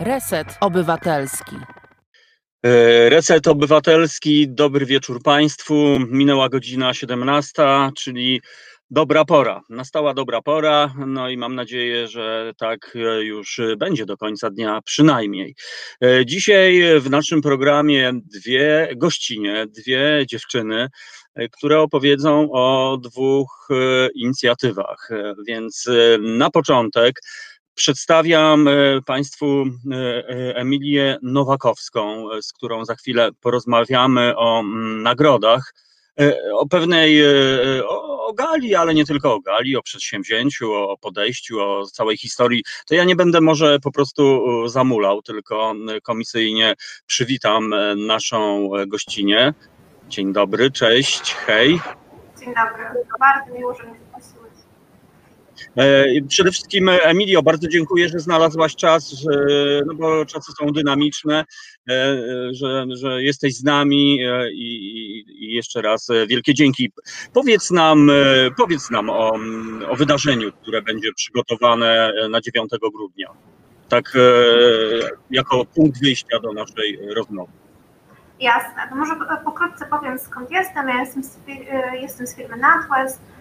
Reset Obywatelski. E, Reset Obywatelski, dobry wieczór Państwu. Minęła godzina 17, czyli dobra pora. Nastała dobra pora, no i mam nadzieję, że tak już będzie do końca dnia przynajmniej. E, Dzisiaj w naszym programie dwie gościnie, dwie dziewczyny, e, które opowiedzą o dwóch e, inicjatywach. E, Więc e, na początek Przedstawiam e, Państwu e, e, Emilię Nowakowską, z którą za chwilę porozmawiamy o mm, nagrodach, o pewnej, o, o gali, ale nie tylko o gali, o przedsięwzięciu, o podejściu, o całej historii. To ja nie będę może po prostu zamulał, tylko komisyjnie przywitam naszą gościnę. Dzień dobry, cześć, hej. Dzień dobry. Bardzo miło, że mnie Przede wszystkim e, Emilio, bardzo dziękuję, że znalazłaś czas, że, no bo czasy są dynamiczne, e, e, że, że jesteś z nami e, i, i- jeszcze raz e, wielkie dzięki. Powiedz nam, e, powiedz nam o, o wydarzeniu, które będzie przygotowane e, na 9 grudnia. Tak e, jako punkt wyjścia do naszej rozmowy. Jasne. To może pokrótce powiem skąd jestem. Ja jestem z, e, jestem z firmy NatWest e,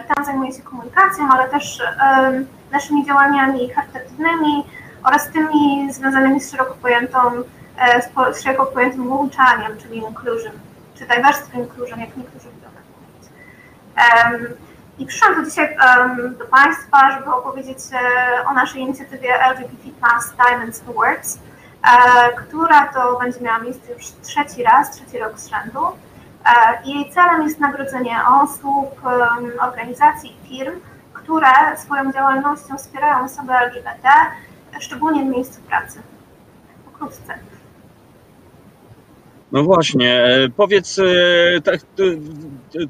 i tam zajmuję się komunikacją, ale też e, naszymi działaniami charytatywnymi oraz tymi związanymi z szeroko pojętą, e, z szeroko pojętym włączaniem, czyli inclusion, czy diversity inclusion, jak niektórzy lubią tak mówić. I przyszłam tu dzisiaj do Państwa, żeby opowiedzieć e, o naszej inicjatywie LGBT Plus Diamonds Awards, e, która to będzie miała miejsce już trzeci raz, trzeci rok z rzędu. E, Jej celem jest nagrodzenie osób, organizacji firm, które swoją działalnością wspierają osoby LGBT, szczególnie w miejscu pracy. Pokrótce. No właśnie, e, powiedz, e, ta,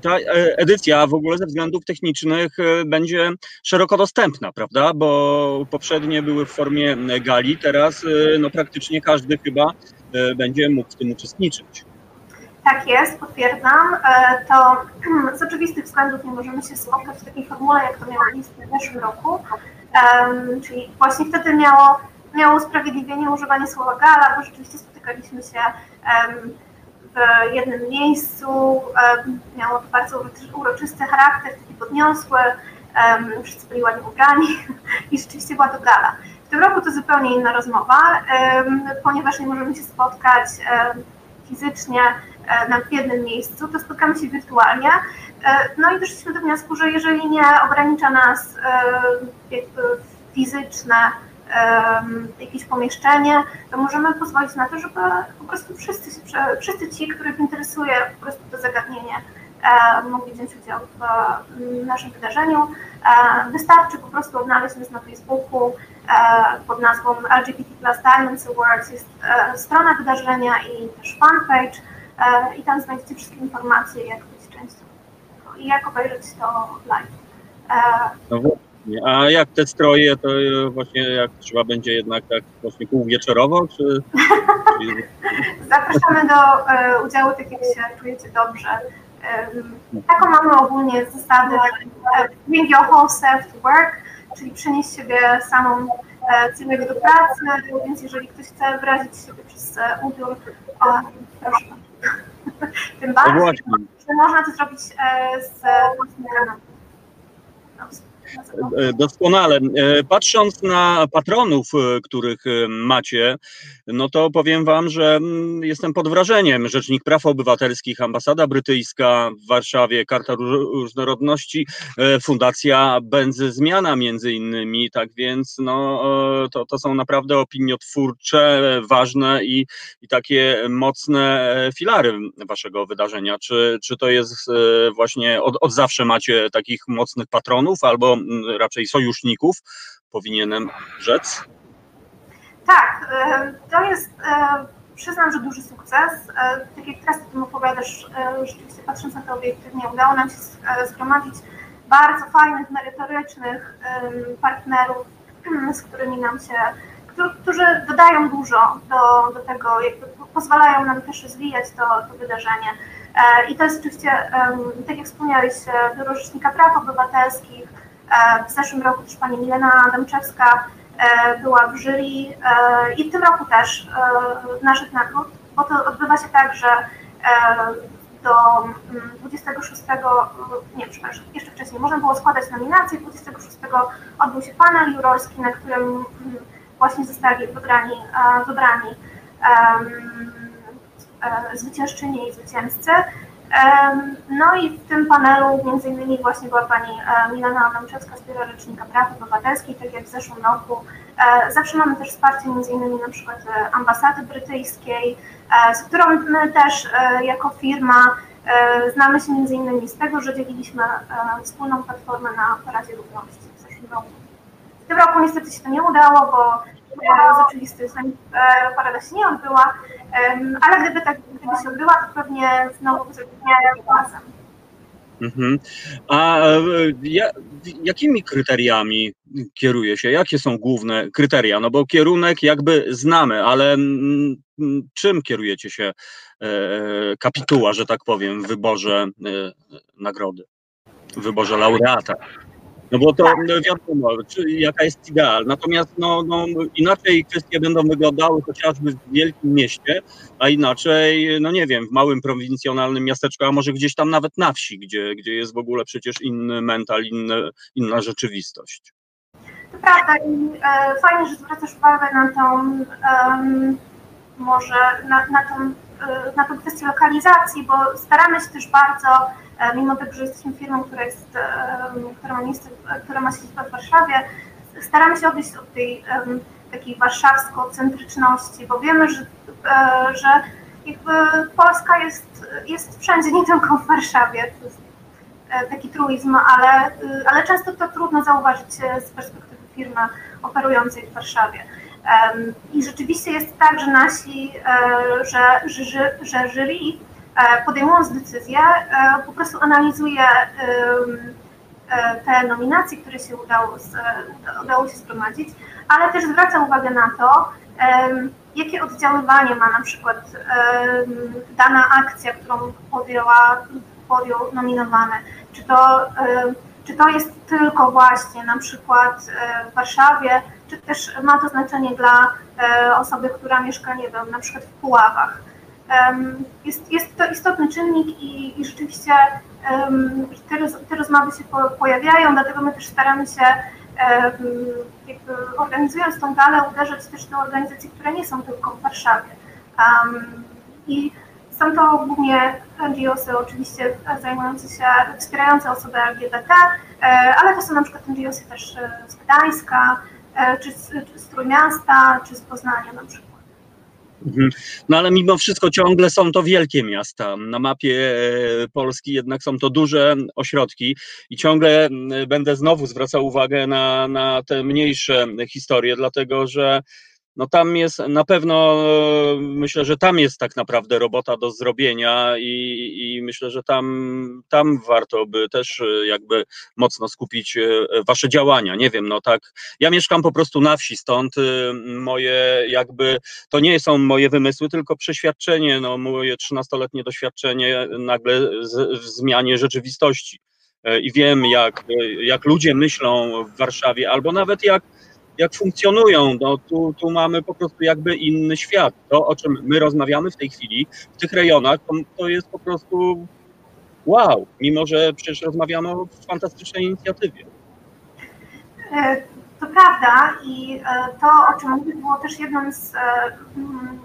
ta edycja w ogóle ze względów technicznych będzie szeroko dostępna, prawda? Bo poprzednie były w formie gali, teraz no praktycznie każdy chyba będzie mógł w tym uczestniczyć. Tak jest, potwierdzam. E, To z oczywistych względów nie możemy się spotkać w takiej formule, jak to miało miejsce w zeszłym roku. Czyli właśnie wtedy miało, miało usprawiedliwienie używanie słowa gala, bo rzeczywiście spotykaliśmy się w jednym miejscu. Miało to bardzo uroczy- uroczysty charakter, taki podniosły. Wszyscy byli ładnie ubrani i rzeczywiście była to gala. W tym roku to zupełnie inna rozmowa, ponieważ nie możemy się spotkać fizycznie e, na w jednym miejscu, to spotkamy się wirtualnie. E, No i doszliśmy do wniosku, że jeżeli nie ogranicza nas e, fizyczne jakieś pomieszczenie, to możemy pozwolić na to, żeby po prostu wszyscy, wszyscy ci, których interesuje po prostu to zagadnienie, mogli wziąć udział w naszym wydarzeniu. Wystarczy po prostu odnaleźć nas na Facebooku pod nazwą LGBT Plus Diamonds Awards. Jest strona wydarzenia i też fanpage i tam znajdziecie wszystkie informacje, jak być częścią i jak obejrzeć to live. E, No właśnie, a jak te stroje, to e, właśnie jak trzeba będzie jednak tak właśnie półwieczorowo, czy... czy... Zapraszamy do e, udziału, tak jak się czujecie dobrze. Taką mamy ogólnie zasadę e, bring your whole self to work, czyli przenieść siebie samą e, całego do pracy, więc jeżeli ktoś chce wyrazić siebie przez e, ubiór, e, proszę. Tym bardziej, że można to zrobić e, z własnym kanałem. E, Doskonale. E, Patrząc na patronów, e, których macie, no to powiem Wam, że mm, jestem pod wrażeniem. Rzecznik Praw Obywatelskich, Ambasada Brytyjska w Warszawie, Karta Ró- Różnorodności, Fundacja Benzy Zmiana między innymi. Tak więc no, to, to są naprawdę opiniotwórcze, ważne i, i takie mocne filary Waszego wydarzenia. Czy, czy to jest właśnie od, od zawsze macie takich mocnych patronów albo raczej sojuszników, powinienem rzec? Tak, e, to jest, e, przyznam, że duży sukces. E, Tak jak teraz o tym opowiadasz, rzeczywiście patrząc na to obiektywnie, udało nam się zgromadzić bardzo fajnych, merytorycznych partnerów, z którymi nam się, którzy- dodają dużo do, do tego, jakby pozwalają nam też rozwijać to, to wydarzenie. I to jest oczywiście, tak jak wspomniałeś, Biuro Rzecznika Praw Obywatelskich, w zeszłym roku też pani Milena Adamczewska była w jury i w tym roku też naszych nagród, bo to odbywa się tak, że do 26, mm, nie przepraszam, jeszcze wcześniej można było składać nominacje, 26 odbył się panel jurorski, na którym mm, właśnie zostali wybrani, wybrani e, zwyciężczyni i zwycięzcy. No i w tym panelu między innymi właśnie była pani e, Milena Adamczewska z Biura Rzecznika Praw Obywatelskich, tak jak w zeszłym roku. E, zawsze mamy też wsparcie między innymi na przykład ambasady brytyjskiej, z którą my też jako firma znamy się między innymi z tego, że dzieliliśmy wspólną platformę na Paradzie Równości w zeszłym roku. W tym roku niestety się to nie udało, bo z względów parada się nie odbyła, ale gdyby tak gdyby się odbyła, to pewnie znowu zrobimy razem. Mhm. A e, ja, jakimi kryteriami kieruje się? Jakie są główne kryteria? No bo kierunek jakby znamy, ale czym kierujecie się e, kapituła, że tak powiem, w wyborze e, nagrody, w wyborze laureata? No bo to no wiadomo, czy, jaka jest idea. Natomiast no, no, inaczej kwestie będą wyglądały chociażby w wielkim mieście, a inaczej, no nie wiem, w małym prowincjonalnym miasteczku, a może gdzieś tam nawet na wsi, gdzie, gdzie jest w ogóle przecież inny mental, inny, inna rzeczywistość. To prawda i e, fajnie, że zwracasz uwagę na tą, może na, na, tą, na tą kwestię lokalizacji, bo staramy się też bardzo E, mimo tego, że jesteśmy firmą, która, jest, e, która, ma, miejsce, która ma siedzibę w Warszawie, staramy się odejść od tej takiej warszawsko-centryczności, bo wiemy, że, e, że jakby Polska jest, jest wszędzie, nie tylko w Warszawie. To jest taki truizm, ale, ale często to trudno zauważyć z perspektywy firmy operującej w Warszawie. I rzeczywiście jest tak, że nasi, że, że, że jury E, podejmując decyzję, e, po prostu analizuje e, te nominacje, które się udało, udało się zgromadzić, ale też zwraca uwagę na to, jakie oddziaływanie ma na przykład dana akcja, którą podjęła, podjął nominowany. Czy to, czy to jest tylko właśnie na przykład w Warszawie, czy też ma to znaczenie dla osoby, która mieszka, nie wiem, na przykład w Puławach jest, jest to istotny czynnik i, i rzeczywiście te, te rozmowy się pojawiają, dlatego my też staramy się jakby organizując tą galę uderzać też do organizacji, które nie są tylko w Warszawie. I są to głównie NGOsy oczywiście zajmujące się, wspierające osoby LGBT, e, ale to są na przykład NGOsy też e, z Gdańska, e, czy z, czy z Trójmiasta, czy z Poznania na przykład. Mhm. No ale mimo wszystko ciągle są to wielkie miasta. Na mapie e, Polski jednak są to duże ośrodki i ciągle będę znowu zwracał uwagę na, na te mniejsze historie, dlatego że no tam jest na pewno, myślę, że tam jest tak naprawdę robota do zrobienia i, i, myślę, że tam, tam warto by też jakby mocno skupić e, wasze działania. Nie wiem, no tak, ja mieszkam po prostu na wsi, stąd moje jakby, to nie są moje wymysły, tylko przeświadczenie, no moje 13-letnie doświadczenie nagle w zmianie rzeczywistości e, i wiem, jak, jak ludzie myślą w Warszawie, albo nawet jak jak funkcjonują. No, tu, tu mamy po prostu jakby inny świat. To, o czym my rozmawiamy w tej chwili, w tych rejonach, to, to jest po prostu wow, mimo że przecież rozmawiamy o fantastycznej inicjatywie. E, to prawda i e, to, o czym mówię, było też jednym z, e,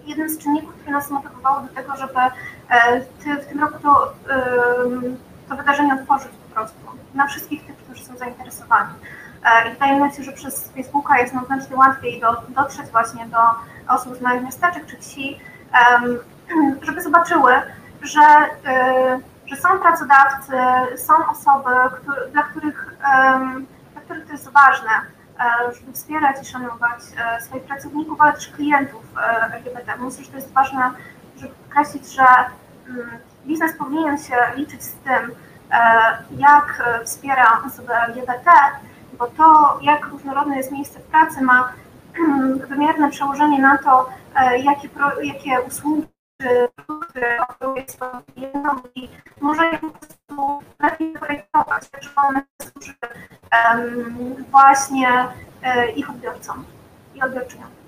jednym z czynników, który nas motywowało do tego, żeby w tym roku to, to wydarzenie otworzyć po prostu na wszystkich tych, którzy są zainteresowani. E, I mi się, że przez Facebooka jest nam znacznie łatwiej do, dotrzeć właśnie do osób z małych miasteczek czy wsi, żeby zobaczyły, że, e, że są pracodawcy, są osoby, które, dla, których, dla których to jest ważne, e, żeby wspierać i szanować swoich pracowników, ale też klientów LGBT. Myślę, że to jest ważne, żeby podkreślić, że mm, biznes powinien się liczyć z tym, jak wspiera osoby LGBT, bo to, jak różnorodne jest miejsce pracy, ma wymierne przełożenie na to, e, jakie, pro, jakie usługi produkty oferuje swoim i może je po prostu lepiej projektować, tak żeby one służyły właśnie e, ich odbiorcom. i odbiorczynią.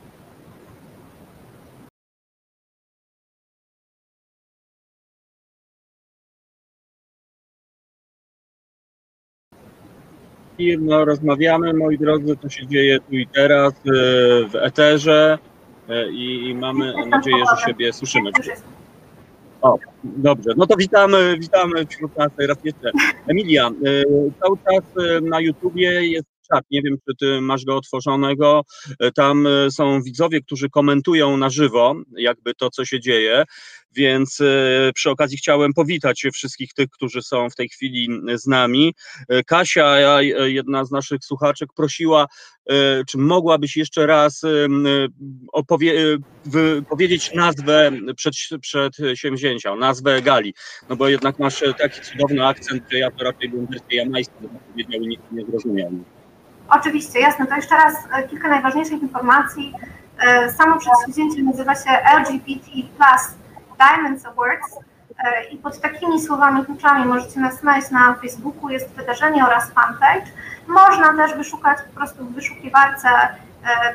No, rozmawiamy, moi drodzy, to się dzieje tu i teraz e, w eterze e, i, i mamy nadzieję, że siebie słyszymy. O, dobrze, no to witamy, witamy wśród nas raz jeszcze. Emilia, e, cały czas na YouTubie jest czat, nie wiem, czy ty masz go otworzonego, E, tam e, są widzowie, którzy komentują na żywo, jakby to, co się dzieje, więc e, przy okazji chciałem powitać wszystkich tych, którzy są w tej chwili z nami. Kasia, jedna z naszych słuchaczek, prosiła, czy mogłabyś jeszcze raz opowie, powiedzieć nazwę przed, przedsięwzięcia, nazwę gali, no bo jednak masz taki cudowny akcent, że ja to raczej bym wersję jamańską powiedział i nikt nie zrozumiał. Oczywiście, jasne. To jeszcze raz e, kilka najważniejszych informacji. E, Samo przedsięwzięcie nazywa się LGBT Diamonds Awards e, i pod takimi słowami kluczami możecie nas znaleźć na Facebooku, jest wydarzenie oraz fanpage. Można też wyszukać po prostu w wyszukiwarce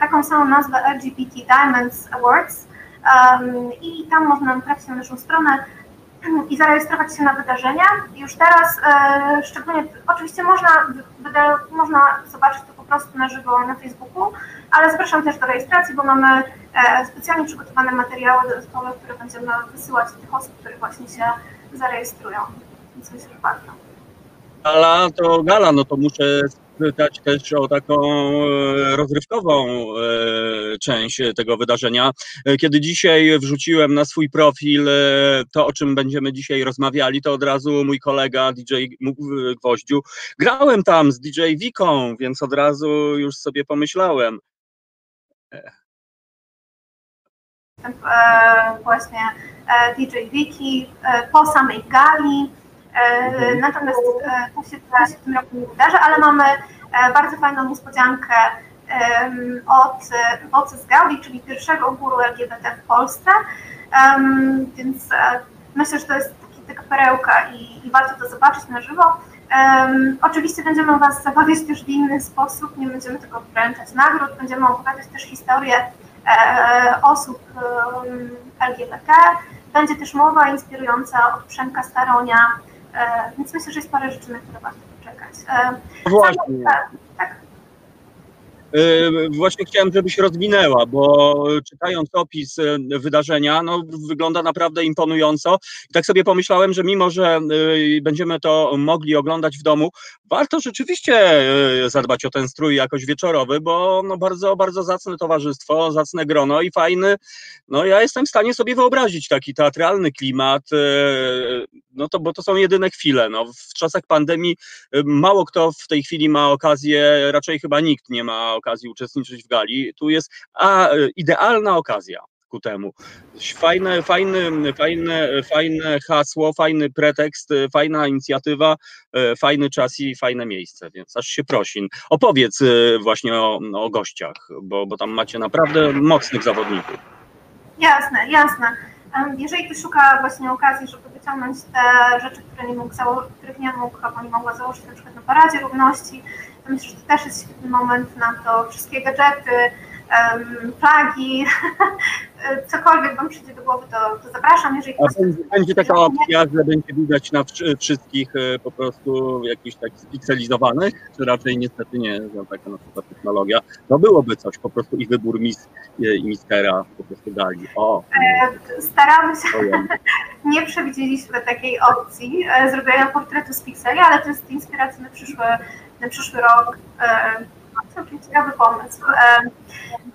taką samą nazwę LGBT Diamonds Awards i tam można trafić na naszą stronę i zarejestrować się na wydarzenia. Już teraz e, szczególnie, oczywiście można, wyda, można zobaczyć to po prostu na żywo na Facebooku, ale zapraszam też do rejestracji, bo mamy e, specjalnie przygotowane materiały dodatkowe, które będziemy wysyłać do tych osób, które właśnie się zarejestrują. Więc myślę, że warto. Gala to gala, no to muszę spytać też o taką e, rozrywkową e, część tego wydarzenia. E, Kiedy dzisiaj wrzuciłem na swój profil to, o czym będziemy dzisiaj rozmawiali, to od razu mój kolega DJ Gwoździu, grałem tam z DJ Wiką, więc od razu już sobie pomyślałem, właśnie DJ Wiki po samej gali. E, Mhm. Natomiast e, to się, to się w tym roku nie wydarzy, ale mamy e, bardzo fajną niespodziankę od e, Voces Gaudi, czyli pierwszego guru LGBT w Polsce. Więc e, myślę, że to jest taki, taka perełka i, i warto to zobaczyć na żywo. Em, oczywiście będziemy Was zabawiać też w inny sposób, nie będziemy tylko wręczać nagród, będziemy opowiadać też historię e, osób em, LGBT. Będzie też mowa inspirująca od Przemka Staronia, e, więc myślę, że jest parę rzeczy, na które warto poczekać. E, właśnie, tak, tak. E, Właśnie chciałem, żebyś rozwinęła, bo czytając opis e, wydarzenia, no wygląda naprawdę imponująco. I tak sobie pomyślałem, że mimo, że e, będziemy to mogli oglądać w domu, warto rzeczywiście zadbać o ten strój jakoś wieczorowy, bo no bardzo, bardzo zacne towarzystwo, zacne grono i fajny. No ja jestem w stanie sobie wyobrazić taki teatralny klimat, no to bo to są jedyne chwile. No, w czasach pandemii mało kto w tej chwili ma okazję, raczej chyba nikt nie ma okazji uczestniczyć w gali. Tu jest a, idealna okazja ku temu. Fajne, fajny, fajne, fajne hasło, fajny pretekst, fajna inicjatywa, e, fajny czas i fajne miejsce, więc aż się prosi. Opowiedz e, właśnie o, o gościach, bo, bo tam macie naprawdę mocnych zawodników. Jasne, jasne. Jeżeli ktoś szuka właśnie okazji, żeby wyciągnąć te rzeczy, które nie mógł których nie mógł, albo nie mogła założyć na przykład na paradzie równości, myślę, że to też jest świetny moment na to. Wszystkie gadżety, em, flagi, cokolwiek wam przyjdzie do głowy, to, to zapraszam. Jeżeli A będzie, będzie taka opcja, że będzie widać na wszy- wszystkich e, po prostu jakichś takich spikselizowanych, czy raczej niestety nie, że taka na przykład technologia. To byłoby coś, po prostu i wybór mis e, i miskera po prostu gali. O, e, staramy się, nie przewidzieliśmy takiej opcji zrobienia portretu z pikseli, ale to jest inspiracja na przyszły, na przyszły rok. E, Całkiem ciekawy pomysł. E,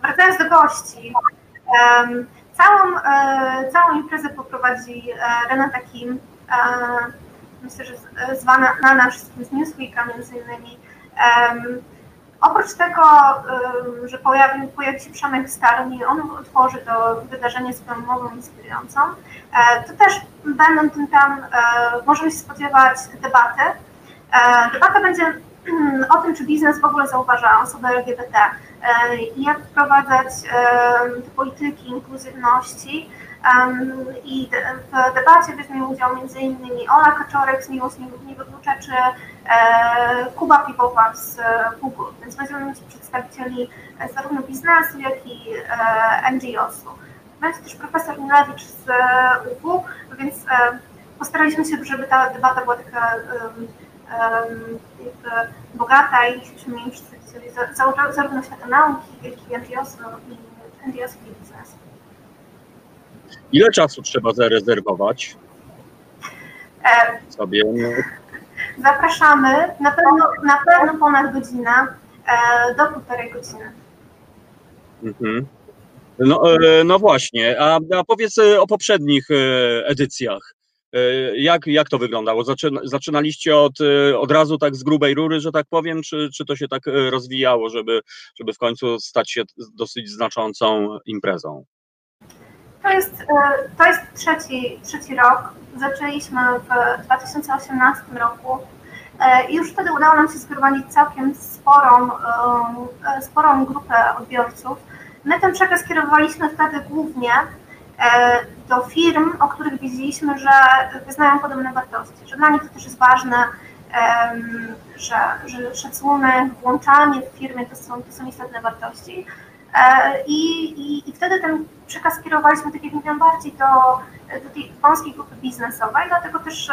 Wracając do gości, em, całą, e, całą imprezę poprowadzi e, Renata Kim, e, myślę, że e, zwana znana wszystkim z Newsweeka między innymi. Oprócz tego, że pojawi, pojawi się Przemek Starni, on otworzy to wydarzenie swoją mową inspirującą, e, to też będą tym tam, e, możemy się spodziewać debaty. E, Debata będzie o tym, czy biznes w ogóle zauważa osoby LGBT i jak wprowadzać te polityki inkluzywności. I w debacie weźmie udział m.in. Ola Kaczorek z Miłość Nie Wyklucza, czy Kuba Piwowa z Google, więc weźmiemy mieć przedstawicieli zarówno biznesu, jak i NGO-su. Będzie też profesor Milewicz z UW, więc postaraliśmy się, żeby ta debata była taka bogata i przedstawicieli zarówno świata nauki, jak i NGO-su i biznesu. Ile czasu trzeba zarezerwować sobie? Zapraszamy. Na pewno, na pewno ponad godzinę, do półtorej godziny. Mhm. No, no właśnie, a, a powiedz o poprzednich edycjach. Jak, jak to wyglądało? Zaczyna, zaczynaliście od, od razu tak z grubej rury, że tak powiem, czy, czy to się tak rozwijało, żeby, żeby w końcu stać się dosyć znaczącą imprezą? To jest, to jest trzeci, trzeci rok. Zaczęliśmy w 2018 roku i już wtedy udało nam się zgromadzić całkiem sporą, sporą grupę odbiorców. My ten przekaz kierowaliśmy wtedy głównie do firm, o których wiedzieliśmy, że wyznają podobne wartości, że dla nich to też jest ważne, że, że szacunek, włączanie w firmie to są, to są istotne wartości. I, i, I wtedy ten przekaz kierowaliśmy, tak jak mówiłam, bardziej do, do tej wąskiej grupy biznesowej, dlatego też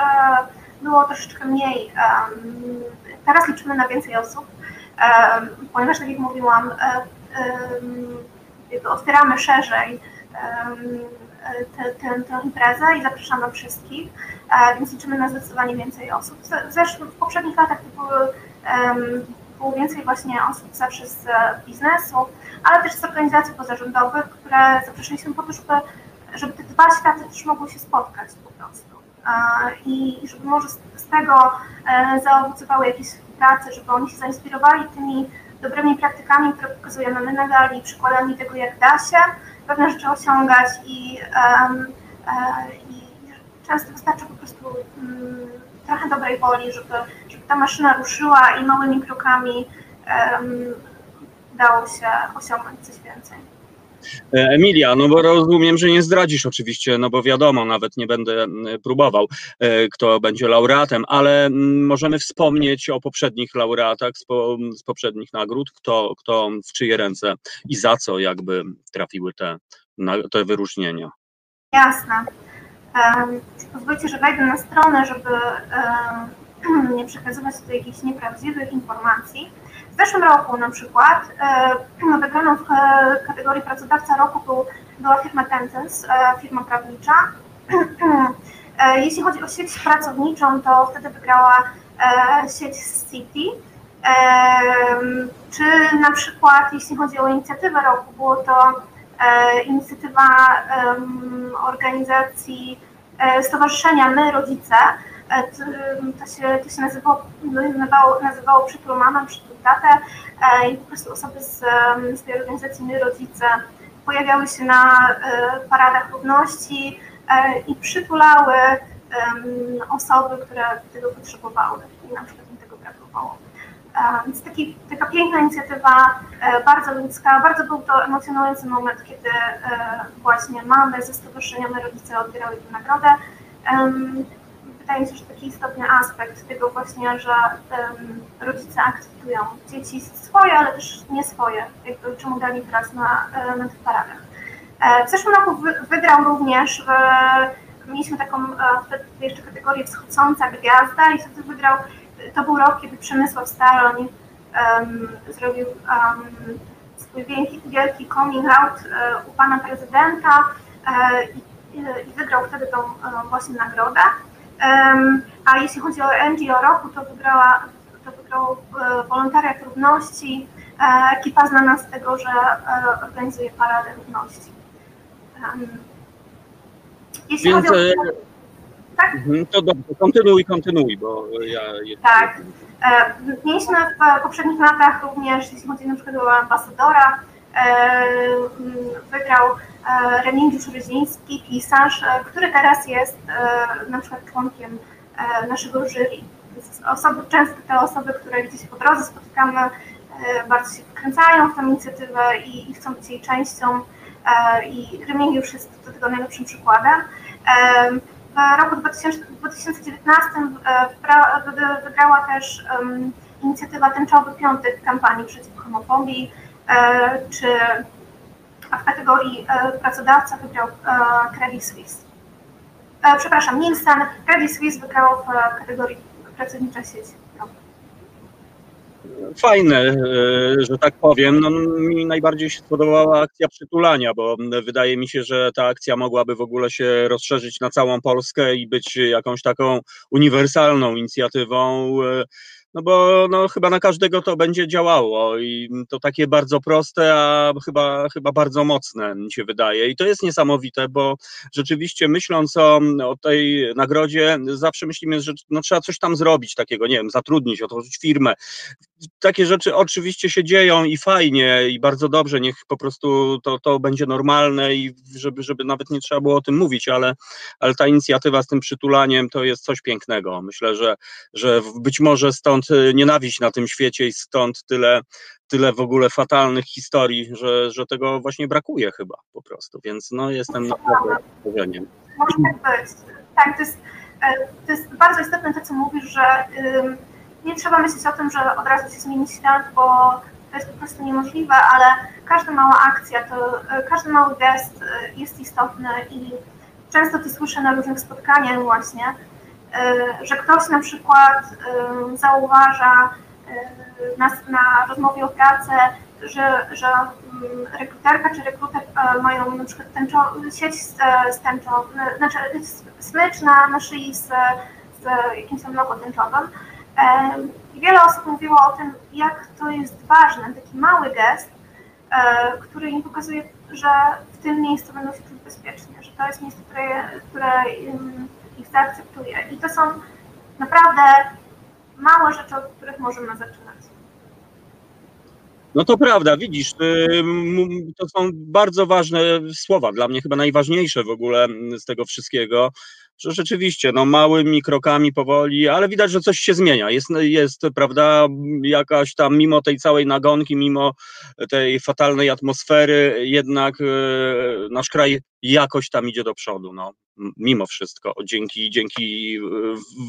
było troszeczkę mniej. Teraz liczymy na więcej osób, ponieważ, tak jak mówiłam, otwieramy szerzej tę, tę, tę imprezę i zapraszamy wszystkich, więc liczymy na zdecydowanie więcej osób. Zresztą w poprzednich latach to były, było więcej właśnie osób zawsze z biznesu, ale też z organizacji pozarządowych, które zaprosiliśmy po to, żeby, żeby te dwa światy też mogły się spotkać po prostu. I żeby może z tego zaowocowały jakieś prace, żeby oni się zainspirowali tymi dobrymi praktykami, które pokazujemy my na gali, przykładami tego, jak da się pewne rzeczy osiągać i, um, i często wystarczy po prostu um, trochę dobrej woli, żeby, żeby ta maszyna ruszyła i małymi krokami dało się osiągnąć coś więcej. Emilia, no bo rozumiem, że nie zdradzisz oczywiście, no bo wiadomo, nawet nie będę próbował, kto będzie laureatem, ale możemy wspomnieć o poprzednich laureatach z poprzednich nagród, kto, kto w czyje ręce i za co jakby trafiły te, te wyróżnienia. Jasne. Um, pozwólcie, że wejdę na stronę, żeby um, nie przekazywać tutaj jakichś nieprawdziwych informacji. Zeszłym roku na przykład e, wygraną w kategorii pracodawca roku był, była firma Tencent, e, firma prawnicza. E, jeśli chodzi o sieć pracowniczą, to wtedy wygrała sieć City. Czy na przykład jeśli chodzi o inicjatywę roku, było to inicjatywa organizacji Stowarzyszenia My Rodzice, to się, to się nazywało, nazywało, nazywało Przytul Tatę i po prostu osoby z, z tej organizacji My Rodzice pojawiały się na paradach równości i przytulały osoby, które tego potrzebowały i na przykład im tego brakowało. Więc taki, taka piękna inicjatywa, bardzo ludzka, bardzo był to emocjonujący moment, kiedy właśnie mamy ze stowarzyszeniami rodzice odbierały tę nagrodę wydaje mi się, że taki istotny aspekt tego właśnie, że um, rodzice akceptują dzieci swoje, ale też nie swoje, jakby czemu dali teraz na, na tych paradach. E, w zeszłym roku wy, wygrał również, w, mieliśmy taką e, wtedy jeszcze kategorię wschodząca gwiazda i wtedy wygrał, to był rok, kiedy Przemysław Staroń um, zrobił um, swój wielki, wielki coming out u pana prezydenta i, i wygrał wtedy tą właśnie nagrodę. A jeśli chodzi o NGO roku, to wygrała to wygrał e, Wolontariat Równości, e, ekipa znana z tego, że e, organizuje Paradę Równości. Jeśli Więc, chodzi o... Tak? Mhm, to dobrze, kontynuuj, kontynuuj, bo ja... Tak. Mieliśmy w poprzednich latach również, jeśli chodzi na przykład o ambasadora, wygrał Remigiusz Ryziński, pisarz, który teraz jest na przykład członkiem naszego jury osoby, często te osoby, które gdzieś po drodze spotykamy, bardzo się wkręcają w tę inicjatywę i, i chcą być jej częścią i Remigiusz jest do tego najlepszym przykładem. W roku 2019 wygrała też inicjatywa Tęczowy Piątek kampanii przeciw homofobii, czy a w kategorii pracodawca wygrał Credit Suisse. Przepraszam, Nielsen, Credit Suisse wygrał w kategorii pracownicza sieć. No. Fajne, e, że tak powiem. No, mi najbardziej się spodobała akcja przytulania, bo wydaje mi się, że ta akcja mogłaby w ogóle się rozszerzyć na całą Polskę i być jakąś taką uniwersalną inicjatywą e, no bo no, chyba na każdego to będzie działało i to takie bardzo proste, a chyba, chyba bardzo mocne mi się wydaje. I to jest niesamowite, bo rzeczywiście myśląc o, o tej nagrodzie, zawsze myślimy, że no, trzeba coś tam zrobić takiego, nie wiem, zatrudnić, otworzyć firmę. Takie rzeczy oczywiście się dzieją i fajnie, i bardzo dobrze, niech po prostu to, to będzie normalne i żeby, żeby nawet nie trzeba było o tym mówić, ale, ale ta inicjatywa z tym przytulaniem to jest coś pięknego. Myślę, że, że być może stąd stąd y, nienawiść na tym świecie i stąd tyle, tyle w ogóle fatalnych historii, że, że tego właśnie brakuje chyba po prostu, więc no jestem naprawdę zaskoczeniem. Może tak być. Tak, to jest, e, to jest bardzo istotne to, co mówisz, że nie trzeba myśleć o tym, że od razu się zmieni świat, bo to jest po prostu niemożliwe, ale każda mała akcja, to e, każdy mały gest e, jest istotny i często to słyszę na różnych spotkaniach właśnie, że ktoś na przykład e, zauważa e, na, na rozmowie o pracę, że, że mm, rekruterka czy rekruter mają na przykład tęczo, sieć z, z znaczy smycz na, na szyi z, z jakimś tam logo tęczowym. Wiele osób mówiło o tym, jak to jest ważne, taki mały gest, który im pokazuje, że w tym miejscu będą się czuć bezpiecznie, że to jest miejsce, które, które ich zaakceptuje. I to są naprawdę małe rzeczy, od których możemy zaczynać. No to prawda, widzisz, y, to są bardzo ważne słowa, dla mnie chyba najważniejsze w ogóle z tego wszystkiego, że rzeczywiście, no małymi krokami powoli, ale widać, że coś się zmienia. Jest, jest, prawda, jakaś tam, mimo tej całej nagonki, mimo tej fatalnej atmosfery, jednak e, nasz kraj jakoś tam idzie do przodu, no, mimo wszystko, dzięki, dzięki e,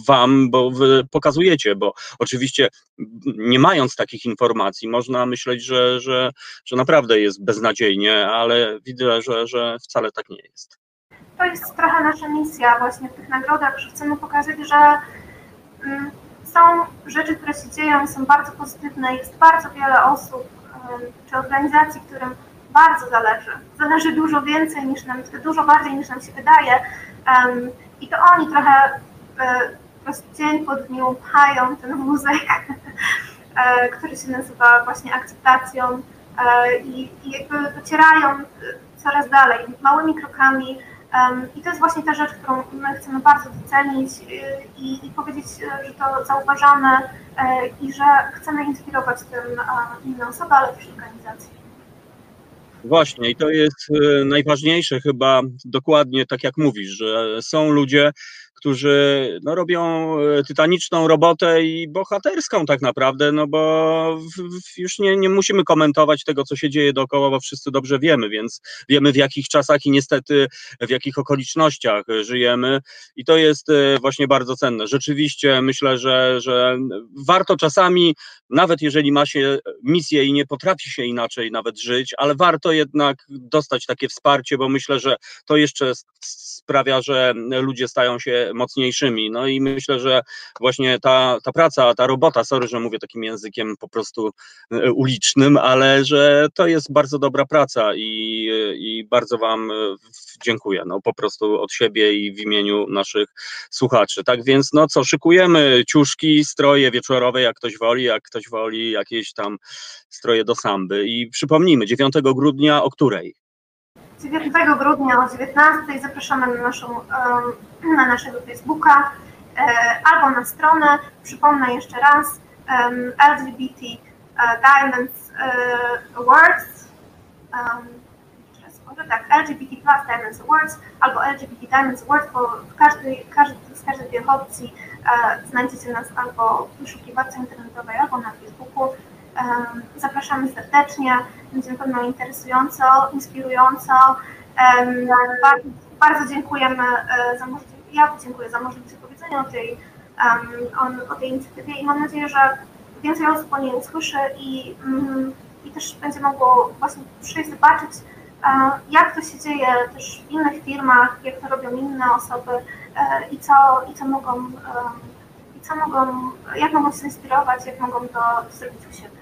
wam, bo wy pokazujecie, bo oczywiście nie mając takich informacji, można myśleć, że, że, że naprawdę jest beznadziejnie, ale widzę, że, że wcale tak nie jest to jest trochę nasza misja właśnie w tych nagrodach, że chcemy pokazać, że mm, są rzeczy, które się dzieją, są bardzo pozytywne. Jest bardzo wiele osób czy organizacji, którym bardzo zależy. Zależy dużo więcej niż nam, dużo bardziej niż nam się wydaje. I to oni trochę e, dzień po dniu pchają ten wózek, e, który się nazywa właśnie akceptacją e, i, i jakby docierają coraz dalej, małymi krokami, i to jest właśnie ta rzecz, którą my chcemy bardzo docenić y, i, i powiedzieć, y, że to zauważamy y, i że chcemy inspirować tym inne osoby, ale też organizacje. Właśnie, i to jest najważniejsze chyba dokładnie tak jak mówisz, że są ludzie, którzy no, robią e, tytaniczną robotę i bohaterską tak naprawdę, no bo w, w już nie, nie musimy komentować tego, co się dzieje dookoła, bo wszyscy dobrze wiemy, więc wiemy w jakich czasach i niestety w jakich okolicznościach żyjemy i to jest e, właśnie bardzo cenne. Rzeczywiście myślę, że, że warto czasami, nawet jeżeli ma się misję i nie potrafi się inaczej nawet żyć, ale warto jednak dostać takie wsparcie, bo myślę, że to jeszcze sprawia, że ludzie stają się mocniejszymi. No i myślę, że właśnie ta, ta praca, ta robota, sorry, że mówię takim językiem po prostu e, ulicznym, ale że to jest bardzo dobra praca i, i bardzo Wam e, dziękuję. No po prostu od siebie i w imieniu naszych słuchaczy. Tak więc, no co, szykujemy ciuszki, stroje wieczorowe, jak ktoś woli, jak ktoś woli jakieś tam stroje do samby. I przypomnijmy, 9 grudnia o której? 9 grudnia o 19 zapraszamy na, naszą, na naszego Facebooka e, albo na stronę. Przypomnę jeszcze raz LGBT e, Diamonds e, Awards. Tak, LGBT Plus Diamonds Awards albo LGBT Diamonds Awards, bo w każdej, każdy, z każdej tej opcji Znajdziecie nas albo w wyszukiwarce internetowej, albo na Facebooku. Zapraszamy serdecznie, będzie na pewno interesująco, inspirująco. Bardzo, dziękujemy za możliwość, ja dziękuję za możliwość opowiedzenia o tej, o, o tej inicjatywie i mam nadzieję, że więcej osób o niej usłyszy i, mm, i też będzie mogło właśnie przyjść zobaczyć, jak to się dzieje też w innych firmach, jak to robią inne osoby e, i co, i co mogą, i co mogą, jak mogą się inspirować, jak mogą to zrobić u siebie.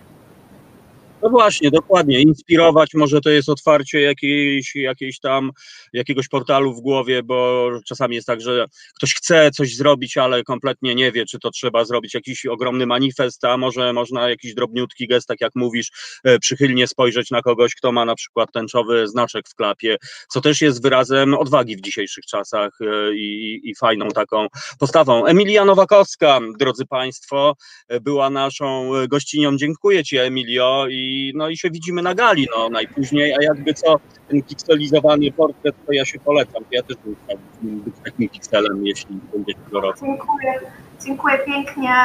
No właśnie, dokładnie. Inspirować może to jest otwarcie jakiejś, jakiejś tam, jakiegoś portalu w głowie, bo czasami jest tak, że ktoś chce coś zrobić, ale kompletnie nie wie, czy to trzeba zrobić jakiś ogromny manifest, a może można jakiś drobniutki gest, tak jak mówisz, e, przychylnie spojrzeć na kogoś, kto ma na przykład tęczowy znaczek w klapie, co też jest wyrazem odwagi w dzisiejszych czasach e, i, i fajną taką postawą. Emilia Nowakowska, drodzy Państwo, e, była naszą gościnią. Dziękuję Ci, Emilio, i no i się widzimy na gali, no najpóźniej, a jakby co, ten pikselizowany portret, to ja się polecam, ja też bym chciał być takim pikselem, jeśli będzie tego. Dziękuję, dziękuję pięknie,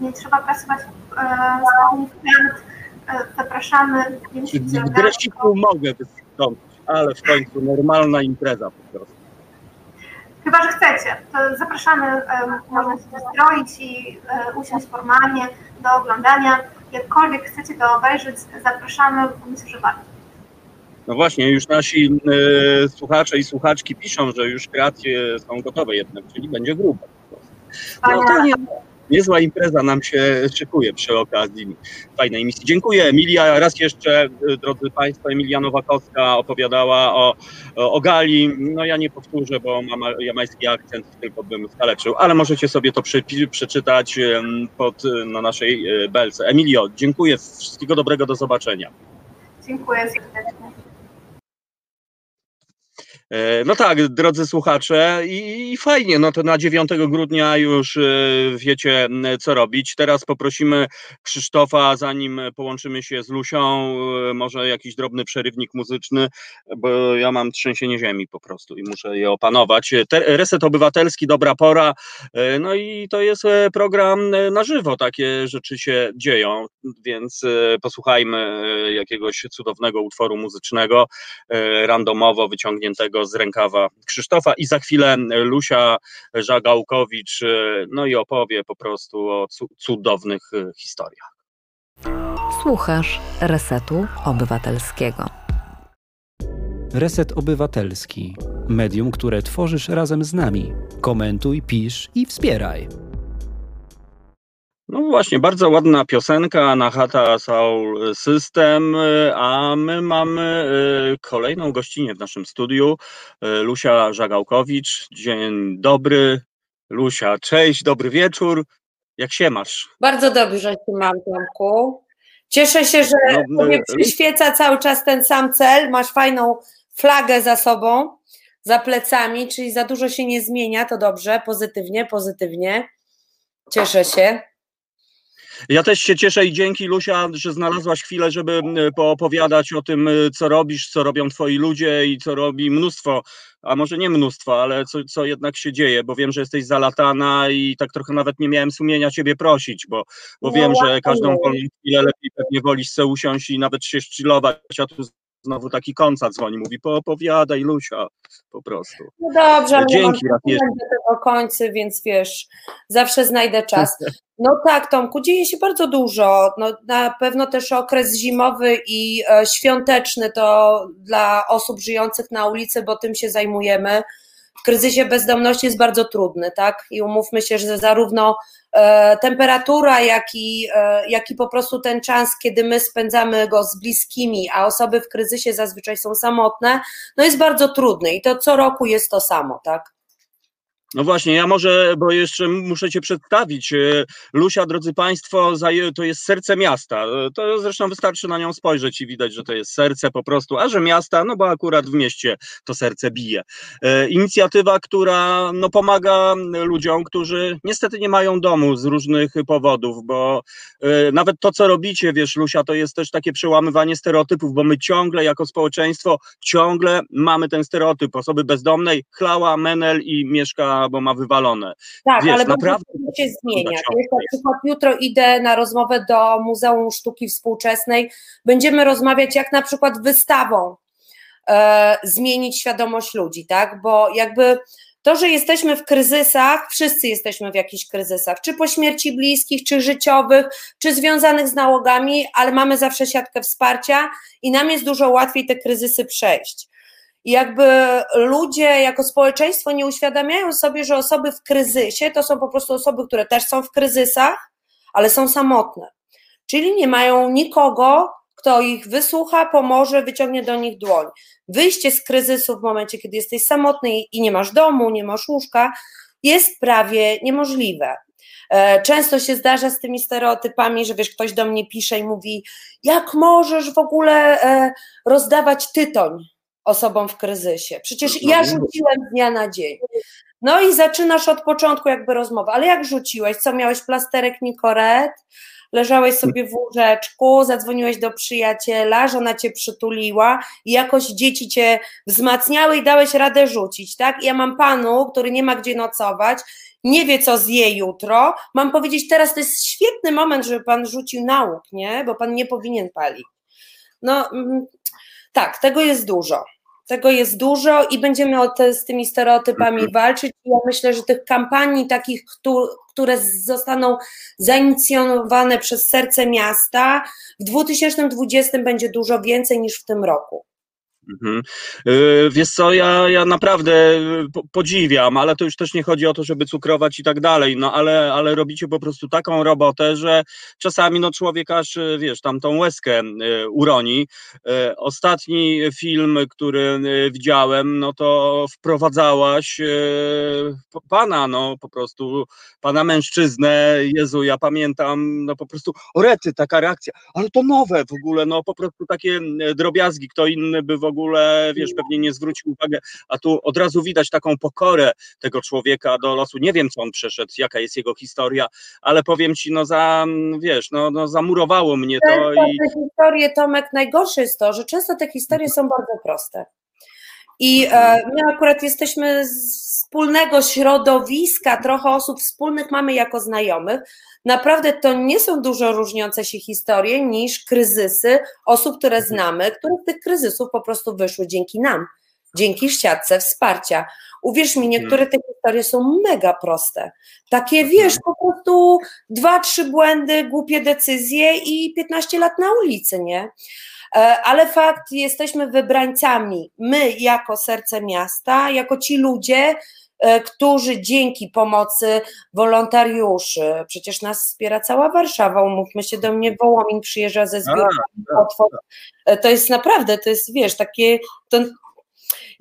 y, nie trzeba pracować w y, zapraszamy. W dresiku mogę wystąpić, ale w końcu normalna impreza po prostu. Chyba, że chcecie, to zapraszamy, można się zestroić i y, usiąść formalnie do oglądania jakkolwiek chcecie to obejrzeć, zapraszamy, myślę, że warto. No właśnie, już nasi y, słuchacze i słuchaczki piszą, że już kreacje są gotowe jednak, czyli będzie grubo. No to nie, niezła impreza nam się szykuje przy okazji fajnej misji. Dziękuję Emilia. Raz jeszcze, y, drodzy Państwo, Emilia Nowakowska opowiadała o, o Gali. No ja nie powtórzę, bo mam jamański akcent, tylko bym skaleczył, ale możecie sobie to przy, przeczytać pod, na naszej belce. Emilio, dziękuję. Wszystkiego dobrego, do zobaczenia. Dziękuję serdecznie. E, no tak, drodzy słuchacze, i, fajnie, no to na 9 grudnia już e, wiecie, co robić. Teraz poprosimy Krzysztofa, zanim połączymy się z Lusią, e, może jakiś drobny przerywnik muzyczny, bo ja mam trzęsienie ziemi po prostu i muszę je opanować. Reset Obywatelski, dobra pora, no i to jest program na żywo, takie rzeczy się dzieją, więc posłuchajmy jakiegoś cudownego utworu muzycznego, randomowo wyciągniętego z rękawa Krzysztofa i za chwilę Lusia Żagałkowicz no i opowie po prostu o cudownych historiach. Słuchasz Resetu Obywatelskiego. Reset Obywatelski. Medium, które tworzysz razem z nami. Komentuj, pisz i wspieraj. No właśnie, bardzo ładna piosenka na Hata Soul System, a my mamy y, kolejną gościnę w naszym studiu, y, Lusia Żagałkowicz. Dzień dobry. Lusia, cześć, dobry wieczór. Jak się masz? Bardzo dobrze się mam, Tomku. Cieszę się, że no, y, przyświeca cały czas ten sam cel. Masz fajną flagę za sobą, za plecami, czyli za dużo się nie zmienia, to dobrze, pozytywnie, pozytywnie. Cieszę się. Ja też się cieszę i dzięki Lusia, że znalazłaś chwilę, żeby poopowiadać o tym, co robisz, co robią twoi ludzie i co robi mnóstwo, a może nie mnóstwo, ale co, co jednak się dzieje, bo wiem, że jesteś zalatana i tak trochę nawet nie miałem sumienia ciebie prosić, bo, bo no, wiem, że każdą wolną chwilę lepiej pewnie wolisz se usiąść i nawet się szczylować, a tu znowu taki konca dzwoni, mówi poopowiadaj Lusia, po prostu. No dobrze, ale Dzięki raz jeszcze. do tego końca, więc wiesz, zawsze znajdę czas. No tak, Tomku, dzieje się bardzo dużo. No, na pewno też okres zimowy i e, świąteczny to dla osób żyjących na ulicy, bo tym się zajmujemy. W kryzysie bezdomności jest bardzo trudny, tak? I umówmy się, że zarówno e, temperatura, jak i, e, jak i po prostu ten czas, kiedy my spędzamy go z bliskimi, a osoby w kryzysie zazwyczaj są samotne, no jest bardzo trudny i to co roku jest to samo, tak? No właśnie, ja może, bo jeszcze muszę Cię przedstawić. E, Lusia, drodzy Państwo, to jest serce miasta. E, to zresztą wystarczy na nią spojrzeć i widać, że to jest serce po prostu, a że miasta, no bo akurat w mieście to serce bije. E, inicjatywa, która no, pomaga ludziom, którzy niestety nie mają domu z różnych powodów, bo nawet to, co robicie, wiesz, Lusia, to jest też takie przełamywanie stereotypów, bo my ciągle jako społeczeństwo, ciągle mamy ten stereotyp osoby bezdomnej, chlała, menel i mieszka ma, bo ma wywalone. Tak, Wiesz, ale naprawdę się zmienia. Wiesz, na przykład jutro idę na rozmowę do Muzeum Sztuki Współczesnej. Będziemy rozmawiać, jak na przykład wystawą e, zmienić świadomość ludzi, tak? Bo jakby to, że jesteśmy w kryzysach, wszyscy jesteśmy w jakichś kryzysach, czy po śmierci bliskich, czy życiowych, czy związanych z nałogami, ale mamy zawsze siatkę wsparcia i nam jest dużo łatwiej te kryzysy przejść. I jakby ludzie jako społeczeństwo nie uświadamiają sobie, że osoby w kryzysie to są po prostu osoby, które też są w kryzysach, ale są samotne. Czyli nie mają nikogo, kto ich wysłucha, pomoże, wyciągnie do nich dłoń. Wyjście z kryzysu w momencie, kiedy jesteś samotny i nie masz domu, nie masz łóżka, jest prawie niemożliwe. E, często się zdarza z tymi stereotypami, że wiesz, ktoś do mnie pisze i mówi, jak możesz w ogóle e, rozdawać tytoń osobom w kryzysie? Przecież ja rzuciłem z dnia na dzień. No i zaczynasz od początku jakby rozmowy, ale jak rzuciłeś? Co, miałeś plasterek Nicoret? leżałeś sobie w łóżeczku, zadzwoniłeś do przyjaciela, żona cię przytuliła i jakoś dzieci cię wzmacniały i dałeś radę rzucić, tak? I ja mam panu, który nie ma gdzie nocować, nie wie, co zje jutro, mam powiedzieć, teraz to jest świetny moment, żeby pan rzucił nauk, nie? Bo pan nie powinien palić. No, mm, tak, tego jest dużo. Tego jest dużo i będziemy o te, z tymi stereotypami mhm. walczyć. Ja myślę, że tych kampanii takich, które zostaną zainicjowane przez serce miasta, w 2020 będzie dużo więcej niż w tym roku. Mhm. Y, wiesz co, ja, ja naprawdę podziwiam, ale to już też nie chodzi o to, żeby cukrować i tak dalej, no ale, ale robicie po prostu taką robotę, że czasami no człowiek aż, wiesz, tam tą łezkę y, uroni. Y, ostatni film, który widziałem, no to wprowadzałaś pana, no po prostu, pana mężczyznę, Jezu, ja pamiętam, no po prostu, orety, taka reakcja, ale to nowe w ogóle, no po prostu takie drobiazgi, kto inny by w ogóle, wiesz, pewnie nie zwrócił uwagi, a tu od razu widać taką pokorę tego człowieka do losu. Nie wiem, co on przeszedł, jaka jest jego historia, ale powiem ci, no za, wiesz, no, no zamurowało mnie to. Często i... te historie, Tomek, najgorsze jest to, że często te historie są bardzo proste. I e, my akurat jesteśmy z wspólnego środowiska, trochę osób wspólnych mamy jako znajomych. Naprawdę to nie są dużo różniące się historie niż kryzysy osób, które mhm. znamy, które z tych kryzysów po prostu wyszły dzięki nam, dzięki siatce wsparcia. Uwierz mi, niektóre te historie są mega proste. Takie mhm. wiesz, po prostu dwa, trzy błędy, głupie decyzje i 15 lat na ulicy, nie? E, ale fakt, jesteśmy wybrańcami. My, jako serce miasta, jako ci ludzie, E, którzy dzięki pomocy wolontariuszy, przecież nas wspiera cała Warszawa, umówmy się, do mnie Wołomin przyjeżdża ze zbiórki. E, to jest naprawdę, to jest, wiesz, takie, to,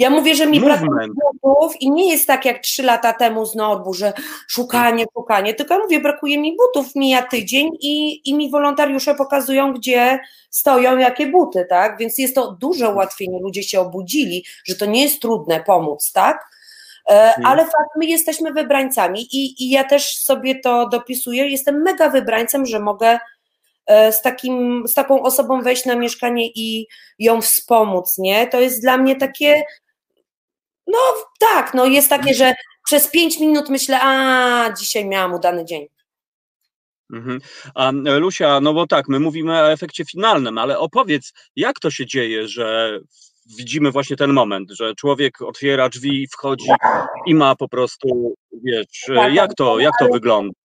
ja mówię, że mi brakuje butów i nie jest tak jak trzy lata temu z Norbu, że szukanie, szukanie, tylko mówię, brakuje mi butów, mija tydzień i, i mi wolontariusze pokazują, gdzie stoją, jakie buty, tak? Więc jest to duże ułatwienie, ludzie się obudzili, że to nie jest trudne pomóc, tak? E, mhm. ale fakt, my jesteśmy wybrańcami i, i ja też sobie to dopisuję, jestem mega wybrańcem, że mogę e, z, takim, z taką osobą wejść na mieszkanie i ją wspomóc, nie? To jest dla mnie takie, no tak, no jest takie, że przez pięć minut myślę, a dzisiaj miałam udany dzień. Mhm. A Lusia, no bo tak, my mówimy o efekcie finalnym, ale opowiedz, jak to się dzieje, że widzimy właśnie ten moment, że człowiek otwiera drzwi, wchodzi i ma po prostu, wiesz, tak, jak to, jak to wygląda?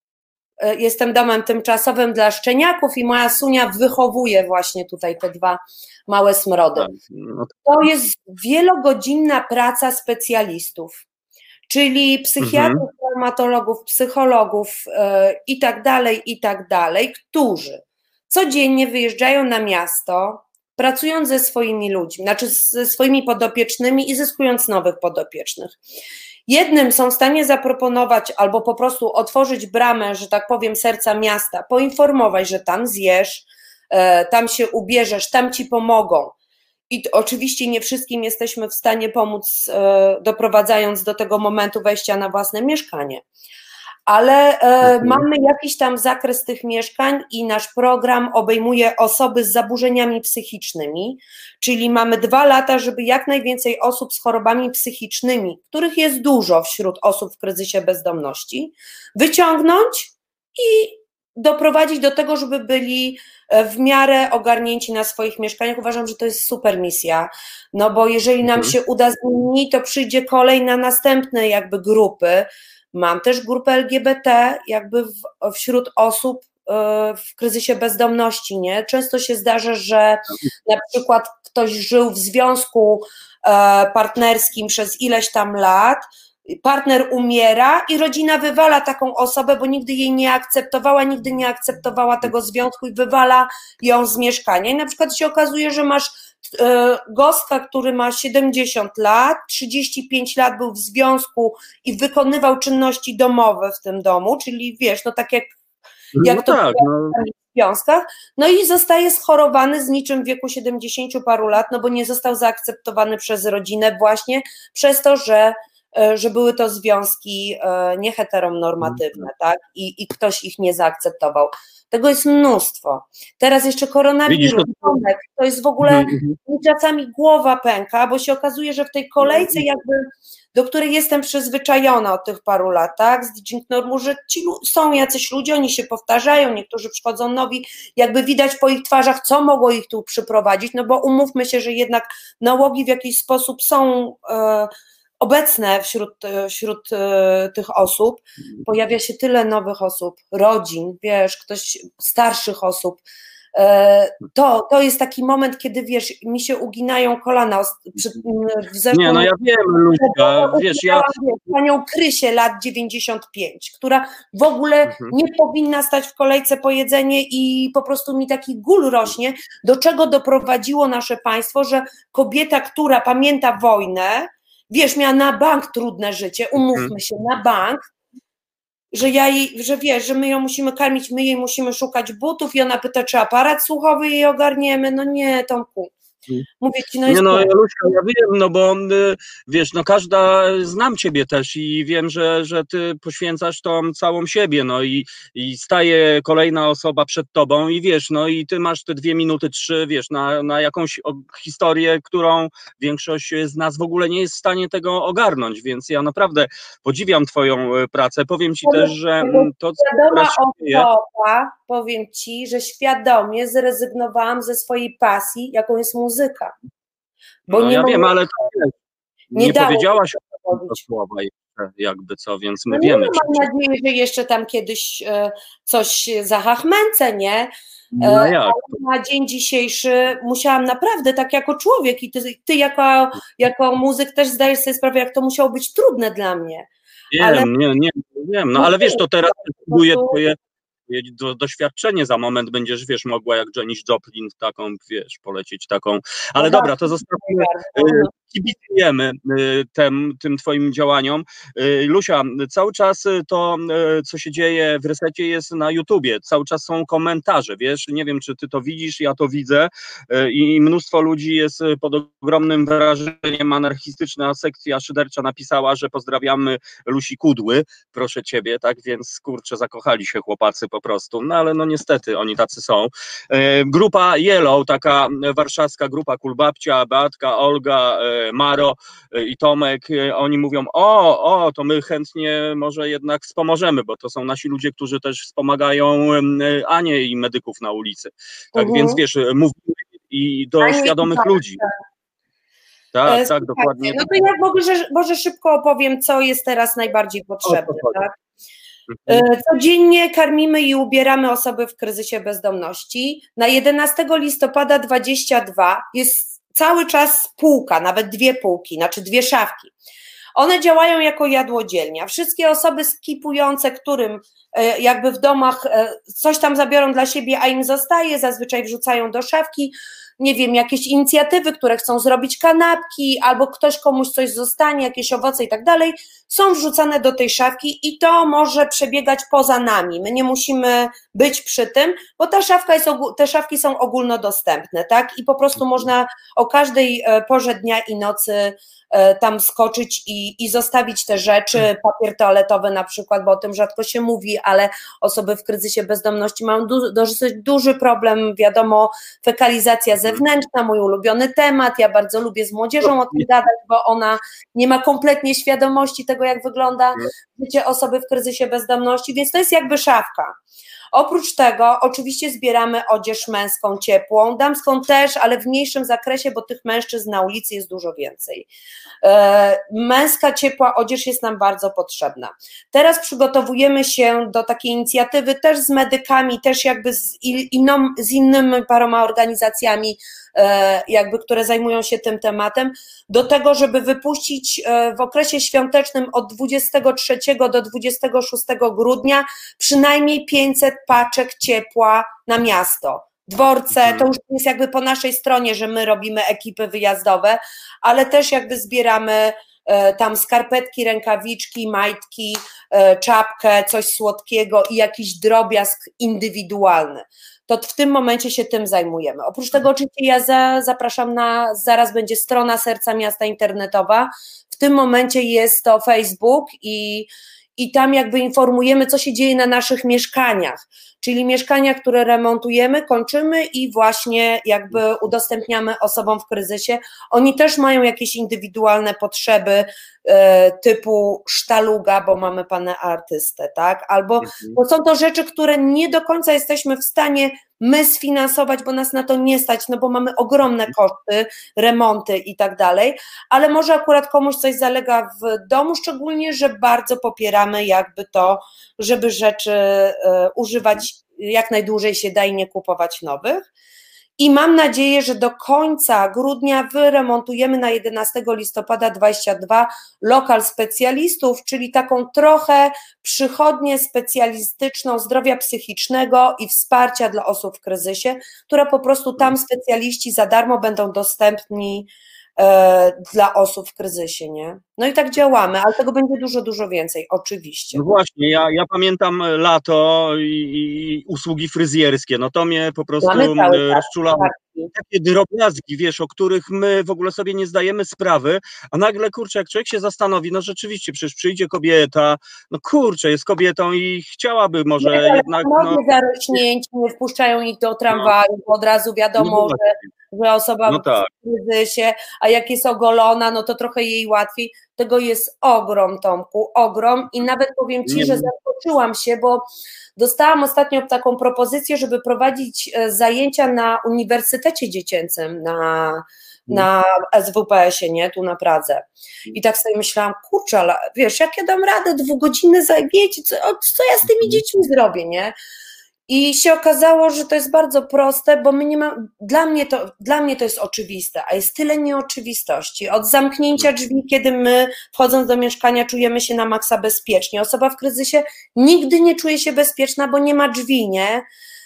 E, jestem domem tymczasowym dla szczeniaków i moja Sunia wychowuje właśnie tutaj te dwa małe smrody. Tak, no to jest wielogodzinna praca specjalistów, czyli psychiatrów, mhm. traumatologów, psychologów yy, i tak dalej, i tak dalej, którzy codziennie wyjeżdżają na miasto, pracując ze swoimi ludźmi, znaczy ze swoimi podopiecznymi i zyskując nowych podopiecznych. Jednym są w stanie zaproponować albo po prostu otworzyć bramę, że tak powiem, serca miasta, poinformować, że tam zjesz, e, tam się ubierzesz, tam ci pomogą. I oczywiście nie wszystkim jesteśmy w stanie pomóc, e, doprowadzając do tego momentu wejścia na własne mieszkanie ale e, mamy jakiś tam zakres tych mieszkań i nasz program obejmuje osoby z zaburzeniami psychicznymi, czyli mamy dwa lata, żeby jak najwięcej osób z chorobami psychicznymi, których jest dużo wśród osób w kryzysie bezdomności, wyciągnąć i doprowadzić do tego, żeby byli e, w miarę ogarnięci na swoich mieszkaniach. Uważam, że to jest super misja, no bo jeżeli nam Mhm. się uda z nimi, to przyjdzie kolej na następne jakby grupy. Mam też grupę LGBT jakby w, wśród osób e, w kryzysie bezdomności, nie? Często się zdarza, że na przykład ktoś żył w związku e, partnerskim przez ileś tam lat, partner umiera i rodzina wywala taką osobę, bo nigdy jej nie akceptowała, nigdy nie akceptowała tego związku i wywala ją z mieszkania. I na przykład się okazuje, że masz e, gostka, który ma 70 lat, 35 lat był w związku i wykonywał czynności domowe w tym domu, czyli wiesz, no tak jak, jak no to tak, no, w związkach, no i zostaje schorowany z niczym w wieku 70 paru lat, no bo nie został zaakceptowany przez rodzinę właśnie przez to, że że były to związki e, nieheteronormatywne, tak? I, I ktoś ich nie zaakceptował. Tego jest mnóstwo. Teraz jeszcze koronawirus, to- jest w ogóle Mhm, mhm. mi czasami głowa pęka, bo się okazuje, że w tej kolejce jakby, do której jestem przyzwyczajona od tych paru lat, tak, z Normu, że ci są jacyś ludzie, oni się powtarzają, niektórzy przychodzą nowi, jakby widać po ich twarzach, co mogło ich tu przyprowadzić, no bo umówmy się, że jednak nałogi w jakiś sposób są e, obecne wśród, e, wśród e, tych osób, pojawia się tyle nowych osób, rodzin, wiesz, ktoś starszych osób, E, to, to jest taki moment, kiedy wiesz, mi się uginają kolana. Przy, w zeszłym Nie, no ja wiem, Luśka, wiesz, ja... Panią Krysię lat 95, która w ogóle Mhm. nie powinna stać w kolejce po jedzenie i po prostu mi taki gól rośnie, do czego doprowadziło nasze państwo, że kobieta, która pamięta wojnę, wiesz, miała na bank trudne życie, umówmy Mhm. się, na bank, że ja jej, że wiesz, że my ją musimy karmić, my jej musimy szukać butów i ona pyta, czy aparat słuchowy jej ogarniemy, no nie, Tomku. Mhm. Mówię ci, no Nie jest no, trudno. Luśka, ja wiem, no bo wiesz, no każda, znam ciebie też i wiem, że, że ty poświęcasz tą całą siebie, no i, i staje kolejna osoba przed tobą i wiesz, no i ty masz te dwie minuty, trzy, wiesz, na, na jakąś historię, którą większość z nas w ogóle nie jest w stanie tego ogarnąć, więc ja naprawdę podziwiam twoją y, pracę. Powiem ci też, że to, co dzieje, osoba, powiem ci, że świadomie zrezygnowałam ze swojej pasji, jaką jest muzyka. Bo no nie ja wiem, ale to, nie nie, powiedziałaś o tym słowa jakby co, więc my No nie, wiemy. no, mam nadzieję, że jeszcze tam kiedyś e, coś zahachmęcę, nie? No E, jak? Na dzień dzisiejszy musiałam naprawdę, tak jako człowiek i ty, ty jako, jako muzyk też zdajesz sobie sprawę, jak to musiało być trudne dla mnie. Wiem, ale- nie, nie, wiem, no No ale wiesz, to teraz prostu- twoje twoje do, doświadczenie, za moment będziesz, wiesz, mogła jak Janis Joplin taką, wiesz, polecieć taką, ale No dobra, to zostawimy, No, kibicujemy y, tym, tym twoim działaniom. Y, Lusia, cały czas y, to, co się dzieje w resecie jest na YouTubie, cały czas są komentarze, wiesz, nie wiem, czy ty to widzisz, ja to widzę. I mnóstwo ludzi jest pod ogromnym wrażeniem, anarchistyczna sekcja szydercza napisała, że pozdrawiamy Lusi Kudły, proszę ciebie, tak, więc kurczę, zakochali się chłopacy po prostu, no ale no niestety oni tacy są. Grupa Yellow, taka warszawska grupa Kulbabcia, Beatka, Olga, Maro e, i Tomek, e, oni mówią, o, o, to my chętnie może jednak wspomożemy, bo to są nasi ludzie, którzy też wspomagają e, Anię i medyków na ulicy. Tak Mhm. więc wiesz, mówimy i do Anię i świadomych ludzi. Tak, E, tak, słuchajcie, dokładnie. No to ja może, może szybko opowiem, co jest teraz najbardziej potrzebne. chodzi. Tak? Mhm. Codziennie karmimy i ubieramy osoby w kryzysie bezdomności. Na 11 listopada 22 jest cały czas półka, nawet dwie półki, znaczy dwie szafki. One działają jako jadłodzielnia. Wszystkie osoby skipujące, którym e, jakby w domach e, coś tam zabiorą dla siebie, a im zostaje, zazwyczaj wrzucają do szafki. Nie wiem, jakieś inicjatywy, które chcą zrobić kanapki, albo ktoś komuś coś zostanie, jakieś owoce i tak dalej, są wrzucane do tej szafki i to może przebiegać poza nami. My nie musimy być przy tym, bo ta szafka jest, te szafki są ogólnodostępne, tak? I po prostu można o każdej e, porze dnia i nocy tam skoczyć i, i zostawić te rzeczy, papier toaletowy na przykład, bo o tym rzadko się mówi, ale osoby w kryzysie bezdomności mają du, dosyć duży problem, wiadomo, fekalizacja zewnętrzna, mój ulubiony temat, ja bardzo lubię z młodzieżą o tym gadać, bo ona nie ma kompletnie świadomości tego, jak wygląda życie osoby w kryzysie bezdomności, więc to jest jakby szafka. Oprócz tego oczywiście zbieramy odzież męską ciepłą, damską też, ale w mniejszym zakresie, bo tych mężczyzn na ulicy jest dużo więcej. E, męska ciepła odzież jest nam bardzo potrzebna. Teraz przygotowujemy się do takiej inicjatywy też z medykami, też jakby z, inną, z innymi paroma organizacjami, e, jakby, które zajmują się tym tematem, do tego, żeby wypuścić e, w okresie świątecznym od 23 do 26 grudnia przynajmniej 500 paczek ciepła na miasto. Dworce, to już jest jakby po naszej stronie, że my robimy ekipy wyjazdowe, ale też jakby zbieramy e, tam skarpetki, rękawiczki, majtki, e, czapkę, coś słodkiego i jakiś drobiazg indywidualny. To w tym momencie się tym zajmujemy. Oprócz tego oczywiście ja za, zapraszam na, zaraz będzie strona Serca Miasta internetowa. W tym momencie jest to Facebook i i tam jakby informujemy, co się dzieje na naszych mieszkaniach, czyli mieszkania, które remontujemy, kończymy i właśnie jakby udostępniamy osobom w kryzysie. Oni też mają jakieś indywidualne potrzeby e, typu sztaluga, bo mamy pana artystę, tak? Albo mhm. bo są to rzeczy, które nie do końca jesteśmy w stanie my sfinansować, bo nas na to nie stać, no bo mamy ogromne koszty, remonty i tak dalej, ale może akurat komuś coś zalega w domu, szczególnie, że bardzo popieramy jakby to, żeby rzeczy e, używać jak najdłużej się da i nie kupować nowych. I mam nadzieję, że do końca grudnia wyremontujemy na 11 listopada 22 lokal specjalistów, czyli taką trochę przychodnię specjalistyczną zdrowia psychicznego i wsparcia dla osób w kryzysie, która po prostu tam specjaliści za darmo będą dostępni dla osób w kryzysie, nie? No i tak działamy, ale tego będzie dużo, dużo więcej, oczywiście. No właśnie, ja, ja pamiętam lato i, i usługi fryzjerskie, no to mnie po prostu rozczulało. Takie drobiazgi, wiesz, o których my w ogóle sobie nie zdajemy sprawy, a nagle, kurczę, jak człowiek się zastanowi, no rzeczywiście, przecież przyjdzie kobieta, no kurczę, jest kobietą i chciałaby może nie, jednak... No, zarośnięci, nie wpuszczają ich do tramwaju, no. bo od razu wiadomo, no, że że osoba no tak. w kryzysie, a jak jest ogolona, no to trochę jej łatwiej. Tego jest ogrom, Tomku, ogrom i nawet powiem Ci, Nie. że zaskoczyłam się, bo dostałam ostatnio taką propozycję, żeby prowadzić e, zajęcia na Uniwersytecie Dziecięcym, na na SWPS-ie, nie, tu na Pradze. I tak sobie myślałam, kurczę, ale wiesz, jak ja dam radę dwugodzinne zajęcie, co, co ja z tymi mhm. dziećmi zrobię, nie? I się okazało, że to jest bardzo proste, bo my nie ma, dla mnie to, dla mnie to jest oczywiste, a jest tyle nieoczywistości. Od zamknięcia drzwi, kiedy my wchodząc do mieszkania czujemy się na maksa bezpiecznie. Osoba w kryzysie nigdy nie czuje się bezpieczna, bo nie ma drzwi, nie?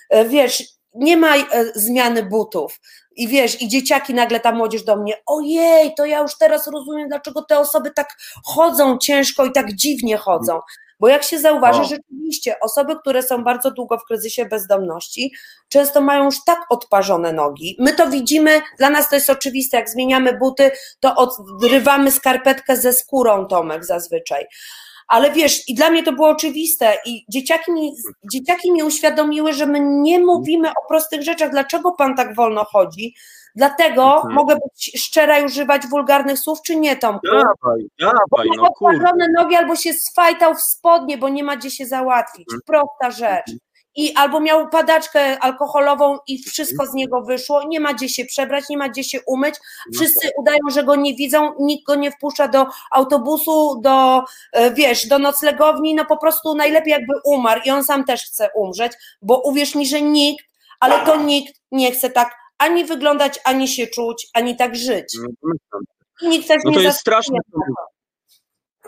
E, wiesz, nie ma e, zmiany butów. I wiesz, i dzieciaki nagle ta młodzież do mnie, ojej, to ja już teraz rozumiem, dlaczego te osoby tak chodzą ciężko i tak dziwnie chodzą. Bo jak się zauważy, o. rzeczywiście osoby, które są bardzo długo w kryzysie bezdomności, często mają już tak odparzone nogi. My to widzimy, dla nas to jest oczywiste, jak zmieniamy buty, to odrywamy skarpetkę ze skórą, Tomek, zazwyczaj. Ale wiesz, i dla mnie to było oczywiste, i dzieciaki mi, dzieciaki mi uświadomiły, że my nie mówimy o prostych rzeczach, dlaczego pan tak wolno chodzi, Dlatego mhm. mogę być szczera i używać wulgarnych słów, czy nie, Tomku? Dawaj, dawaj, no kurde. nogi albo się sfajtał w spodnie, bo nie ma gdzie się załatwić. Mhm. Prosta rzecz. Mhm. I albo miał padaczkę alkoholową i wszystko z niego wyszło, nie ma gdzie się przebrać, nie ma gdzie się umyć, no wszyscy tak. udają, że go nie widzą, nikt go nie wpuszcza do autobusu, do, e, wiesz, do noclegowni, no po prostu najlepiej jakby umarł i on sam też chce umrzeć, bo uwierz mi, że nikt, ale to nikt nie chce tak ani wyglądać, ani się czuć, ani tak żyć. No, Nikt tak no to nie jest straszne.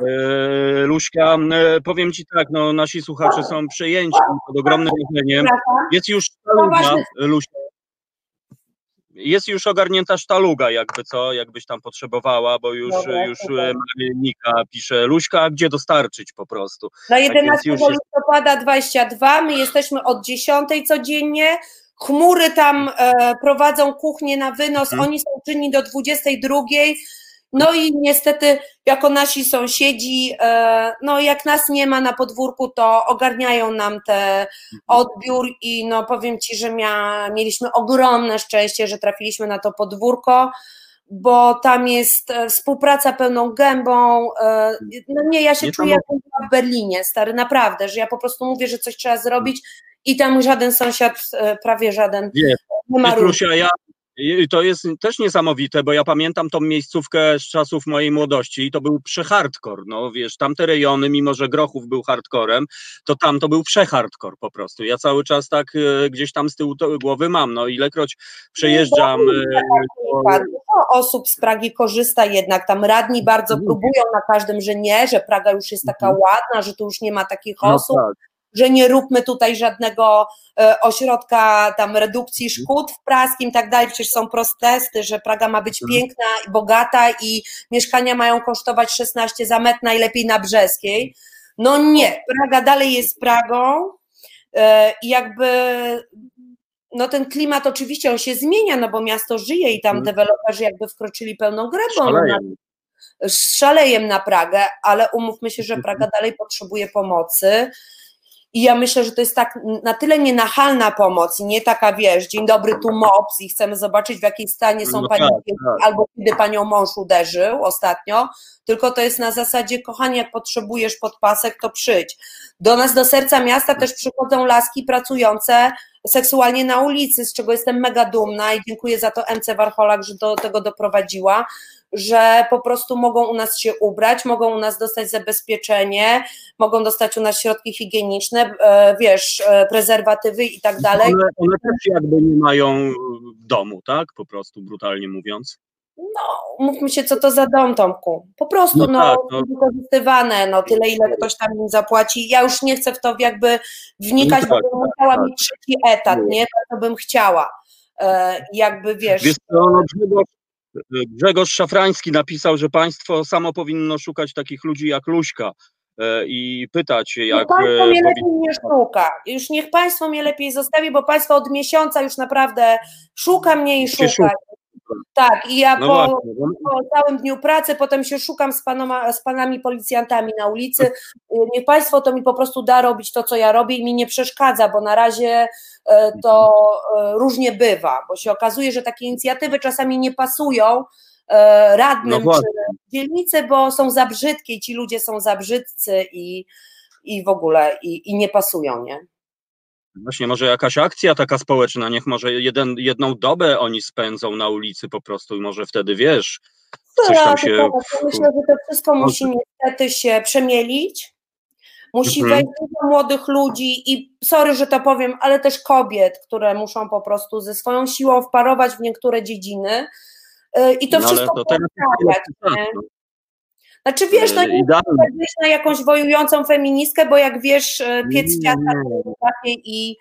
E, Luśka, e, powiem Ci tak, no, nasi słuchacze są przejęci pod ogromnym wrażeniem. Jest już sztaluga, Luśka. Jest już ogarnięta sztaluga, jakby co, jakbyś tam potrzebowała, bo już, Dobra, już e, Nika pisze, Luśka, gdzie dostarczyć po prostu. Na 11 tak listopada 22, my jesteśmy od 10 codziennie, Chmury tam prowadzą kuchnię na wynos, mhm. oni są czynni do 22. No i niestety, jako nasi sąsiedzi, e, no jak nas nie ma na podwórku, to ogarniają nam te odbiór i no powiem Ci, że mia, mieliśmy ogromne szczęście, że trafiliśmy na to podwórko, bo tam jest e, współpraca pełną gębą. e, No nie, ja się Nie czuję jak w Berlinie, stary, naprawdę, że ja po prostu mówię, że coś trzeba zrobić i tam żaden sąsiad, prawie żaden, Wiesz, nie ma ja, i to jest też niesamowite, bo ja pamiętam tą miejscówkę z czasów mojej młodości i to był przehardkor, no wiesz, tamte rejony, mimo że Grochów był hardcorem, to tam to był przehardkor po prostu. Ja cały czas tak e, gdzieś tam z tyłu głowy mam, no ilekroć przejeżdżam... e, to- Dużo osób z Pragi korzysta jednak, tam radni bardzo próbują na każdym, że nie, że Praga już jest taka Mhm. ładna, że tu już nie ma takich no osób, tak. Że nie róbmy tutaj żadnego e, ośrodka tam redukcji Mhm. szkód w praskim i tak dalej, przecież są protesty, że Praga ma być Mhm. piękna i bogata i mieszkania mają kosztować 16 za metr, najlepiej na Brzeskiej. No nie, Praga dalej jest Pragą e, i jakby no ten klimat oczywiście on się zmienia, no bo miasto żyje i tam Mhm. deweloperzy jakby wkroczyli pełną grebą na, Szaleję. z szalejem na Pragę, ale umówmy się, że. Praga dalej potrzebuje pomocy. I ja myślę, że to jest tak na tyle nienachalna pomoc, i nie taka, wiesz, dzień dobry, tu MOPS i chcemy zobaczyć, w jakiej stanie są No pani tak, tak. albo kiedy panią mąż uderzył ostatnio, tylko to jest na zasadzie, kochanie, jak potrzebujesz podpasek, to przyjdź. Do nas, do serca miasta też przychodzą laski pracujące seksualnie na ulicy, z czego jestem mega dumna i dziękuję za to MC Warcholak, że do tego doprowadziła, że po prostu mogą u nas się ubrać, mogą u nas dostać zabezpieczenie, mogą dostać u nas środki higieniczne, e, wiesz, e, prezerwatywy i tak dalej. One, one też jakby nie mają w domu, tak? Po prostu, brutalnie mówiąc. No, mówmy się, co to za dom, Tomku. Po prostu, No no, tak, no. wykorzystywane, no, tyle, ile ktoś tam im zapłaci. Ja już nie chcę w to jakby wnikać, No bo tak, bym tak, musiała tak. mieć trzeci etat, nie? To bym chciała. E, jakby, wiesz, Wiesz co, no Grzegorz, Grzegorz Szafrański napisał, że państwo samo powinno szukać takich ludzi jak Luśka e, i pytać, No jak państwo e, mnie lepiej nie szuka. Już niech państwo mnie lepiej zostawi, bo państwo od miesiąca już naprawdę szuka mnie i Się szuka. Tak, i ja No po, no, po całym dniu pracy, potem się szukam z, panoma, z panami policjantami na ulicy. Y, Niech państwo to mi po prostu da robić to, co ja robię i mi nie przeszkadza, bo na razie e, to e, różnie bywa, bo się okazuje, że takie inicjatywy czasami nie pasują e, no radnym czy dzielnicy, bo są za brzydkie, ci ludzie są za brzydcy i, i w ogóle i, i nie pasują, nie? Właśnie, może jakaś akcja taka społeczna, niech może jeden, jedną dobę oni spędzą na ulicy po prostu i może wtedy, wiesz, coś tam Tak, się... tak, ja Myślę, że to wszystko musi niestety się przemielić. Musi Mhm. wejść dużo młodych ludzi i sorry, że to powiem, ale też kobiet, które muszą po prostu ze swoją siłą wparować w niektóre dziedziny. Yy, I to No, wszystko to teraz poprawiać, tak, nie? no, Znaczy wiesz, no e, nie idealnie. chcę wyjść na jakąś wojującą feministkę, bo jak wiesz, e, piec Nie, nie. potrafię i,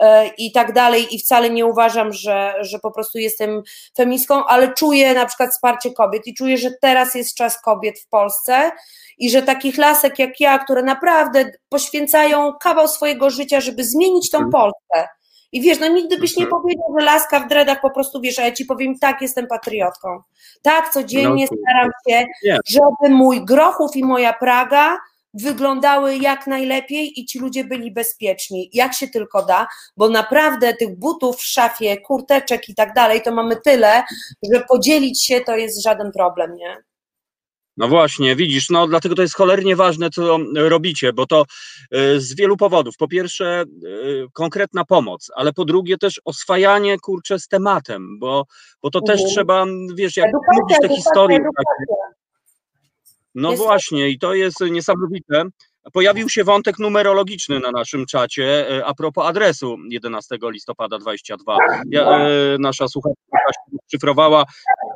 e, i tak dalej i wcale nie uważam, że, że po prostu jestem feministką, ale czuję na przykład wsparcie kobiet i czuję, że teraz jest czas kobiet w Polsce i że takich lasek jak ja, które naprawdę poświęcają kawał swojego życia, żeby zmienić tą Mhm. Polskę. I wiesz, no nigdy byś nie Mhm. powiedział, że laska w dreadach po prostu wiesz, a ja ci powiem, tak, jestem patriotką. Tak, codziennie No, staram się, żeby mój Grochów i moja Praga wyglądały jak najlepiej i ci ludzie byli bezpieczni, jak się tylko da, bo naprawdę tych butów w szafie, kurteczek i tak dalej, to mamy tyle, że podzielić się to jest żaden problem, nie? No właśnie, widzisz, no dlatego to jest cholernie ważne, co robicie, bo to e, z wielu powodów. Po pierwsze, e, konkretna pomoc, ale po drugie też oswajanie, kurczę, z tematem, bo, bo to też Mhm. trzeba, wiesz, jak Edukacja, mówisz te edukacja, historie, edukacja. no Jest- właśnie, i to jest niesamowite. Pojawił się wątek numerologiczny na naszym czacie e, a propos adresu 11 listopada 22. Ja, e, nasza słuchaczka się szyfrowała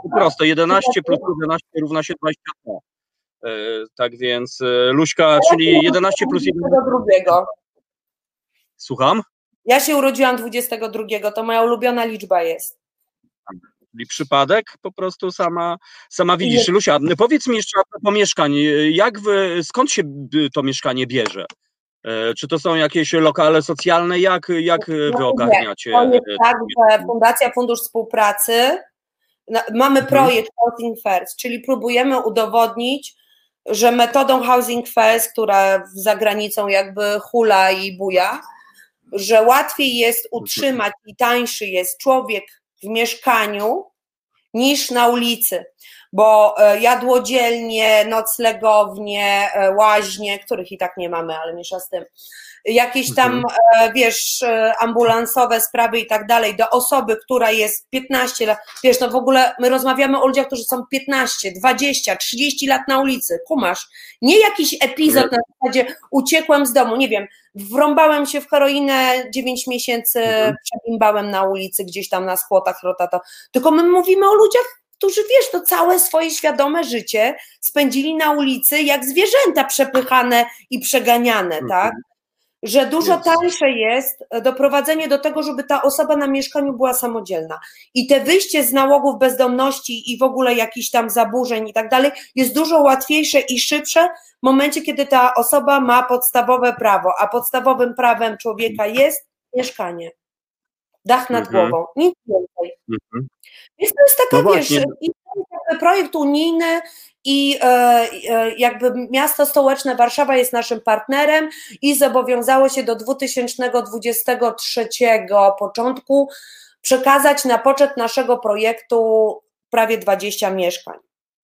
po prostu 11 plus 11 równa się 22. E, tak więc Luśka, czyli 11 plus 11. 22. Słucham? Ja się urodziłam 22, to moja ulubiona liczba jest. Czyli przypadek po prostu sama, sama widzisz. Jest. Lusia, powiedz mi jeszcze propos mieszkań, jak wy, skąd się to mieszkanie bierze? E, Czy to są jakieś lokale socjalne? Jak, jak wy No ogarniacie? To jest tak, że Fundacja Fundusz Współpracy mamy Mhm. projekt Housing First, czyli próbujemy udowodnić, że metodą Housing First, która za granicą jakby hula i buja, że łatwiej jest utrzymać i tańszy jest człowiek w mieszkaniu niż na ulicy, bo e, jadłodzielnie, noclegownie, e, łaźnie, których i tak nie mamy, ale mniejsza z tym, jakieś tam, e, wiesz, ambulansowe sprawy i tak dalej, do osoby, która jest 15 lat, wiesz, no w ogóle my rozmawiamy o ludziach, którzy są 15, 20, 30 lat na ulicy, kumasz, nie jakiś epizod na zasadzie uciekłem z domu, nie wiem, wrąbałem się w heroinę 9 miesięcy, Mhm. przebimbałem na ulicy, gdzieś tam na skłotach, rotato, tylko my mówimy o ludziach, którzy, wiesz, to całe swoje świadome życie spędzili na ulicy jak zwierzęta przepychane i przeganiane, Mhm. tak? Że dużo tańsze jest doprowadzenie do tego, żeby ta osoba na mieszkaniu była samodzielna. I te wyjście z nałogów bezdomności i w ogóle jakichś tam zaburzeń i tak dalej jest dużo łatwiejsze i szybsze w momencie, kiedy ta osoba ma podstawowe prawo, a podstawowym prawem człowieka jest mieszkanie. Dach nad Mhm. głową, nic więcej. Mhm. Więc to jest taka, No wiesz, i projekt unijny i e, e, jakby miasto stołeczne Warszawa jest naszym partnerem i zobowiązało się do 2023 początku przekazać na poczet naszego projektu prawie 20 mieszkań.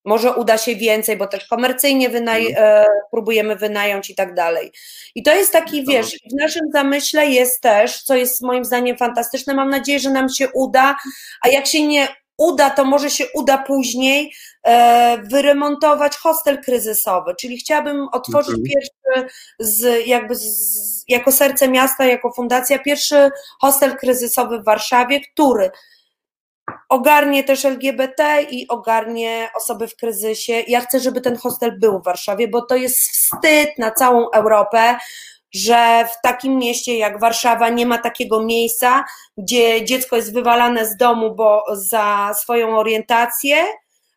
Może uda się więcej, bo też komercyjnie wynaj- e, próbujemy wynająć i tak dalej. I to jest taki, wiesz, w naszym zamyśle jest też, co jest moim zdaniem fantastyczne, mam nadzieję, że nam się uda, a jak się nie uda, to może się uda później e, wyremontować hostel kryzysowy, czyli chciałabym otworzyć Mhm. pierwszy z, jakby z, jako serce miasta, jako fundacja, pierwszy hostel kryzysowy w Warszawie, który ogarnie też LGBT i ogarnie osoby w kryzysie. Ja chcę, żeby ten hostel był w Warszawie, bo to jest wstyd na całą Europę, że w takim mieście jak Warszawa nie ma takiego miejsca, gdzie dziecko jest wywalane z domu, bo za swoją orientację,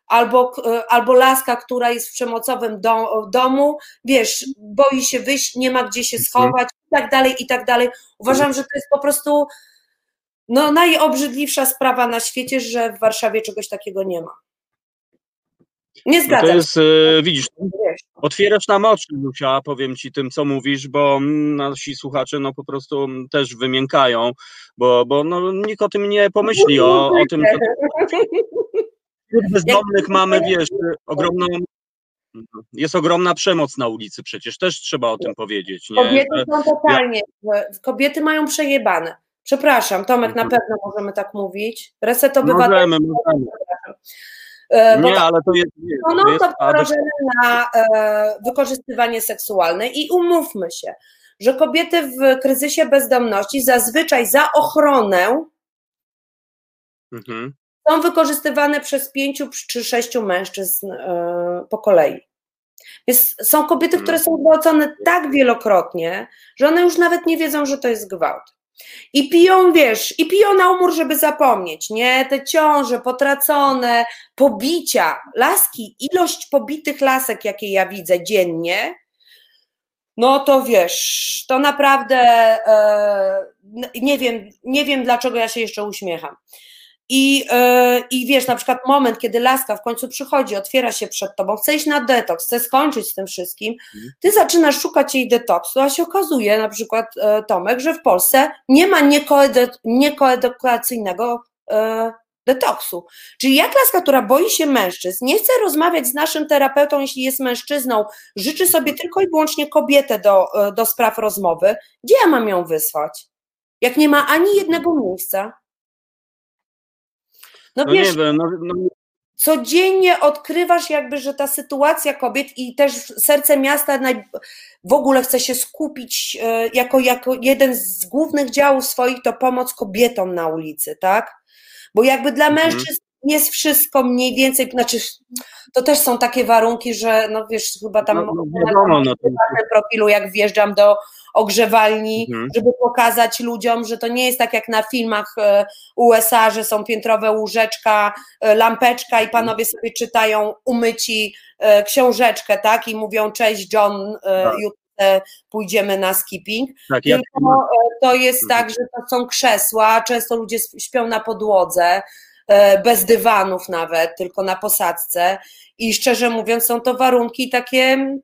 albo, albo laska, która jest w przemocowym dom, domu, wiesz, boi się wyjść, nie ma gdzie się schować i tak dalej, i tak dalej. Uważam, że to jest po prostu no, najobrzydliwsza sprawa na świecie, że w Warszawie czegoś takiego nie ma. Nie No zgadzam to jest, e, widzisz, otwierasz nam oczy, Lucia, powiem ci tym, co mówisz, bo nasi słuchacze no po prostu też wymiękają, bo, bo no, nikt o tym nie pomyśli, o, o tym, że wśród bezdomnych mamy, wiesz, ogromną jest ogromna przemoc na ulicy przecież, też trzeba o tym powiedzieć. Nie? Kobiety Że- są totalnie, kobiety mają przejebane. Przepraszam, Tomek, na Mhm. pewno możemy tak mówić. Reset obywatelski. Możemy, możemy. E, Nie, ale to jest, wiesz, No, to no jest to a, wrażenie na e, wykorzystywanie seksualne i umówmy się, że kobiety w kryzysie bezdomności zazwyczaj za ochronę mhm. są wykorzystywane przez pięciu czy sześciu mężczyzn e, po kolei. Więc są kobiety, które są gwałcone tak wielokrotnie, że one już nawet nie wiedzą, że to jest gwałt. I piją, wiesz, i piją na umór, żeby zapomnieć, nie? Te ciąże, potracone, pobicia, laski, ilość pobitych lasek, jakie ja widzę dziennie, no to wiesz, to naprawdę e, nie wiem, nie wiem dlaczego ja się jeszcze uśmiecham. I, yy, I wiesz, na przykład moment, kiedy laska w końcu przychodzi, otwiera się przed tobą, chce iść na detoks, chce skończyć z tym wszystkim, ty zaczynasz szukać jej detoksu, a się okazuje, na przykład e, Tomek, że w Polsce nie ma niekoedu- niekoedukacyjnego e, detoksu. Czyli jak laska, która boi się mężczyzn, nie chce rozmawiać z naszym terapeutą, jeśli jest mężczyzną, życzy sobie tylko i wyłącznie kobietę do, do spraw rozmowy, gdzie ja mam ją wysłać? Jak nie ma ani jednego miejsca. No, No wiesz, nie wiem, no, no, codziennie odkrywasz jakby, że ta sytuacja kobiet i też serce miasta naj... w ogóle chce się skupić e, jako, jako jeden z głównych działów swoich to pomoc kobietom na ulicy, tak? Bo jakby dla Mhm. mężczyzn jest wszystko mniej więcej, znaczy to też są takie warunki, że no wiesz, chyba tam no, no, wiadomo, no, to, profilu, jak wjeżdżam do ogrzewalni, Mhm. żeby pokazać ludziom, że to nie jest tak jak na filmach e, USA, że są piętrowe łóżeczka, e, lampeczka i panowie sobie czytają umyci e, książeczkę, tak? I mówią, cześć John, Tak. jutro pójdziemy na skipping. tak, jak, Tylko to jest Mhm. tak, że to są krzesła, często ludzie śpią na podłodze, bez dywanów nawet, tylko na posadzce. I szczerze mówiąc, są to warunki takie,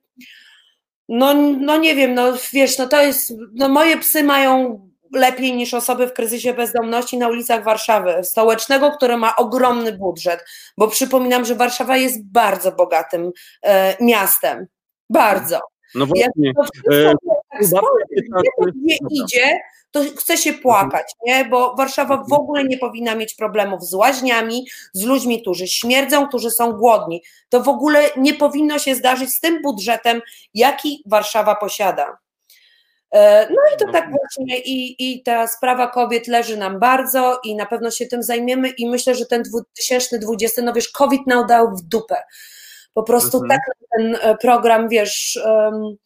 no, no nie wiem, no wiesz, no to jest, no moje psy mają lepiej niż osoby w kryzysie bezdomności na ulicach Warszawy, stołecznego, które ma ogromny budżet, bo przypominam, że Warszawa jest bardzo bogatym e, miastem. Bardzo. No właśnie. Jak to wszystko tak sporo, nie idzie, to chce się płakać, nie? bo Warszawa w ogóle nie powinna mieć problemów z łaźniami, z ludźmi, którzy śmierdzą, którzy są głodni. To w ogóle nie powinno się zdarzyć z tym budżetem, jaki Warszawa posiada. E, no i to tak właśnie i, i ta sprawa kobiet leży nam bardzo i na pewno się tym zajmiemy i myślę, że ten 2020, no wiesz, COVID nam dał w dupę. Po prostu mhm. tak ten e, program, wiesz, um,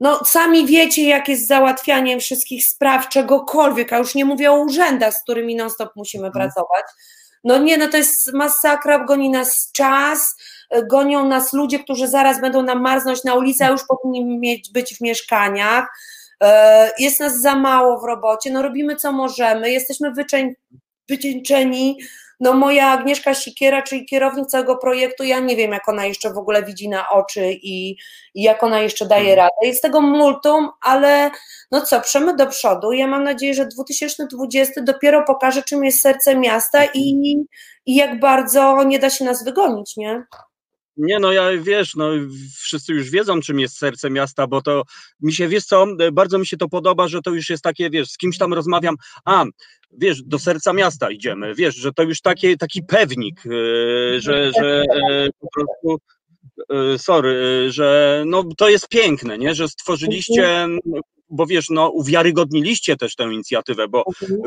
no sami wiecie, jak jest załatwianiem wszystkich spraw, czegokolwiek, a już nie mówię o urzędach, z którymi non-stop musimy mhm. pracować. No nie, no to jest masakra, goni nas czas, e, gonią nas ludzie, którzy zaraz będą nam marznąć na ulicy, a już powinni mieć, być w mieszkaniach. E, jest nas za mało w robocie, no robimy co możemy, jesteśmy wycieńczeni, no moja Agnieszka Sikiera, czyli kierownik całego projektu, ja nie wiem, jak ona jeszcze w ogóle widzi na oczy i, i jak ona jeszcze daje mhm. radę. Jest tego multum, ale no co, przemy do przodu. Ja mam nadzieję, że 2020 dopiero pokaże, czym jest serce miasta i, i jak bardzo nie da się nas wygonić, nie? Nie, no ja wiesz, no wszyscy już wiedzą, czym jest serce miasta, bo to mi się, wiesz co, bardzo mi się to podoba, że to już jest takie, wiesz, z kimś tam rozmawiam, a, wiesz, do serca miasta idziemy, wiesz, że to już takie, taki pewnik, yy, że, że yy, po prostu yy, sorry, że no to jest piękne, nie, że stworzyliście bo wiesz, no uwiarygodniliście też tę inicjatywę, bo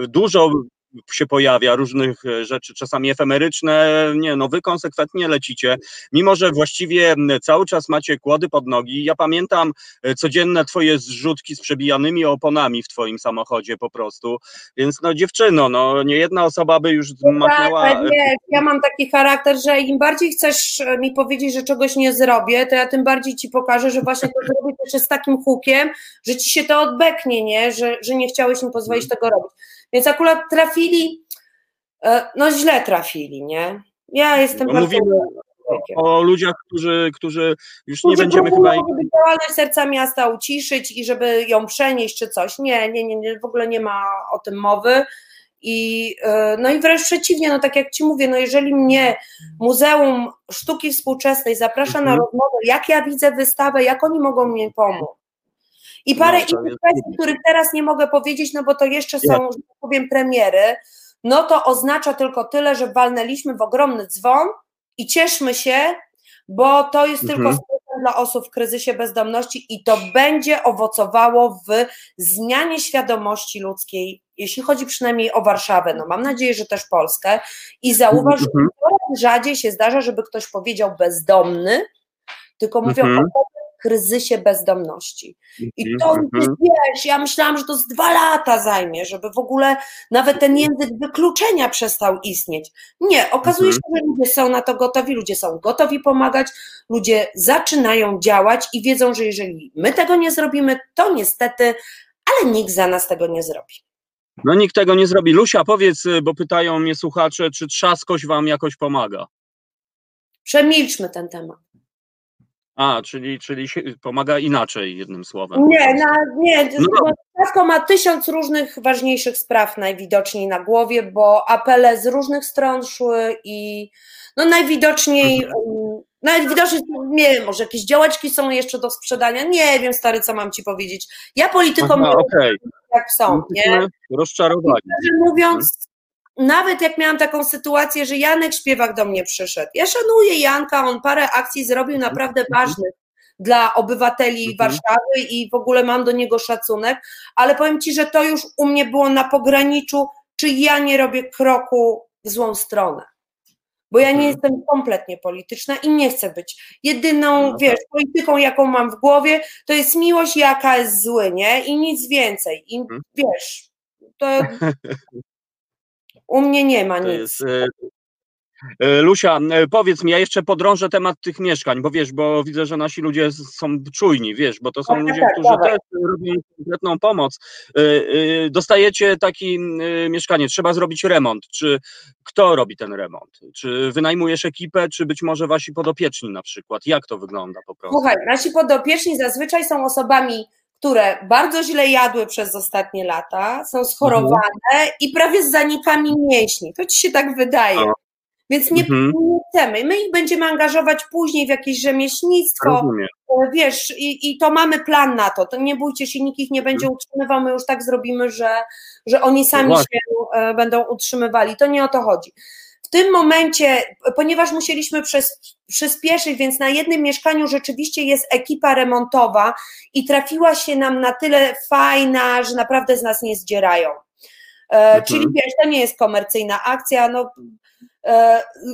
dużo się pojawia, różnych e, rzeczy, czasami efemeryczne, nie, no wy konsekwentnie lecicie, mimo że właściwie cały czas macie kłody pod nogi. Ja pamiętam e, codzienne twoje zrzutki z przebijanymi oponami w twoim samochodzie po prostu, więc no dziewczyno, no nie jedna osoba by już no machnęła... Tak, nie, ja mam taki charakter, że im bardziej chcesz e, mi powiedzieć, że czegoś nie zrobię, to ja tym bardziej ci pokażę, że właśnie to zrobię też z takim hukiem, że ci się to odbeknie, nie, że, że nie chciałeś mi pozwolić mhm. tego robić. Więc akurat trafili, e, no źle trafili, nie? Ja jestem no, bardzo... Mówimy o, o ludziach, którzy, którzy już nie będziemy chyba... Żeby działalność serca miasta uciszyć i żeby ją przenieść czy coś. Nie, nie, nie, nie w ogóle nie ma o tym mowy. I, e, no i wręcz przeciwnie, no tak jak Ci mówię, no jeżeli mnie Muzeum Sztuki Współczesnej zaprasza na mhm. rozmowę, jak ja widzę wystawę, jak oni mogą mi pomóc, i parę no, innych kwestii, których teraz nie mogę powiedzieć, no bo to jeszcze są, ja. że tak powiem, premiery, no to oznacza tylko tyle, że walnęliśmy w ogromny dzwon i cieszmy się, bo to jest mhm. tylko dla osób w kryzysie bezdomności i to będzie owocowało w zmianie świadomości ludzkiej, jeśli chodzi przynajmniej o Warszawę, no mam nadzieję, że też Polskę i zauważ, że mhm. coraz rzadziej się zdarza, żeby ktoś powiedział bezdomny, tylko mówią mhm. o kryzysie bezdomności. I to, mhm. wiesz, ja myślałam, że to z dwa lata zajmie, żeby w ogóle nawet ten język wykluczenia przestał istnieć. Nie, okazuje się, mhm. że ludzie są na to gotowi, ludzie są gotowi pomagać, ludzie zaczynają działać i wiedzą, że jeżeli my tego nie zrobimy, to niestety, ale nikt za nas tego nie zrobi. No nikt tego nie zrobi. Lusia, powiedz, bo pytają mnie słuchacze, czy trzaskość wam jakoś pomaga? Przemilczmy ten temat. A, czyli, czyli pomaga inaczej, jednym słowem. Nie, na, nie. No. ma tysiąc różnych ważniejszych spraw najwidoczniej na głowie, bo apele z różnych stron szły i no najwidoczniej, mhm. najwidoczniej, nie wiem, może jakieś działeczki są jeszcze do sprzedania, nie wiem stary, co mam ci powiedzieć. Ja politykom Aha, okay. jak są, nie? Rozczarowani. Mówiąc, nawet jak miałam taką sytuację, że Janek Śpiewak do mnie przyszedł. Ja szanuję Janka, on parę akcji zrobił naprawdę mhm. ważnych dla obywateli mhm. Warszawy i w ogóle mam do niego szacunek, ale powiem Ci, że to już u mnie było na pograniczu, czy ja nie robię kroku w złą stronę. Bo ja nie mhm. jestem kompletnie polityczna i nie chcę być. Jedyną, no wiesz, tak. polityką, jaką mam w głowie, to jest miłość, jaka jest zły, nie? I nic więcej. I wiesz, to U mnie nie ma nic. Jest, e, E, Lusia, e, powiedz mi, ja jeszcze podrążę temat tych mieszkań, bo wiesz, bo widzę, że nasi ludzie są czujni, wiesz, bo to są Tak, ludzie, tak, którzy też robią konkretną pomoc. Dostajecie takie mieszkanie, trzeba zrobić remont. Czy kto robi ten remont? Czy wynajmujesz ekipę, czy być może wasi podopieczni na przykład? Jak to wygląda po prostu? Słuchaj, nasi podopieczni zazwyczaj są osobami, które bardzo źle jadły przez ostatnie lata, są schorowane i prawie z zanikami mięśni. To ci się tak wydaje. O. Więc nie, Mhm. nie chcemy. My ich będziemy angażować później w jakieś rzemieślnictwo, Rozumiem. E, wiesz, i, i to mamy plan na to. To nie bójcie się, nikt ich nie będzie utrzymywał, my już tak zrobimy, że, że oni sami właśnie. się e, będą utrzymywali. To nie o to chodzi. W tym momencie, ponieważ musieliśmy przyspieszyć, więc na jednym mieszkaniu rzeczywiście jest ekipa remontowa i trafiła się nam na tyle fajna, że naprawdę z nas nie zdzierają. E, Mhm. Czyli wiesz, to nie jest komercyjna akcja, no,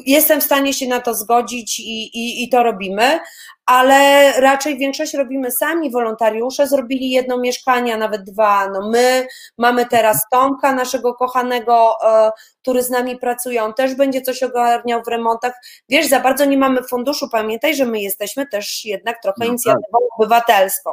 jestem w stanie się na to zgodzić i, i, i to robimy, ale raczej większość robimy sami, wolontariusze zrobili jedno mieszkanie, a nawet dwa, no my mamy teraz Tomka, naszego kochanego, e, który z nami pracuje, on też będzie coś ogarniał w remontach, wiesz, za bardzo nie mamy funduszu, pamiętaj, że my jesteśmy też jednak trochę No tak. inicjatywą obywatelską,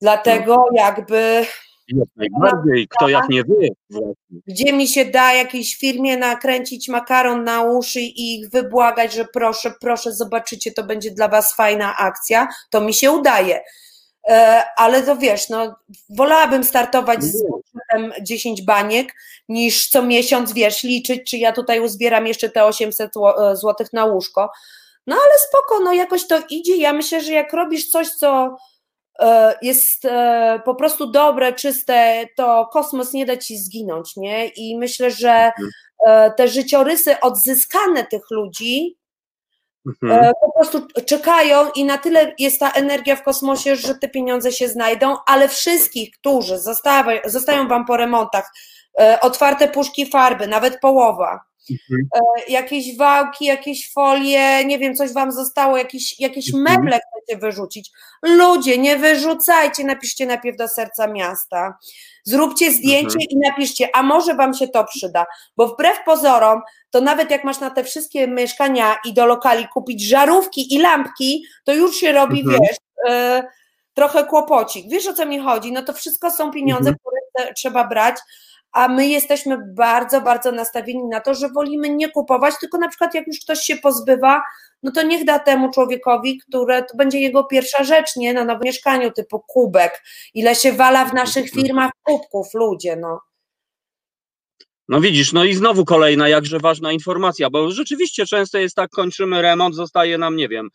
dlatego jakby Jak najbardziej, kto jak nie wy. właśnie. gdzie mi się da jakiejś firmie nakręcić makaron na uszy i ich wybłagać, że proszę, proszę, zobaczycie, to będzie dla was fajna akcja, to mi się udaje. E, Ale to wiesz, no, wolałabym startować z budżetem 10 baniek, niż co miesiąc, wiesz, liczyć, czy ja tutaj uzbieram jeszcze te 800 zł na łóżko. No ale spoko, no jakoś to idzie. Ja myślę, że jak robisz coś, co e, jest e, po prostu dobre, czyste, to kosmos nie da ci zginąć, nie? I myślę, że e, te życiorysy odzyskane tych ludzi Mhm. e, po prostu czekają i na tyle jest ta energia w kosmosie, że te pieniądze się znajdą, ale wszystkich, którzy zostają wam po remontach, e, otwarte puszki farby, nawet połowa, Mhm. e, jakieś wałki, jakieś folie, nie wiem, coś wam zostało, jakieś, jakieś Mhm. meble chcecie wyrzucić. Ludzie, nie wyrzucajcie, napiszcie najpierw do serca miasta. Zróbcie zdjęcie Mhm. i napiszcie, a może wam się to przyda, bo wbrew pozorom, to nawet jak masz na te wszystkie mieszkania i do lokali kupić żarówki i lampki, to już się robi, Mhm. wiesz, e, trochę kłopocik. Wiesz o co mi chodzi? No to wszystko są pieniądze, Mhm. które trzeba brać, a my jesteśmy bardzo, bardzo nastawieni na to, że wolimy nie kupować, tylko na przykład jak już ktoś się pozbywa, no to niech da temu człowiekowi, które to będzie jego pierwsza rzecz, nie? Na nowym mieszkaniu typu kubek. Ile się wala w naszych firmach kubków, ludzie, no. No widzisz, no i znowu kolejna jakże ważna informacja, bo rzeczywiście często jest tak, kończymy remont, zostaje nam, nie wiem,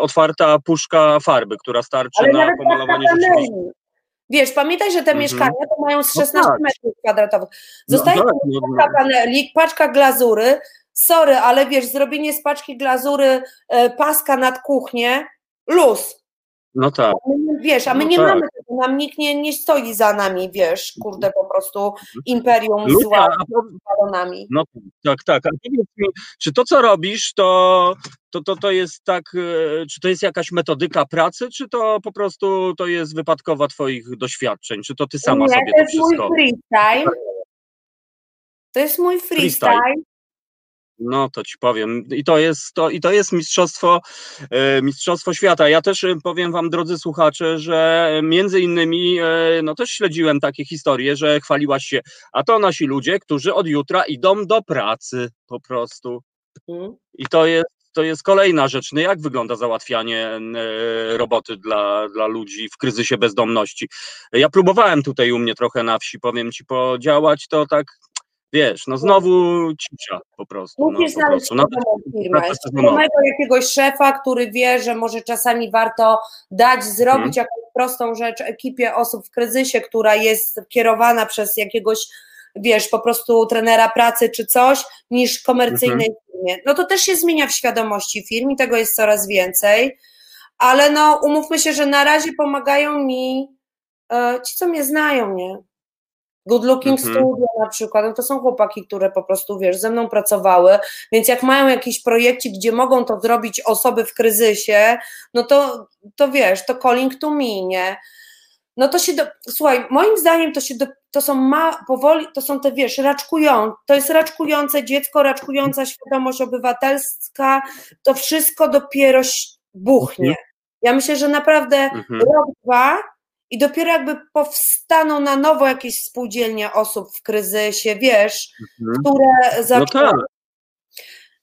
otwarta puszka farby, która starczy Ale na pomalowanie taka rzeczywiście. Wiesz, pamiętaj, że te Mhm. mieszkania to mają z No 16 tak. metrów kwadratowych. No Zostaje tak, no, paczka no. panelik, paczka glazury. Sorry, ale wiesz, zrobienie z paczki glazury e, paska nad kuchnię, luz. No tak. Wiesz, a my No nie tak. mamy tego, nam nikt nie, nie stoi za nami, wiesz, kurde, po prostu imperium Ludzie, zła balonami. No tak, tak. A powiedz mi, czy to, co robisz, to, to, to, to jest tak, e, czy to jest jakaś metodyka pracy, czy to po prostu to jest wypadkowa twoich doświadczeń? Czy to ty sama nie, sobie to to jest mój wszystko? freestyle. To jest mój freestyle. Freestyle. No to ci powiem. I to jest, to, i to jest mistrzostwo, e, mistrzostwo świata. Ja też e, powiem wam, drodzy słuchacze, że między innymi, e, no też śledziłem takie historie, że chwaliłaś się, a to nasi ludzie, którzy od jutra idą do pracy po prostu. Mhm. I to jest, to jest kolejna rzecz. No jak wygląda załatwianie e, roboty dla, dla ludzi w kryzysie bezdomności? Ja próbowałem tutaj u mnie trochę na wsi, powiem ci, podziałać, to tak, wiesz, no znowu cicia po prostu. No, Musisz po znaleźć prostu. Nawet świadomą firmę, świadomego jakiegoś szefa, który wie, że może czasami warto dać, zrobić Mhm. jakąś prostą rzecz ekipie osób w kryzysie, która jest kierowana przez jakiegoś, wiesz, po prostu trenera pracy czy coś, niż komercyjnej Mhm. firmie. No to też się zmienia w świadomości firm i tego jest coraz więcej, ale no umówmy się, że na razie pomagają mi e, ci, co mnie znają, nie? Good Looking Mhm. Studio na przykład, no to są chłopaki, które po prostu, wiesz, ze mną pracowały, więc jak mają jakiś projekcik, gdzie mogą to zrobić osoby w kryzysie, no to, to wiesz, to calling to me, nie? No to się, do, słuchaj, moim zdaniem to się do, to są ma, powoli, to są te, wiesz, raczkujące, to jest raczkujące dziecko, raczkująca świadomość obywatelska, to wszystko dopiero buchnie. Ja myślę, że naprawdę mhm. rok, dwa i dopiero jakby powstaną na nowo jakieś spółdzielnie osób w kryzysie, wiesz, mhm. które zaczną... No tak.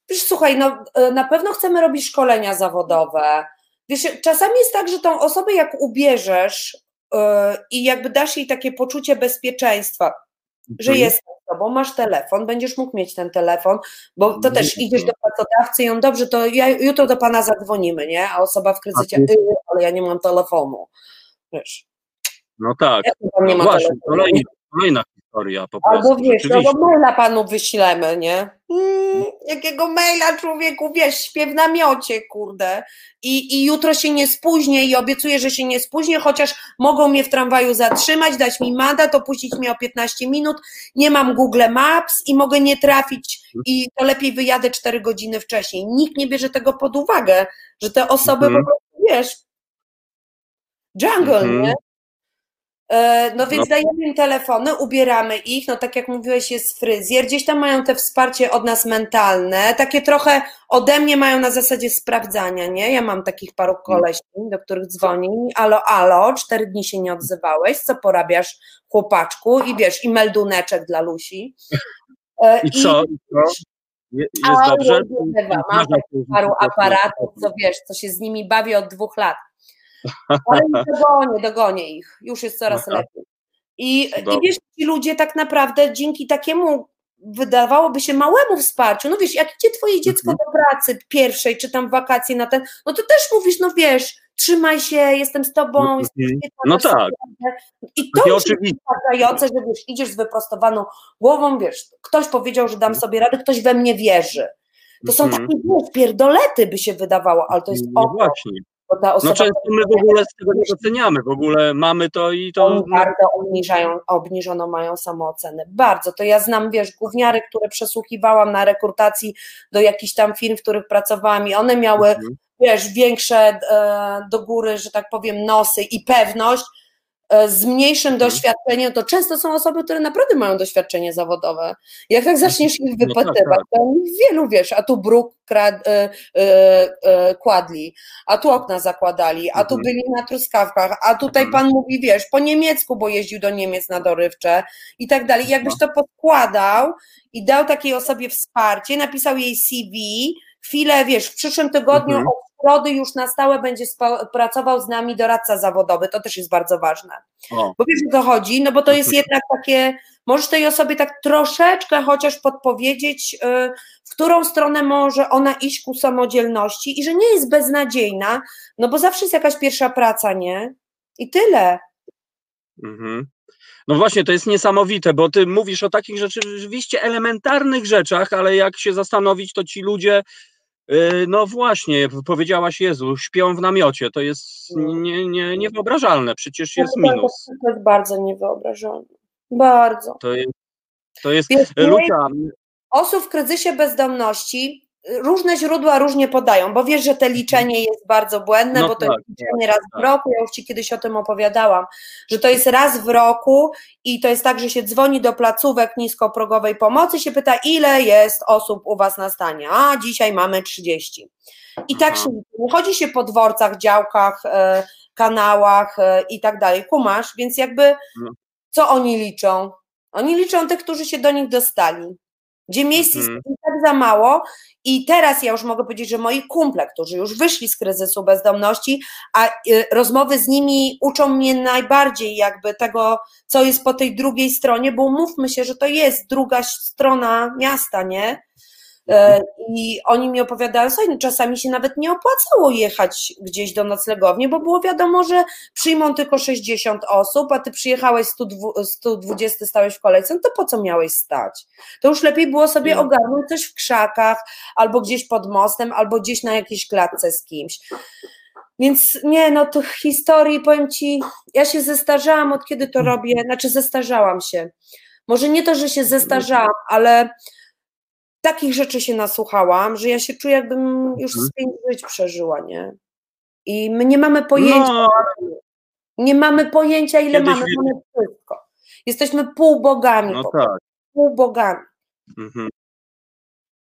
Wiesz, słuchaj, no, e, na pewno chcemy robić szkolenia zawodowe. Wiesz, czasami jest tak, że tą osobę jak ubierzesz yy, i jakby dasz jej takie poczucie bezpieczeństwa, że mhm. jest z tobą, masz telefon, będziesz mógł mieć ten telefon, bo to też mhm. idziesz do pracodawcy i on, dobrze, to ja, jutro do pana zadzwonimy, nie? A osoba w kryzysie, ale ja nie mam telefonu, wiesz. No tak, no właśnie, kolejny, kolejna historia po prostu. Albo wiesz, albo maila panu wyślemy, nie? Mm, jakiego maila człowieku, wiesz, śpię w namiocie, kurde. I, I jutro się nie spóźnię i obiecuję, że się nie spóźnię, chociaż mogą mnie w tramwaju zatrzymać, dać mi mandat, opuścić mnie o 15 minut, nie mam Google Maps i mogę nie trafić i to lepiej wyjadę 4 godziny wcześniej. Nikt nie bierze tego pod uwagę, że te osoby mhm. po prostu, wiesz, jungle, mhm. nie? E, no więc no. dajemy im telefony, ubieramy ich, no tak jak mówiłeś, jest fryzjer, gdzieś tam mają te wsparcie od nas mentalne, takie trochę ode mnie mają na zasadzie sprawdzania, nie? Ja mam takich paru mm. koleśni, do których dzwoni, alo, alo, cztery dni się nie odzywałeś, co porabiasz chłopaczku i wiesz, i melduneczek dla Lusi. E, I, co? I co? Jest a, dobrze? Mam paru aparatów, co wiesz, co się z nimi bawi od dwóch lat. Ale dogonię, dogonię ich, już jest coraz Aha. lepiej. I, I wiesz, ci ludzie tak naprawdę dzięki takiemu wydawałoby się małemu wsparciu, no wiesz, jak idzie twoje dziecko mhm. do pracy pierwszej, czy tam wakacje na ten, no to też mówisz, no wiesz, trzymaj się, jestem z tobą, jestem no tak. I to jest wystarczające, że wiesz, idziesz z wyprostowaną głową, wiesz, ktoś powiedział, że dam sobie radę, ktoś we mnie wierzy. To są mhm. takie wiesz, pierdolety by się wydawało, ale to jest no właśnie. No często my w ogóle z tego nie doceniamy, w ogóle mamy to i to... Bardzo obniżają, obniżono mają samoocenę, bardzo. To ja znam, wiesz, gówniary, które przesłuchiwałam na rekrutacji do jakichś tam firm, w których pracowałam i one miały, mhm. wiesz, większe e, do góry, że tak powiem, nosy i pewność, z mniejszym mhm. doświadczeniem, to często są osoby, które naprawdę mają doświadczenie zawodowe. Jak tak zaczniesz ich wypytywać, no tak, tak. to wielu wiesz, a tu bruk krad, y, y, y, kładli, a tu okna zakładali, a tu mhm. byli na truskawkach, a tutaj mhm. pan mówi, wiesz, po niemiecku, bo jeździł do Niemiec na dorywcze i tak dalej. Jakbyś to podkładał i dał takiej osobie wsparcie, napisał jej CV, chwilę, wiesz, w przyszłym tygodniu mhm środy już na stałe będzie pracował z nami doradca zawodowy, to też jest bardzo ważne. O. Bo wiesz o co chodzi, no bo to jest jednak takie, możesz tej osobie tak troszeczkę chociaż podpowiedzieć, y, w którą stronę może ona iść ku samodzielności i że nie jest beznadziejna, no bo zawsze jest jakaś pierwsza praca, nie? I tyle. Mhm. No właśnie, to jest niesamowite, bo ty mówisz o takich rzeczywiście elementarnych rzeczach, ale jak się zastanowić, to ci ludzie no właśnie, powiedziałaś Jezu, śpią w namiocie, to jest nie, nie, niewyobrażalne, przecież jest minus. To jest bardzo niewyobrażalne, bardzo. To jest, to jest Lucia. Osób w kryzysie bezdomności różne źródła różnie podają, bo wiesz, że te liczenie jest bardzo błędne, no bo to tak, jest liczenie raz tak. w roku, ja już Ci kiedyś o tym opowiadałam, że to jest raz w roku i to jest tak, że się dzwoni do placówek niskoprogowej pomocy, się pyta, ile jest osób u Was na stanie, a dzisiaj mamy 30. I tak się chodzi się po dworcach, działkach, e, kanałach e, i tak dalej, kumasz, więc jakby no. co oni liczą? Oni liczą tych, którzy się do nich dostali gdzie miejsc jest mm. tak za mało i teraz ja już mogę powiedzieć, że moi kumple, którzy już wyszli z kryzysu bezdomności, a y, rozmowy z nimi uczą mnie najbardziej jakby tego, co jest po tej drugiej stronie, bo umówmy się, że to jest druga strona miasta, nie? E, I oni mi opowiadają, że no czasami się nawet nie opłacało jechać gdzieś do noclegowni, bo było wiadomo, że przyjmą tylko 60 osób, a ty przyjechałeś 120, stałeś w kolejce, no to po co miałeś stać? To już lepiej było sobie ogarnąć coś w krzakach, albo gdzieś pod mostem, albo gdzieś na jakiejś klatce z kimś. Więc nie, no to historii, powiem Ci, ja się zestarzałam od kiedy to robię, znaczy zestarzałam się. Może nie to, że się zestarzałam, ale takich rzeczy się nasłuchałam, że ja się czuję, jakbym już mhm. z pięć żyć przeżyła, nie? I my nie mamy pojęcia, no. nie mamy pojęcia, ile Kiedyś mamy, mamy wszystko. Jesteśmy półbogami, No tak. półbogami. Mhm.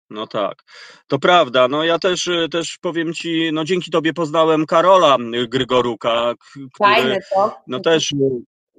No tak, to prawda. No ja też, y, też powiem ci, no dzięki tobie poznałem Karola y, Grygoruka, który Fajne to. no też, y,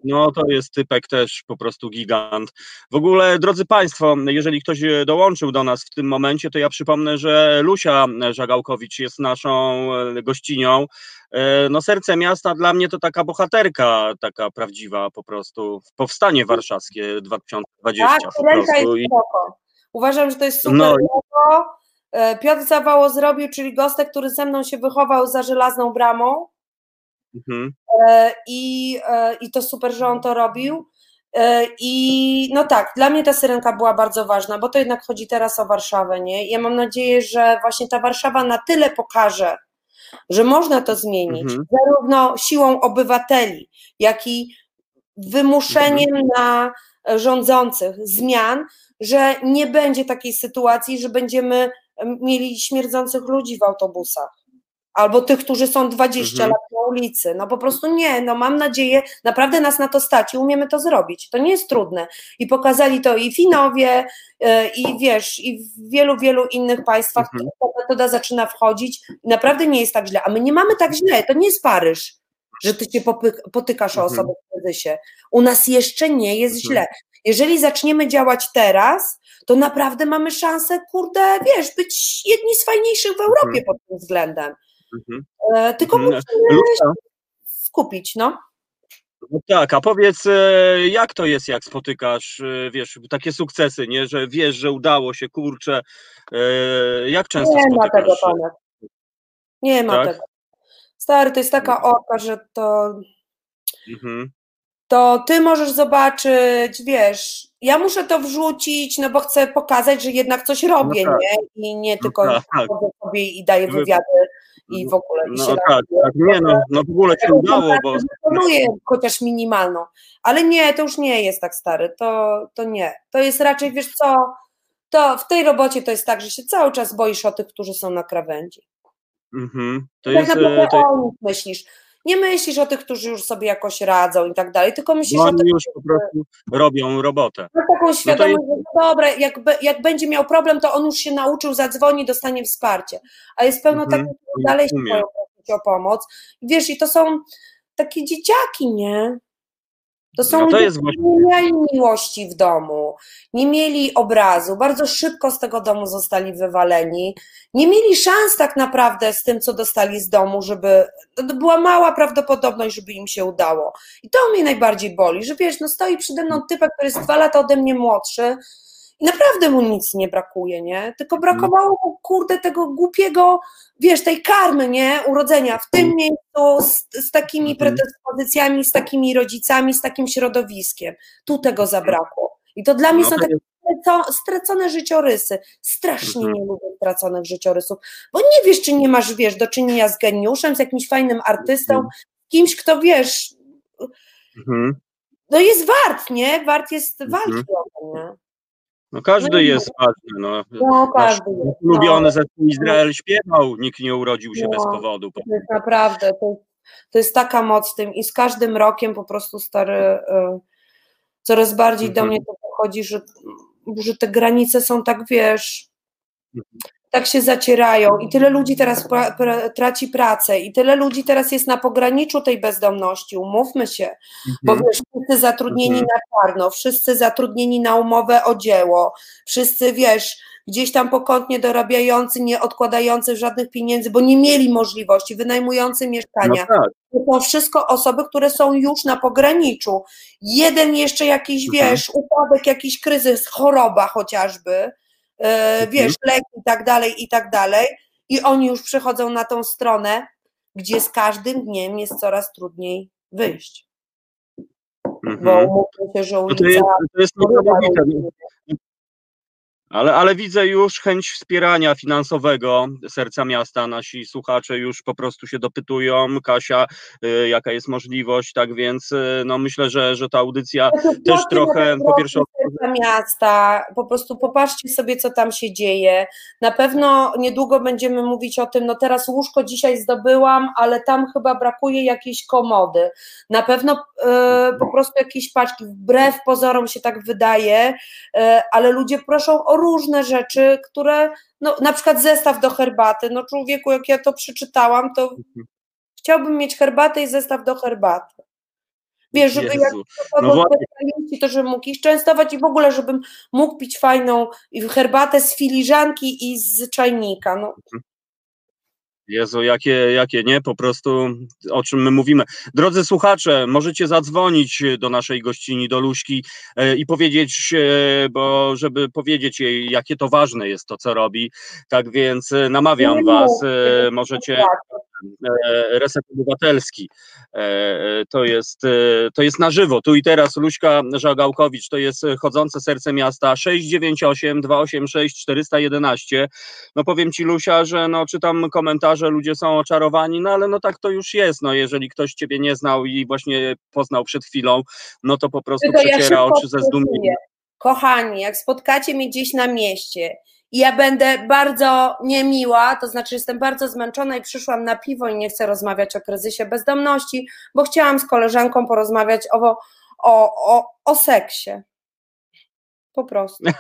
no to jest typek też po prostu gigant. W ogóle, drodzy Państwo, jeżeli ktoś y, dołączył do nas w tym momencie, to ja przypomnę, że Lusia Żagałkowicz jest naszą y, gościnią. Y, No serce miasta dla mnie to taka bohaterka, taka prawdziwa po prostu. Powstanie warszawskie 2020 Tak, po jest spoko. Uważam, że to jest super No. logo. E, Piotr Zawało zrobił, czyli Gostek, który ze mną się wychował za żelazną bramą Mhm. E, i, e, i to super, że on to robił. E, I no tak, dla mnie ta syrenka była bardzo ważna, bo to jednak chodzi teraz o Warszawę, nie? Ja mam nadzieję, że właśnie ta Warszawa na tyle pokaże, że można to zmienić, Mhm. zarówno siłą obywateli, jak i wymuszeniem Mhm. na rządzących zmian, że nie będzie takiej sytuacji, że będziemy em, mieli śmierdzących ludzi w autobusach. Albo tych, którzy są 20 Mhm. lat na ulicy. No po prostu nie, no mam nadzieję, naprawdę nas na to stać i umiemy to zrobić. To nie jest trudne. I pokazali to i Finowie, e, i wiesz, i w wielu, wielu innych państwach Mhm. ta metoda zaczyna wchodzić naprawdę nie jest tak źle. A my nie mamy tak źle, to nie jest Paryż, że ty się potykasz o Mhm. osobę w kryzysie. U nas jeszcze nie jest Mhm. źle. Jeżeli zaczniemy działać teraz, to naprawdę mamy szansę, kurde, wiesz, być jedni z fajniejszych w Europie Mhm. pod tym względem. Mhm. E, tylko Mhm. musimy skupić, no. no tak, a powiedz, e, jak to jest, jak spotykasz, e, wiesz, takie sukcesy, nie, że wiesz, że udało się, kurczę, jak często Nie ma tego, spotykasz? Tomek. Nie ma Tak? tego. Stary, to jest taka orka, że to, Mhm. to ty możesz zobaczyć, wiesz, ja muszę to wrzucić, no bo chcę pokazać, że jednak coś robię, tak. nie? I nie tylko tak, tak. sobie i daję Wy- wywiady i w ogóle. No się tak, tak, nie no, no w ogóle się udało, bo Wykonuję chociaż minimalną, ale nie, to już nie jest tak stary, to, to nie. To jest raczej, wiesz co, to w tej robocie to jest tak, że się cały czas boisz o tych, którzy są na krawędzi. mhm, to tak jest, naprawdę e, to, o nich myślisz. Nie myślisz o tych, którzy już sobie jakoś radzą i tak dalej, tylko myślisz no o tych, już po prostu robią robotę. masz taką świadomość, jest- że no dobra, jak, jak będzie miał problem, to on już się nauczył, zadzwoni, dostanie wsparcie. A jest pełno Mhm, takich, którzy dalej się boją prosić o pomoc. Wiesz, i to są takie dzieciaki, nie? To są No to ludzie, którzy nie mieli miłości w domu, nie mieli obrazu, bardzo szybko z tego domu zostali wywaleni, nie mieli szans tak naprawdę z tym, co dostali z domu, żeby, to była mała prawdopodobność, żeby im się udało. I to mnie najbardziej boli, że wiesz, no stoi przede mną typek, który jest dwa lata ode mnie młodszy i naprawdę mu nic nie brakuje, nie? Tylko brakowało mu, kurde, tego głupiego, wiesz, tej karmy, nie? Urodzenia w tym miejscu, z, z takimi Mhm. predyspozycjami, z takimi rodzicami, z takim środowiskiem. Tu tego zabrakło. I to dla mnie No są takie straco- stracone życiorysy. Strasznie Mhm. nie lubię straconych życiorysów, bo nie wiesz, czy nie masz, wiesz, do czynienia z geniuszem, z jakimś fajnym artystą, Mhm. kimś, kto, wiesz, Mhm. no jest wart, nie? Wart jest Mhm. walki o to, nie? No każdy No jest ważny, no. No, każdy jest. No. ulubiony zespół Izrael śpiewał, nikt nie urodził się No. bez powodu. To jest naprawdę, to, to jest taka moc tym i z każdym rokiem po prostu stary, y, coraz bardziej do Mhm. mnie to pochodzi, że, że te granice są tak, wiesz, Mhm. Tak się zacierają i tyle ludzi teraz pra, pra, traci pracę i tyle ludzi teraz jest na pograniczu tej bezdomności, umówmy się, bo Mhm. wiesz, wszyscy zatrudnieni Mhm. na czarno, wszyscy zatrudnieni na umowę o dzieło, wszyscy, wiesz, gdzieś tam pokątnie dorabiający, nie odkładający żadnych pieniędzy, bo nie mieli możliwości, wynajmujący No mieszkania. tak, To są wszystko osoby, które są już na pograniczu. Jeden jeszcze jakiś, Mhm. wiesz, upadek, jakiś kryzys, choroba chociażby. Wiesz, leki i tak dalej, i tak dalej. I oni już przechodzą na tą stronę, gdzie z każdym dniem jest coraz trudniej wyjść. Bo mhm. umówmy się, że No to ulica jest, to jest porywa niesamowite. Ale, ale widzę już chęć wspierania finansowego serca miasta. Nasi słuchacze już po prostu się dopytują, Kasia, y, jaka jest możliwość, tak więc y, no myślę, że, że ta audycja też trochę po pierwsze serca miasta, po prostu popatrzcie sobie, co tam się dzieje. Na pewno niedługo będziemy mówić o tym, no teraz łóżko dzisiaj zdobyłam, ale tam chyba brakuje jakiejś komody. Na pewno e, po prostu jakieś paczki, wbrew pozorom się tak wydaje, e, ale ludzie proszą o różne rzeczy, które, no na przykład zestaw do herbaty, no człowieku, jak ja to przeczytałam, to chciałbym mieć herbatę i zestaw do herbaty. Wiesz, żeby jak no właśnie. to żebym mógł ich częstować i w ogóle, żebym mógł pić fajną herbatę z filiżanki i z czajnika. No. Jezu, jakie, jakie nie, po prostu o czym my mówimy. Drodzy słuchacze, możecie zadzwonić do naszej gościni, do Luśki e, i powiedzieć, e, bo żeby powiedzieć jej, jakie to ważne jest to, co robi. Tak więc e, namawiam was, możecie Reset Obywatelski. To jest, to jest na żywo, tu i teraz Luśka Żagałkowicz, to jest chodzące serce miasta 698 286 411. No powiem Ci Lusia, że no czytam komentarze, ludzie są oczarowani, no ale no tak to już jest, no jeżeli ktoś Ciebie nie znał i właśnie poznał przed chwilą, no to po prostu Tylko przeciera ja oczy ze zdumienia. Kochani, jak spotkacie mnie gdzieś na mieście i ja będę bardzo niemiła, to znaczy jestem bardzo zmęczona i przyszłam na piwo i nie chcę rozmawiać o kryzysie bezdomności, bo chciałam z koleżanką porozmawiać o, o, o, o seksie. Po prostu.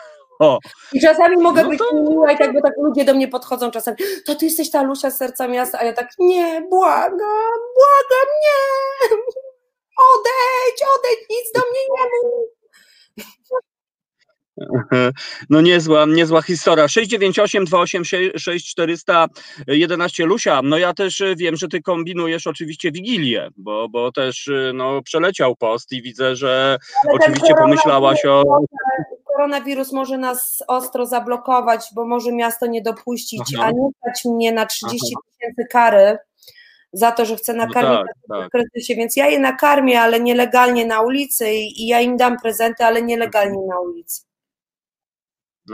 O. I czasami mogę No być to- miła i tak, bo tak ludzie do mnie podchodzą czasami, to ty jesteś ta Lusia z serca miasta, a ja tak, nie, błagam, błagam, nie, odejdź, odejdź, nic do mnie nie mów. No niezła, niezła historia. 698 286 411 Lusia, no ja też y, wiem, że ty kombinujesz oczywiście Wigilię, bo, bo też y, no, przeleciał post i widzę, że Ale oczywiście pomyślałaś o... Koronawirus może nas ostro zablokować, bo może miasto nie dopuścić, Aha. a nie dać mnie na 30 tysięcy kary za to, że chcę No nakarmić tak, na tak. w kryzysie, więc ja je nakarmię, ale nielegalnie na ulicy i, i ja im dam prezenty, ale nielegalnie na ulicy.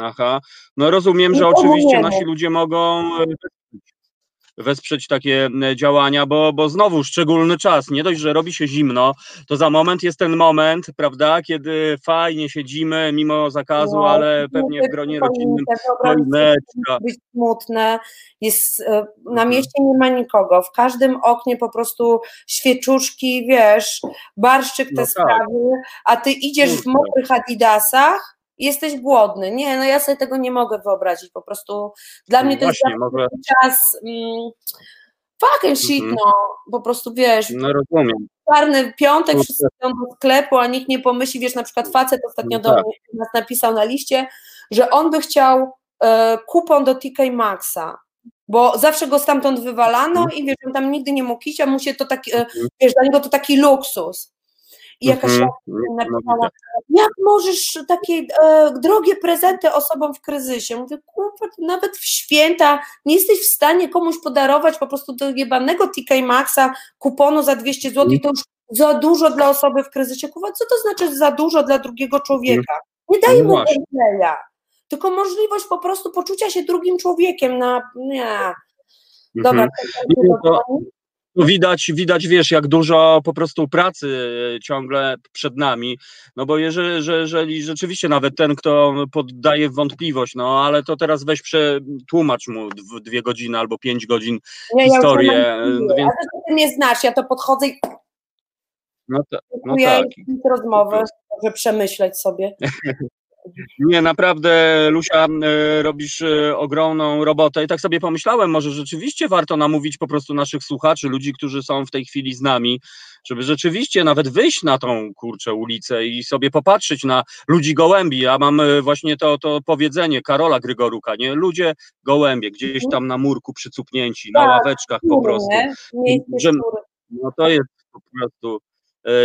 Aha, no rozumiem, że oczywiście nasi ludzie mogą e, wesprzeć, takie e, działania, bo, bo znowu szczególny czas, nie dość, że robi się zimno, to za moment jest ten moment, prawda, kiedy fajnie siedzimy mimo zakazu, No, ale pewnie w gronie rodzinnym choineczka. być smutne, jest, e, na Mhm. mieście nie ma nikogo, w każdym oknie po prostu świeczuszki, wiesz, barszczyk te No tak. sprawy, a ty idziesz w mokrych adidasach jesteś głodny. Nie, no ja sobie tego nie mogę wyobrazić, po prostu dla mnie to Właśnie, jest może, czas mm, fucking shit, Mhm. no, po prostu wiesz, no rozumiem. czarny piątek, Kurczę. wszyscy idą do sklepu, a nikt nie pomyśli, wiesz, na przykład facet ostatnio No do tak. mnie nas napisał na liście, że on by chciał e, kupon do TK Maxa, bo zawsze go stamtąd wywalano Mhm. i wiesz, on tam nigdy nie mógł iść, a mu się to taki, e, wiesz, dla niego to taki luksus. I jakaś Mhm. mi No, napisała, jak możesz takie e, drogie prezenty osobom w kryzysie? Mówię, kurwa, nawet w święta nie jesteś w stanie komuś podarować po prostu do jebanego TK Maxa kuponu za 200 zł i to już za dużo dla osoby w kryzysie. Kurwa, co to znaczy za dużo dla drugiego człowieka? Nie daj No mu gameplaya, tylko możliwość po prostu poczucia się drugim człowiekiem na... Nie. Dobra, Mhm. to- Nie, to- To widać, widać, wiesz, jak dużo po prostu pracy e, ciągle przed nami, no bo jeżeli, że- jeżeli rzeczywiście nawet ten, kto poddaje wątpliwość, no ale to teraz weź przetłumacz mu dw- dwie godziny albo pięć godzin nie, ja już historię, e, no więc, A ty mnie znasz, ja to podchodzę i no, to, no tak. i rozmowę, żeby przemyśleć sobie. Nie, naprawdę, Lusia, e, robisz e, ogromną robotę i tak sobie pomyślałem, może rzeczywiście warto namówić po prostu naszych słuchaczy, ludzi, którzy są w tej chwili z nami, żeby rzeczywiście nawet wyjść na tą, kurczę, ulicę i sobie popatrzeć na ludzi gołębi. Ja mam e, właśnie to, to powiedzenie Karola Grygoruka, nie? Ludzie gołębie, gdzieś tam na murku przycupnięci, na Tak, ławeczkach po prostu. No to jest po prostu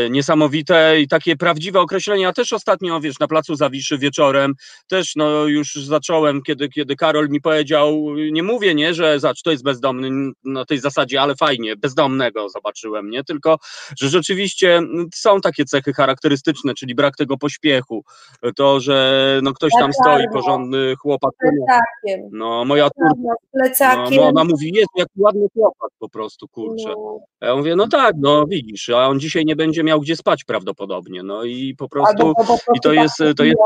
niesamowite i takie prawdziwe określenia. Też ostatnio, wiesz, na placu Zawiszy wieczorem też no już zacząłem, kiedy, kiedy Karol mi powiedział, nie mówię, nie, że zacz, to jest bezdomny na tej zasadzie, ale fajnie, bezdomnego zobaczyłem, nie, tylko, że rzeczywiście są takie cechy charakterystyczne, czyli brak tego pośpiechu, to, że no ktoś tam stoi, porządny chłopak. Plecakiem. No, moja córka, no, plecakiem. no, ona mówi, jest jak ładny chłopak po prostu, kurczę. No. Ja mówię, no tak, no widzisz, a on dzisiaj nie będzie miał gdzie spać prawdopodobnie, no i po prostu, po prostu i to jest, to jest,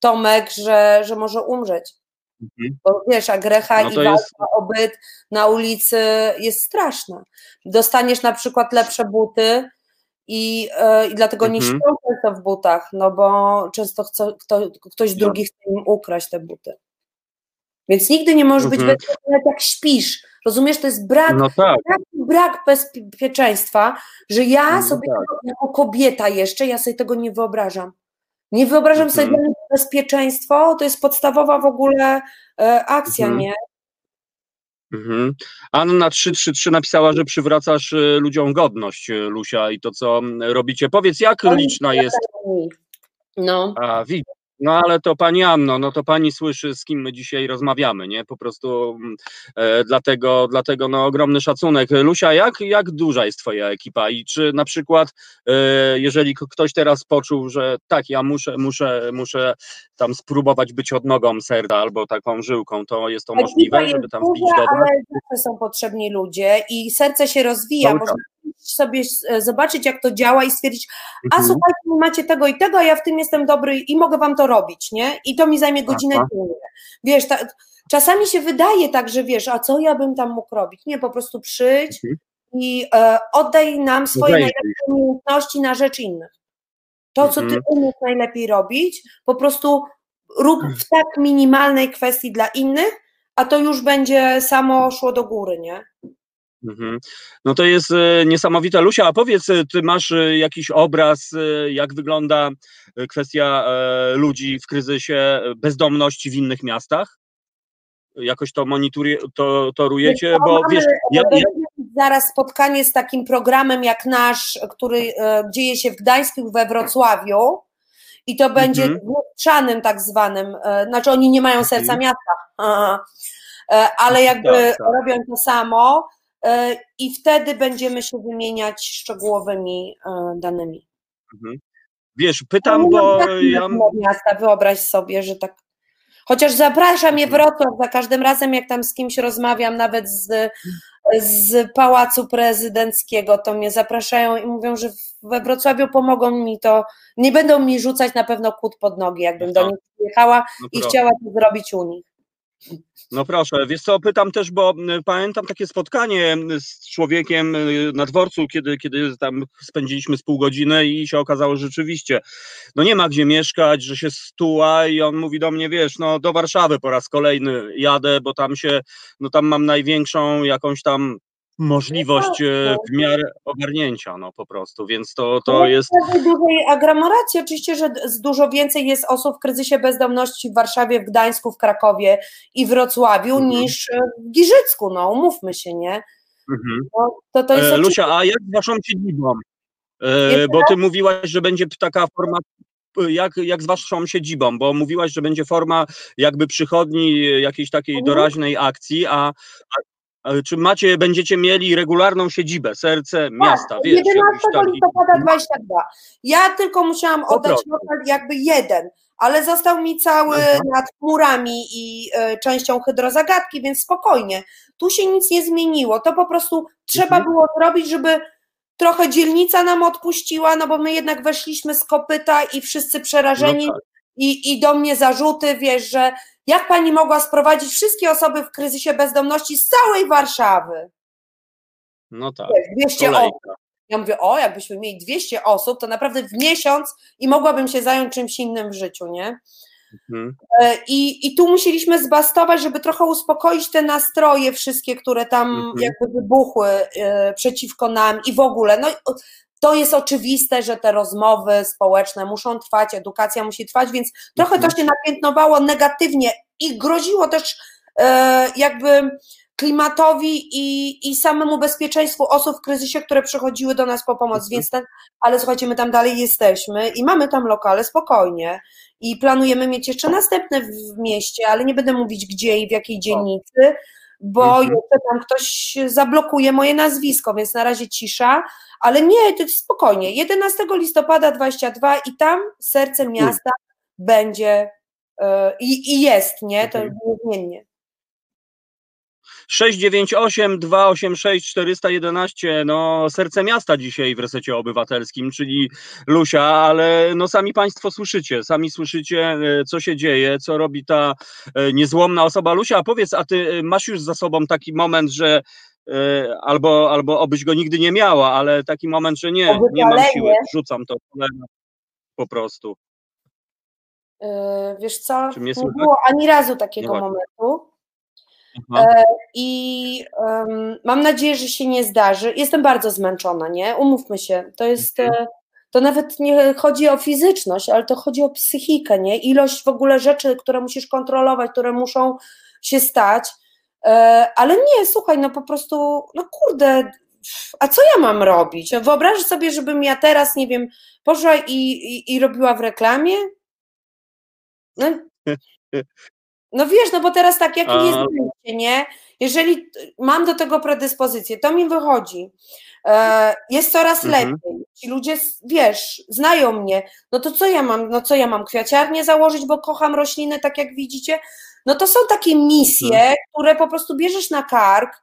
Tomek, że, że może umrzeć. Mhm. Bo wiesz, a grecha No i to walka jest- o byt na ulicy jest straszna. Dostaniesz na przykład lepsze buty i, e, i dlatego nie Mhm. śpią często w butach, no bo często chce, kto, ktoś No. drugi chce im ukraść te buty. Więc nigdy nie możesz być Mhm. bezpieczny, nawet jak śpisz. Rozumiesz, to jest brak, no tak, taki brak bezpieczeństwa, że ja No sobie tak. tego, jako kobieta jeszcze, ja sobie tego nie wyobrażam. Nie wyobrażam sobie Mhm. mnie bezpieczeństwo, to jest podstawowa w ogóle e, akcja, Mhm. nie? Mhm. Anna 333 napisała, że przywracasz y, ludziom godność, y, Lusia, i to, co mm, robicie. Powiedz, jak liczna jest No. A, widzę. No ale to pani Anno, no to pani słyszy, z kim my dzisiaj rozmawiamy, nie? Po prostu mm, e, dlatego, dlatego no ogromny szacunek. Lusia, jak, jak duża jest twoja ekipa i czy na przykład, e, jeżeli ktoś teraz poczuł, że tak, ja muszę, muszę, muszę tam spróbować być odnogą serda albo taką żyłką, to jest to Ekipa możliwe, jest żeby tam wbić duża, do was? ale zawsze są potrzebni ludzie i serce się rozwija. Można sobie e, zobaczyć, jak to działa i stwierdzić, a Mhm. słuchajcie, macie tego i tego, a ja w tym jestem dobry i mogę wam to robić, nie? I to mi zajmie godzinę dziennie. Wiesz, ta, czasami się wydaje tak, że wiesz, a co ja bym tam mógł robić? Nie, po prostu przyjdź Mhm. i e, oddaj nam swoje Zajmij najlepsze umiejętności na rzecz innych. To, co ty Mhm. umiesz najlepiej robić, po prostu rób w tak minimalnej kwestii dla innych, a to już będzie samo szło do góry, nie? Mhm. No to jest e, niesamowite. Lusia, a powiedz, e, ty masz e, jakiś obraz, jak wygląda kwestia ludzi w kryzysie bezdomności w innych miastach? Jakoś to monitoruje, to, bo mamy- wiesz, ja, ja, zaraz spotkanie z takim programem jak nasz, który dzieje się w Gdańsku we Wrocławiu i to będzie Mhm. tak zwanym, znaczy oni nie mają serca Mhm. miasta, ale jakby Tak, tak. robią to samo i wtedy będziemy się wymieniać szczegółowymi e, danymi. mhm. wiesz, pytam, bo mam ja, miasta, wyobraź sobie, że tak. Chociaż zapraszam je Mhm. Wrocław za każdym razem, jak tam z kimś rozmawiam, nawet z, z pałacu prezydenckiego, to mnie zapraszają i mówią, że we Wrocławiu pomogą mi to. Nie będą mi rzucać na pewno kłód pod nogi, jakbym do nich przyjechała no, i chciała to zrobić u nich. No proszę, wiesz co, pytam też, bo pamiętam takie spotkanie z człowiekiem y, na dworcu, kiedy, kiedy tam spędziliśmy z pół godziny i się okazało, że rzeczywiście, no nie ma gdzie mieszkać, że się stuła i on mówi do mnie, wiesz, no do Warszawy po raz kolejny jadę, bo tam się, no tam mam największą jakąś tam możliwość e, w miarę ogarnięcia, no po prostu, więc to, to jest, W każdej dużej aglomeracji oczywiście, że dużo więcej jest osób w kryzysie bezdomności w Warszawie, w Gdańsku, w Krakowie i Wrocławiu Mhm. niż e, w Giżycku, no umówmy się, nie? mhm. No, to, to jest E, oczywiście Lucia, a jak z waszą siedzibą? E, bo ty mówiłaś, że będzie taka forma, jak, jak z waszą siedzibą, bo mówiłaś, że będzie forma jakby przychodni, jakiejś takiej Mhm. doraźnej akcji, a, a czy macie, będziecie mieli regularną siedzibę, serce miasta, Tak, wiesz, 11 jakiś taki... listopada 22. Ja tylko musiałam Po oddać lokal jakby jeden, ale został mi cały nad chmurami i e, częścią hydrozagadki, więc spokojnie. Tu się nic nie zmieniło. To po prostu trzeba Mhm. było zrobić, żeby trochę dzielnica nam odpuściła, no bo my jednak weszliśmy z kopyta i wszyscy przerażeni No tak. i, i do mnie zarzuty, wiesz, że jak pani mogła sprowadzić wszystkie osoby w kryzysie bezdomności z całej Warszawy? No tak, Wiesz, 200 osób. Ja mówię, o, jakbyśmy mieli 200 osób, to naprawdę w miesiąc i mogłabym się zająć czymś innym w życiu, nie? Mhm. E, I, I tu musieliśmy zbastować, żeby trochę uspokoić te nastroje wszystkie, które tam Mhm. jakby wybuchły e, przeciwko nam i w ogóle. No, to jest oczywiste, że te rozmowy społeczne muszą trwać, edukacja musi trwać, więc trochę to Mhm. się napiętnowało negatywnie i groziło też e, jakby klimatowi i, i samemu bezpieczeństwu osób w kryzysie, które przychodziły do nas po pomoc, Mhm. więc ten, ale słuchajcie, my tam dalej jesteśmy i mamy tam lokale spokojnie i planujemy mieć jeszcze następne w mieście, ale nie będę mówić gdzie i w jakiej dzielnicy, bo Mhm. jeszcze tam ktoś zablokuje moje nazwisko, więc na razie cisza, ale nie, to spokojnie. 11 listopada 22 i tam serce miasta będzie e, i, i jest, nie? To Mhm. niezmiennie. 698 286 411, no serce miasta dzisiaj w resecie obywatelskim, czyli Lusia, ale no sami Państwo słyszycie, sami słyszycie, e, co się dzieje, co robi ta e, niezłomna osoba. Lusia, a powiedz, a ty e, masz już za sobą taki moment, że albo, albo obyś go nigdy nie miała, ale taki moment, że nie, nie mam siły, rzucam to po prostu. Wiesz co? Nie było ani razu takiego momentu. Aha. I em, mam nadzieję, że się nie zdarzy. Jestem bardzo zmęczona, nie? Umówmy się. To jest. Mhm. e, To nawet nie chodzi o fizyczność, ale to chodzi o psychikę, nie? Ilość w ogóle rzeczy, które musisz kontrolować, które muszą się stać. E, Ale nie, słuchaj, no po prostu, no kurde, a co ja mam robić? Wyobraź sobie, żebym ja teraz, nie wiem, poszła i, i, i robiła w reklamie? No, no wiesz, no bo teraz tak, jakie A- jest wyjście, nie? Jeżeli mam do tego predyspozycję, to mi wychodzi. E, jest coraz Mhm. lepiej. Ci ludzie, wiesz, znają mnie. No to co ja mam? No co ja mam? Kwiaciarnię założyć, bo kocham rośliny, tak jak widzicie? No to są takie misje, Mhm. które po prostu bierzesz na kark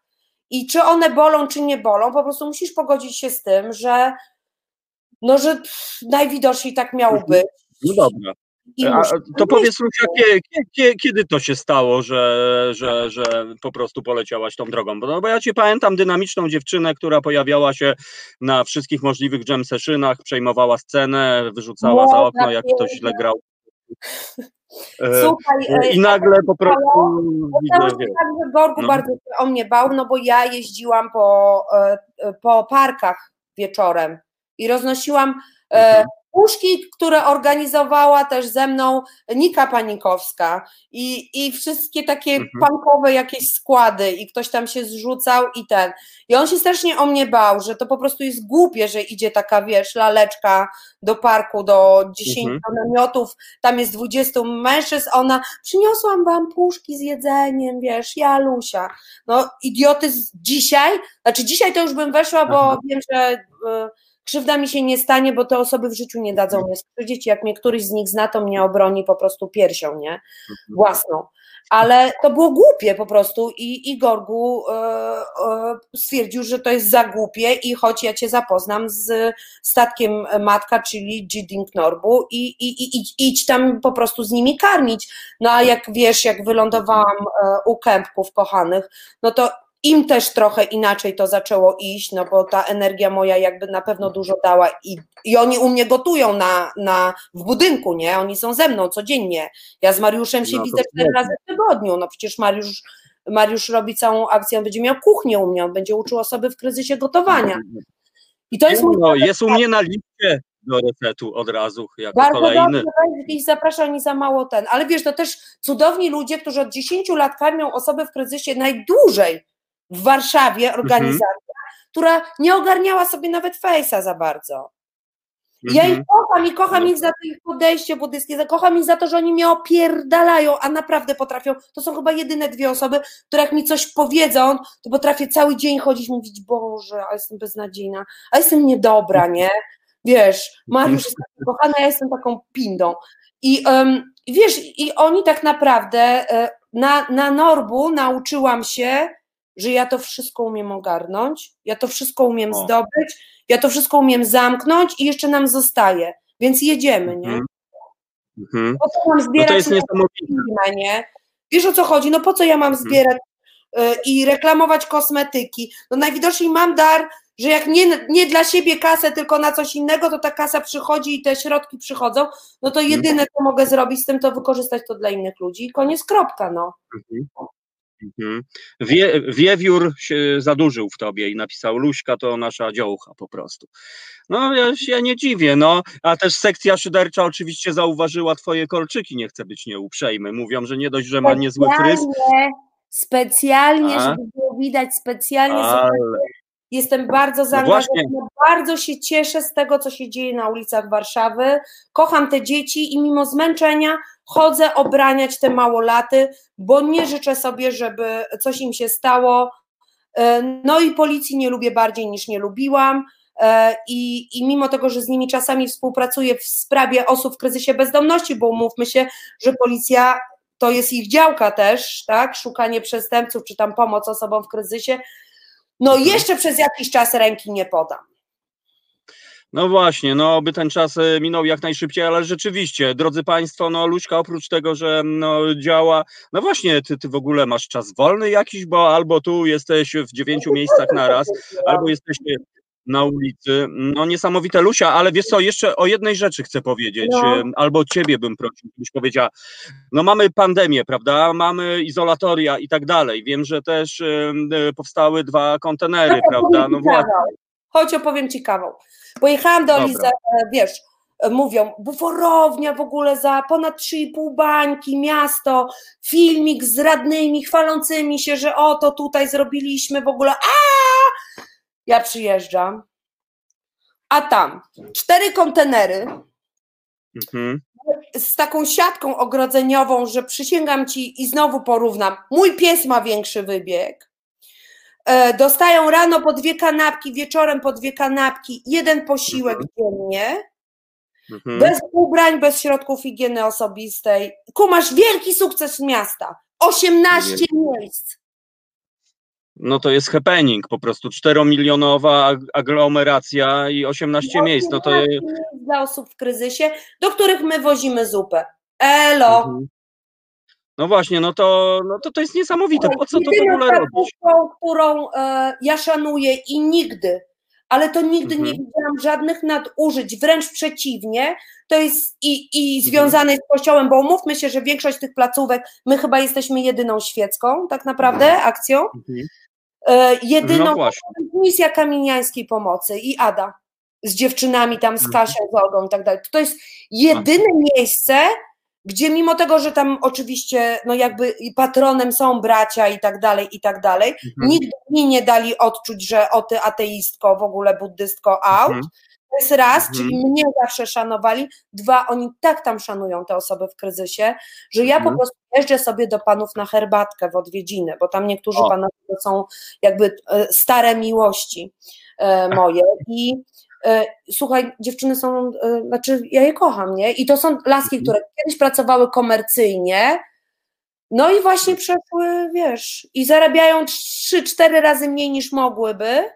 i czy one bolą, czy nie bolą, po prostu musisz pogodzić się z tym, że no, że pff, najwidoczniej tak miało Mhm. być. No dobra. A, to powiedz Lucia, kie, kie, kie, kiedy to się stało, że, że, że po prostu poleciałaś tą drogą? Bo, no, bo ja cię pamiętam dynamiczną dziewczynę, która pojawiała się na wszystkich możliwych jam sessionach, przejmowała scenę, wyrzucała za okno, jak ktoś źle grał. Słuchaj, e, e, I nagle po prostu widzę, tak, że Gorgu No. bardzo się o mnie bał, no bo ja jeździłam po, e, po parkach wieczorem i roznosiłam Mhm. Puszki, które organizowała też ze mną Nika Panikowska i, i wszystkie takie Mhm. punkowe jakieś składy i ktoś tam się zrzucał i ten. I on się strasznie o mnie bał, że to po prostu jest głupie, że idzie taka, wiesz, laleczka do parku, do 10 Mhm. namiotów, tam jest 20 mężczyzn, ona przyniosłam wam puszki z jedzeniem, wiesz, ja Lusia. No idiotyzm dzisiaj, znaczy dzisiaj to już bym weszła, bo Aha. wiem, że y, krzywda mi się nie stanie, bo te osoby w życiu nie dadzą mnie skrzywdzić, jak mnie któryś z nich zna, to mnie obroni po prostu piersią, nie? Własną. Ale to było głupie po prostu i, i Gorgu e, e, stwierdził, że to jest za głupie i choć ja cię zapoznam z statkiem matka, czyli Jiding Norbu i, i, i idź, idź tam po prostu z nimi karmić. No a jak wiesz, jak wylądowałam e, u kępków kochanych, no to im też trochę inaczej to zaczęło iść, no bo ta energia moja jakby na pewno dużo dała i, i oni u mnie gotują na, na, w budynku, nie? Oni są ze mną codziennie. Ja z Mariuszem się No widzę cztery razy w tygodniu, no przecież Mariusz, Mariusz robi całą akcję, on będzie miał kuchnię u mnie, on będzie uczył osoby w kryzysie gotowania. I to jest mój no, jest u mnie na liście do resetu od razu, jako Bardzo kolejny. dobrze, zapraszam, nie za mało ten. Ale wiesz, to też cudowni ludzie, którzy od 10 lat karmią osoby w kryzysie najdłużej w Warszawie, organizacja, która nie ogarniała sobie nawet fejsa za bardzo. Ja ich Mhm. kocham i kocham No ich za to ich podejście buddyjskie, kocham ich za to, że oni mnie opierdalają, a naprawdę potrafią, to są chyba jedyne dwie osoby, które jak mi coś powiedzą, to potrafię cały dzień chodzić mówić, Boże, a jestem beznadziejna, a jestem niedobra, nie? Wiesz, Mariusz jest taki kochany, ja jestem taką pindą. I um, wiesz, i oni tak naprawdę e, na, na Norbu nauczyłam się, że ja to wszystko umiem ogarnąć, ja to wszystko umiem O. zdobyć, ja to wszystko umiem zamknąć i jeszcze nam zostaje, więc jedziemy, nie? Mhm. Mhm. Po co mam No zbierać to jest niesamowite. nie? Wiesz o co chodzi? No po co ja mam Mhm. zbierać y, i reklamować kosmetyki? No najwidoczniej mam dar, że jak nie, nie dla siebie kasę, tylko na coś innego, to ta kasa przychodzi i te środki przychodzą, no to jedyne, co mogę zrobić z tym, to wykorzystać to dla innych ludzi i koniec, kropka, no. Mhm. Mhm. Wie, wiewiór się zadłużył w tobie i napisał Luśka to nasza dziołcha po prostu. No ja się nie dziwię, no, a też sekcja szydercza oczywiście zauważyła twoje kolczyki, nie chcę być nieuprzejmy. Mówią, że nie dość, że ma niezły frys, Specjalnie, żeby było widać, specjalnie Ale- Jestem bardzo No zaangażowana, bardzo się cieszę z tego, co się dzieje na ulicach Warszawy. Kocham te dzieci i mimo zmęczenia chodzę obraniać te małolaty, bo nie życzę sobie, żeby coś im się stało. E, No i policji nie lubię bardziej niż nie lubiłam. E, I, I mimo tego, że z nimi czasami współpracuję w sprawie osób w kryzysie bezdomności, bo umówmy się, że policja to jest ich działka też, tak? Szukanie przestępców czy tam pomoc osobom w kryzysie. No jeszcze przez jakiś czas ręki nie podam. No właśnie, no by ten czas e, minął jak najszybciej, ale rzeczywiście, drodzy Państwo, no Luśka oprócz tego, że no, działa, no właśnie, ty, ty w ogóle masz czas wolny jakiś, bo albo tu jesteś w dziewięciu miejscach na raz, albo jesteś na ulicy. No niesamowite Lusia, ale wiesz co, jeszcze o jednej rzeczy chcę powiedzieć, No. albo ciebie bym prosił, byś powiedziała. No mamy pandemię, prawda, mamy izolatoria i tak dalej. Wiem, że też e, powstały dwa kontenery, prawda, no właśnie. Chodź opowiem ci kawał. Pojechałam do. Liza, e, wiesz, e, mówią, buforownia w ogóle za ponad 3,5 bańki, miasto, filmik z radnymi chwalącymi się, że oto tutaj zrobiliśmy w ogóle, a Ja przyjeżdżam, a tam cztery kontenery Mhm. z taką siatką ogrodzeniową, że przysięgam ci i znowu porównam. Mój pies ma większy wybieg. E, Dostają rano po dwie kanapki, wieczorem po dwie kanapki, jeden posiłek dziennie, Mhm. bez ubrań, bez środków higieny osobistej. Kumasz wielki sukces miasta. 18 miejsc. No to jest happening, po prostu czteromilionowa ag- aglomeracja i 18 miejsc, no to 18 miejsc dla osób w kryzysie, do których my wozimy zupę. Elo. Mhm. No właśnie, no to, no to to jest niesamowite, po co to w ogóle robić? którą e, ja szanuję i nigdy, ale to nigdy nie Mhm. widziałam żadnych nadużyć, wręcz przeciwnie, to jest i, i Mhm. związane z kościołem, bo umówmy się, że większość tych placówek, my chyba jesteśmy jedyną świecką, tak naprawdę, akcją, Mhm. E, jedyną No misja kamieniańskiej pomocy i Ada z dziewczynami tam, z Mhm. Kasią, z Olgą i tak dalej. To jest jedyne miejsce, gdzie mimo tego, że tam oczywiście no jakby patronem są bracia i tak dalej, i tak dalej, Mhm. nigdy mi nie dali odczuć, że o ty ateistko, w ogóle buddystko out. Mhm. To jest raz, Mhm. czyli mnie zawsze szanowali. Dwa, oni tak tam szanują te osoby w kryzysie, że ja po Mhm. prostu jeżdżę sobie do panów na herbatkę w odwiedziny, bo tam niektórzy O. panowie to są jakby e, stare miłości e, moje i e, słuchaj, dziewczyny są, znaczy ja je kocham, nie? I to są laski, Mhm. które kiedyś pracowały komercyjnie, no i właśnie przeszły, wiesz, i zarabiają 3-4 razy mniej niż mogłyby,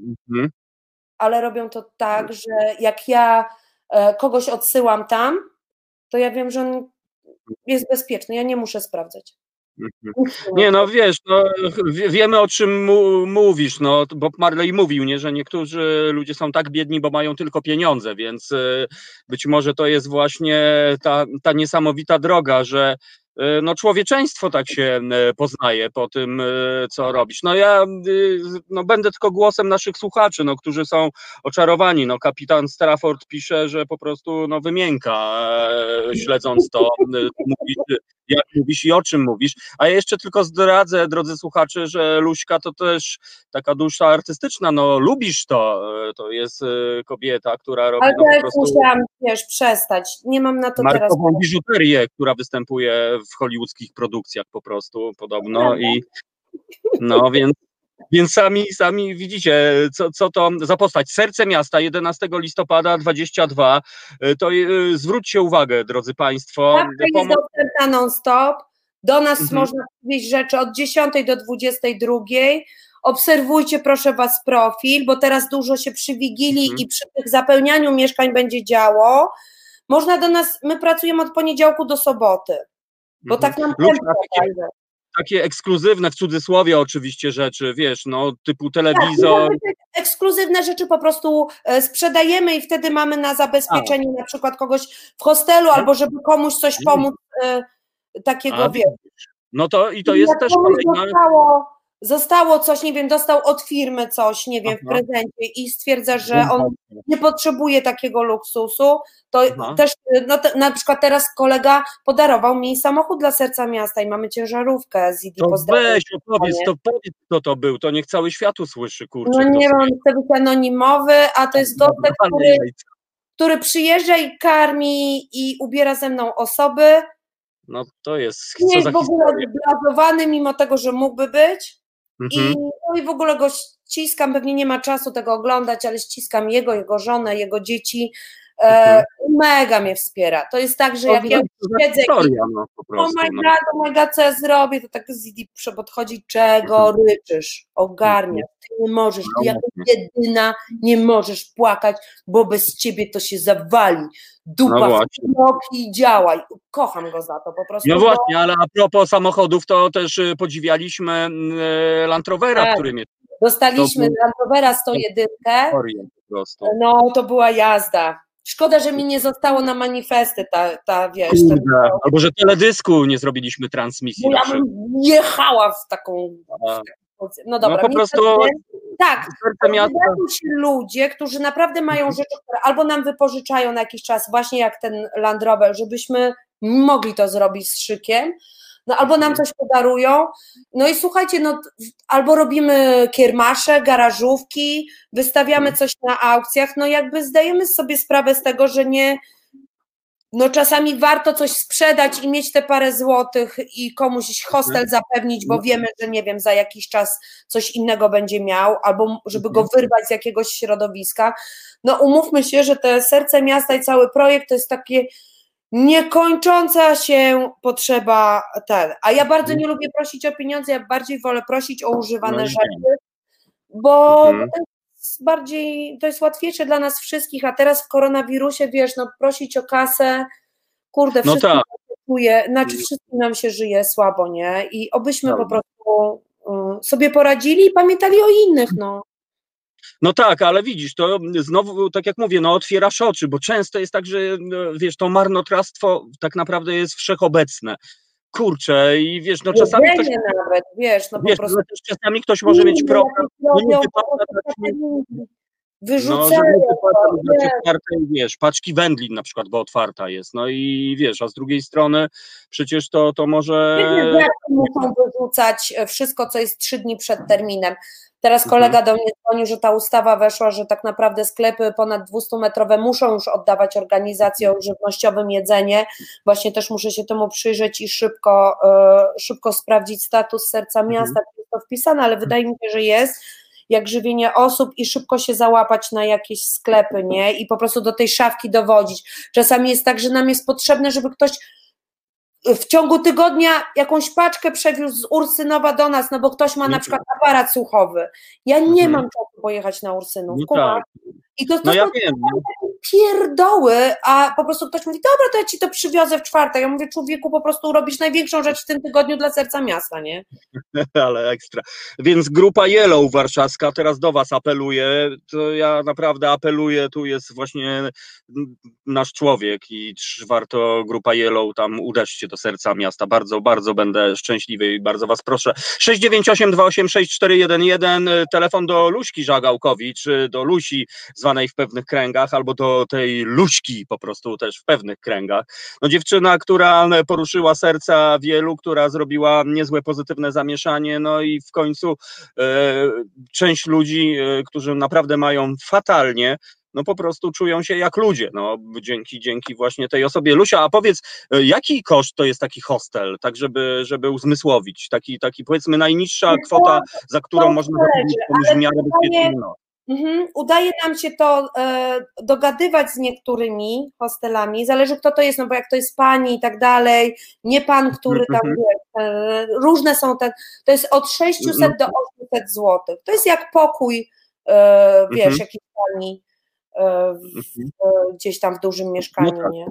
Mhm. Ale robią to tak, że jak ja e, kogoś odsyłam tam, to ja wiem, że on jest bezpieczny, ja nie muszę sprawdzać. Mhm. Nie, no wiesz, no, wie- wiemy o czym mu, mówisz, no, Bob Marley mówił, nie, że niektórzy ludzie są tak biedni, bo mają tylko pieniądze, więc y, być może to jest właśnie ta, ta niesamowita droga, że no, człowieczeństwo tak się y, poznaje po tym, y, co robisz. No ja no, będę tylko głosem naszych słuchaczy, no, którzy są oczarowani. No, kapitan Strafford pisze, że po prostu no, wymięka, e, śledząc to, mówisz, jak mówisz i o czym mówisz. A ja jeszcze tylko zdradzę, drodzy słuchacze, że Luśka to też taka dusza artystyczna, no lubisz to, e, to jest e, kobieta, która robi Ale no, po prostu musiałam, wiesz, przestać. Nie mam na to teraz. markową biżuterię, która występuje w hollywoodzkich produkcjach po prostu podobno i no więc więc sami, sami widzicie, co, co to za postać. Serce miasta 11 listopada 22. E, To e, zwróćcie uwagę, drodzy Państwo. Stawka jest dostępna non-stop. Do nas Mhm. można wieść rzeczy od 10 do 22. Obserwujcie proszę Was profil, bo teraz dużo się przy Wigilii Mhm. i przy tych zapełnianiu mieszkań będzie działo. Można do nas, my pracujemy od poniedziałku do soboty, bo Mhm. tak nam tempo takie- takie ekskluzywne w cudzysłowie oczywiście rzeczy, wiesz, no typu Tak, telewizor. no, ekskluzywne rzeczy po prostu e, sprzedajemy i wtedy mamy na zabezpieczenie na przykład kogoś w hostelu albo żeby komuś coś pomóc e, takiego, A, wiesz. No to i to jest też kolejna. zostało zostało coś, nie wiem, dostał od firmy coś, nie wiem, w Aha. prezencie i stwierdza, że on nie potrzebuje takiego luksusu, to Aha. też, no te, na przykład teraz kolega podarował mi samochód dla serca miasta i mamy ciężarówkę z ID To weź, opowiedz, to powiedz, kto to był, to niech cały świat usłyszy, kurczę. No nie wiem, chce być anonimowy, a to jest gotek, Ale który, który przyjeżdża i karmi i ubiera ze mną osoby, No to jest, nie jest w ogóle historia. zblazowany, mimo tego, że mógłby być i, Mhm. no i w ogóle go ściskam, pewnie nie ma czasu tego oglądać, ale ściskam jego, jego żonę, jego dzieci, Mhm. mega mnie wspiera. To jest tak, że To jak ja siedzę i historia, no po oh prostu. my no. god, oh my god, co ja zrobię, to tak z Zidi podchodzi, czego ryczysz, ogarniasz, ty nie możesz, ty No jako jedyna nie możesz płakać, bo bez ciebie to się zawali, No dupa w nogi i działaj, kocham go za to po prostu. No właśnie, ale a propos samochodów, to też y, podziwialiśmy y, Land Rovera, Tak. który mnie Dostaliśmy To Land Rovera 101, historię po prostu. no to była jazda. Szkoda, że mi nie zostało na manifesty ta, ta wiesz, Kurde, albo że teledysku nie zrobiliśmy transmisji ja bym jechała w taką, A, no dobra. po prostu- tak, Pojawiają się ludzie, którzy naprawdę mają Mhm. rzeczy, które albo nam wypożyczają na jakiś czas, właśnie jak ten Land Rover, żebyśmy mogli to zrobić z szykiem, no albo nam Mhm. coś podarują. No i słuchajcie, no albo robimy kiermasze, garażówki, wystawiamy Mhm. coś na aukcjach, no jakby zdajemy sobie sprawę z tego, że nie. No czasami warto coś sprzedać i mieć te parę złotych i komuś hostel zapewnić, bo wiemy, że nie wiem, za jakiś czas coś innego będzie miał, albo żeby go wyrwać z jakiegoś środowiska. No umówmy się, że te serce miasta i cały projekt to jest takie niekończąca się potrzeba ten. A ja bardzo nie lubię prosić o pieniądze, ja bardziej wolę prosić o używane No rzeczy, bo Mhm. to jest bardziej, to jest łatwiejsze dla nas wszystkich, a teraz w koronawirusie, wiesz, no prosić o kasę, kurde, No wszystkim tak. nam się czuje, znaczy wszystkim nam się żyje słabo, nie? I obyśmy po Prawda. prostu y, sobie poradzili i pamiętali o innych, no. No tak, ale widzisz, to znowu, tak jak mówię, no otwierasz oczy, bo często jest tak, że no, wiesz, to marnotrawstwo tak naprawdę jest wszechobecne. Kurczę, i wiesz, no czasami ktoś, nawet, wiesz, no po wiesz, prostu. no też czasami ktoś może mieć problem, no nie wypada no, Wyrzucają że dać wiesz. paczki wędlin na przykład, bo otwarta jest, no i wiesz, a z drugiej strony przecież to, to może... Muszą wyrzucać e, wszystko, co jest trzy dni przed terminem. Teraz Mhm. kolega do mnie dzwonił, że ta ustawa weszła, że tak naprawdę sklepy ponad 200-metrowe muszą już oddawać organizacjom żywnościowym jedzenie. Właśnie też muszę się temu przyjrzeć i szybko, e, szybko sprawdzić status serca Mhm. miasta, czy jest to wpisane, ale wydaje mi się, że jest jak żywienie osób i szybko się załapać na jakieś sklepy, nie? I po prostu do tej szafki dowodzić. Czasami jest tak, że nam jest potrzebne, żeby ktoś w ciągu tygodnia jakąś paczkę przewiózł z Ursynowa do nas, no bo ktoś ma na Mhm. przykład aparat słuchowy. Ja nie Mhm. mam czasu pojechać na Ursynów. No tak. I to, to No ja są wiem, nie? Pierdoły, a po prostu ktoś mówi, dobra, to ja ci to przywiozę w czwartek. Ja mówię, człowieku, po prostu robisz największą rzecz w tym tygodniu dla serca miasta, nie? ale ekstra. Więc grupa Yellow warszawska teraz do Was apeluje. To ja naprawdę apeluję, tu jest właśnie nasz człowiek i warto grupa Yellow tam udać się do serca miasta. Bardzo, bardzo będę szczęśliwy i bardzo Was proszę. 698 286 411 telefon do Luśki Żagałkowicz, y, do Lusi zwanej w pewnych kręgach, albo do tej Luśki po prostu też w pewnych kręgach. No dziewczyna, która poruszyła serca wielu, która zrobiła niezłe pozytywne zamieszanie, no i w końcu e, część ludzi, e, którzy naprawdę mają fatalnie, no po prostu czują się jak ludzie, no dzięki, dzięki właśnie tej osobie. Lusia, a powiedz, e, jaki koszt to jest taki hostel, tak żeby, żeby uzmysłowić, taki, taki powiedzmy najniższa kwota, za którą to można komuś w miarę no. Mhm. Udaje nam się to e, dogadywać z niektórymi hostelami, zależy kto to jest, no bo jak to jest pani i tak dalej, nie pan, który tam Mhm. e, różne są te, to jest od 600 Mhm. do 800 zł. To jest jak pokój, e, wiesz, Mhm. jakiś pani e, Mhm. e, gdzieś tam w dużym mieszkaniu, tak. nie?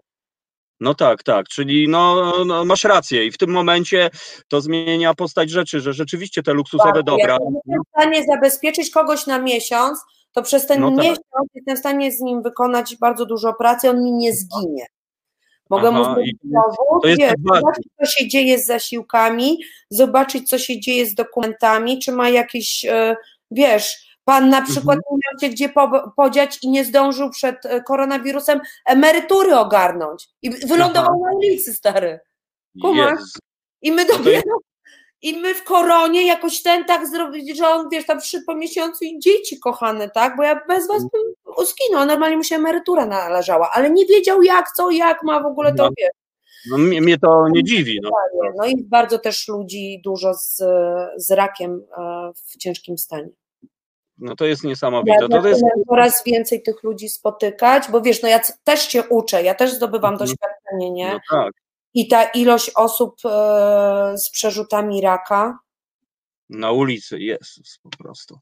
No tak, tak, czyli no, no masz rację i w tym momencie to zmienia postać rzeczy, że rzeczywiście te luksusowe Bardzo. dobra, Jak jestem w stanie zabezpieczyć kogoś na miesiąc, to przez ten No tak. miesiąc jestem w stanie z nim wykonać bardzo dużo pracy, on mi nie zginie. Mogę Aha, mu zrobić dowód, tak zobaczyć, co się dzieje z zasiłkami, zobaczyć, co się dzieje z dokumentami, czy ma jakieś, e, wiesz, pan na przykład Mhm. nie miał się gdzie po, podziać i nie zdążył przed e, koronawirusem emerytury ogarnąć i wylądował Aha. na ulicy, stary. Kumasz? Jezu. I my No dopiero, i my w koronie jakoś ten tak zrobić, że on, wiesz, tam przyszedł po miesiącu i dzieci kochane, tak, bo ja bez was bym uskinął, normalnie mu się emerytura należała, ale nie wiedział jak, co, jak ma w ogóle to, No. wiesz, No, mnie, mnie to nie dziwi. No. no i bardzo też ludzi dużo z, z rakiem e, w ciężkim stanie. No to jest Ja niesamowite. To, to jest, coraz więcej tych ludzi spotykać, bo wiesz, no ja też się uczę, ja też zdobywam Mhm. doświadczenie, nie? no tak. I ta ilość osób e, z przerzutami raka, Na ulicy, Jezus, po prostu.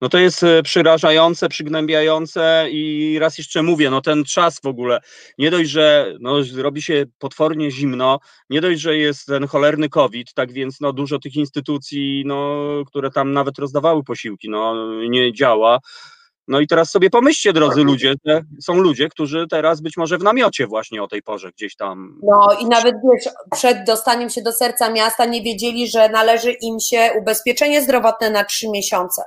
No to jest e, przerażające, przygnębiające i raz jeszcze mówię, no ten czas w ogóle, nie dość, że no, robi się potwornie zimno, nie dość, że jest ten cholerny COVID, tak więc no dużo tych instytucji, no, które tam nawet rozdawały posiłki, no nie działa. No i teraz sobie pomyślcie, drodzy ludzie, że są ludzie, którzy teraz być może w namiocie właśnie o tej porze gdzieś tam No i nawet wiesz, przed dostaniem się do serca miasta nie wiedzieli, że należy im się ubezpieczenie zdrowotne na trzy miesiące.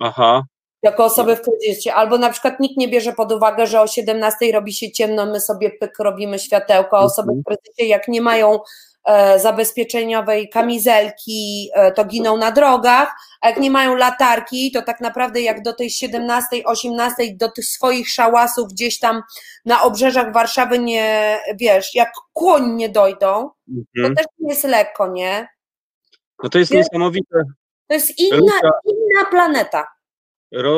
Aha, Jako osoby w kryzysie. Albo na przykład nikt nie bierze pod uwagę, że o 17 robi się ciemno, my sobie pyk robimy światełko, a osoby w kryzysie jak nie mają e, zabezpieczeniowej kamizelki, e, to giną na drogach, a jak nie mają latarki, to tak naprawdę jak do tej 17, 18, do tych swoich szałasów gdzieś tam na obrzeżach Warszawy nie, wiesz, jak kłoń nie dojdą, to mhm. też nie jest lekko, nie? no to jest niesamowite. To jest inna, inna planeta.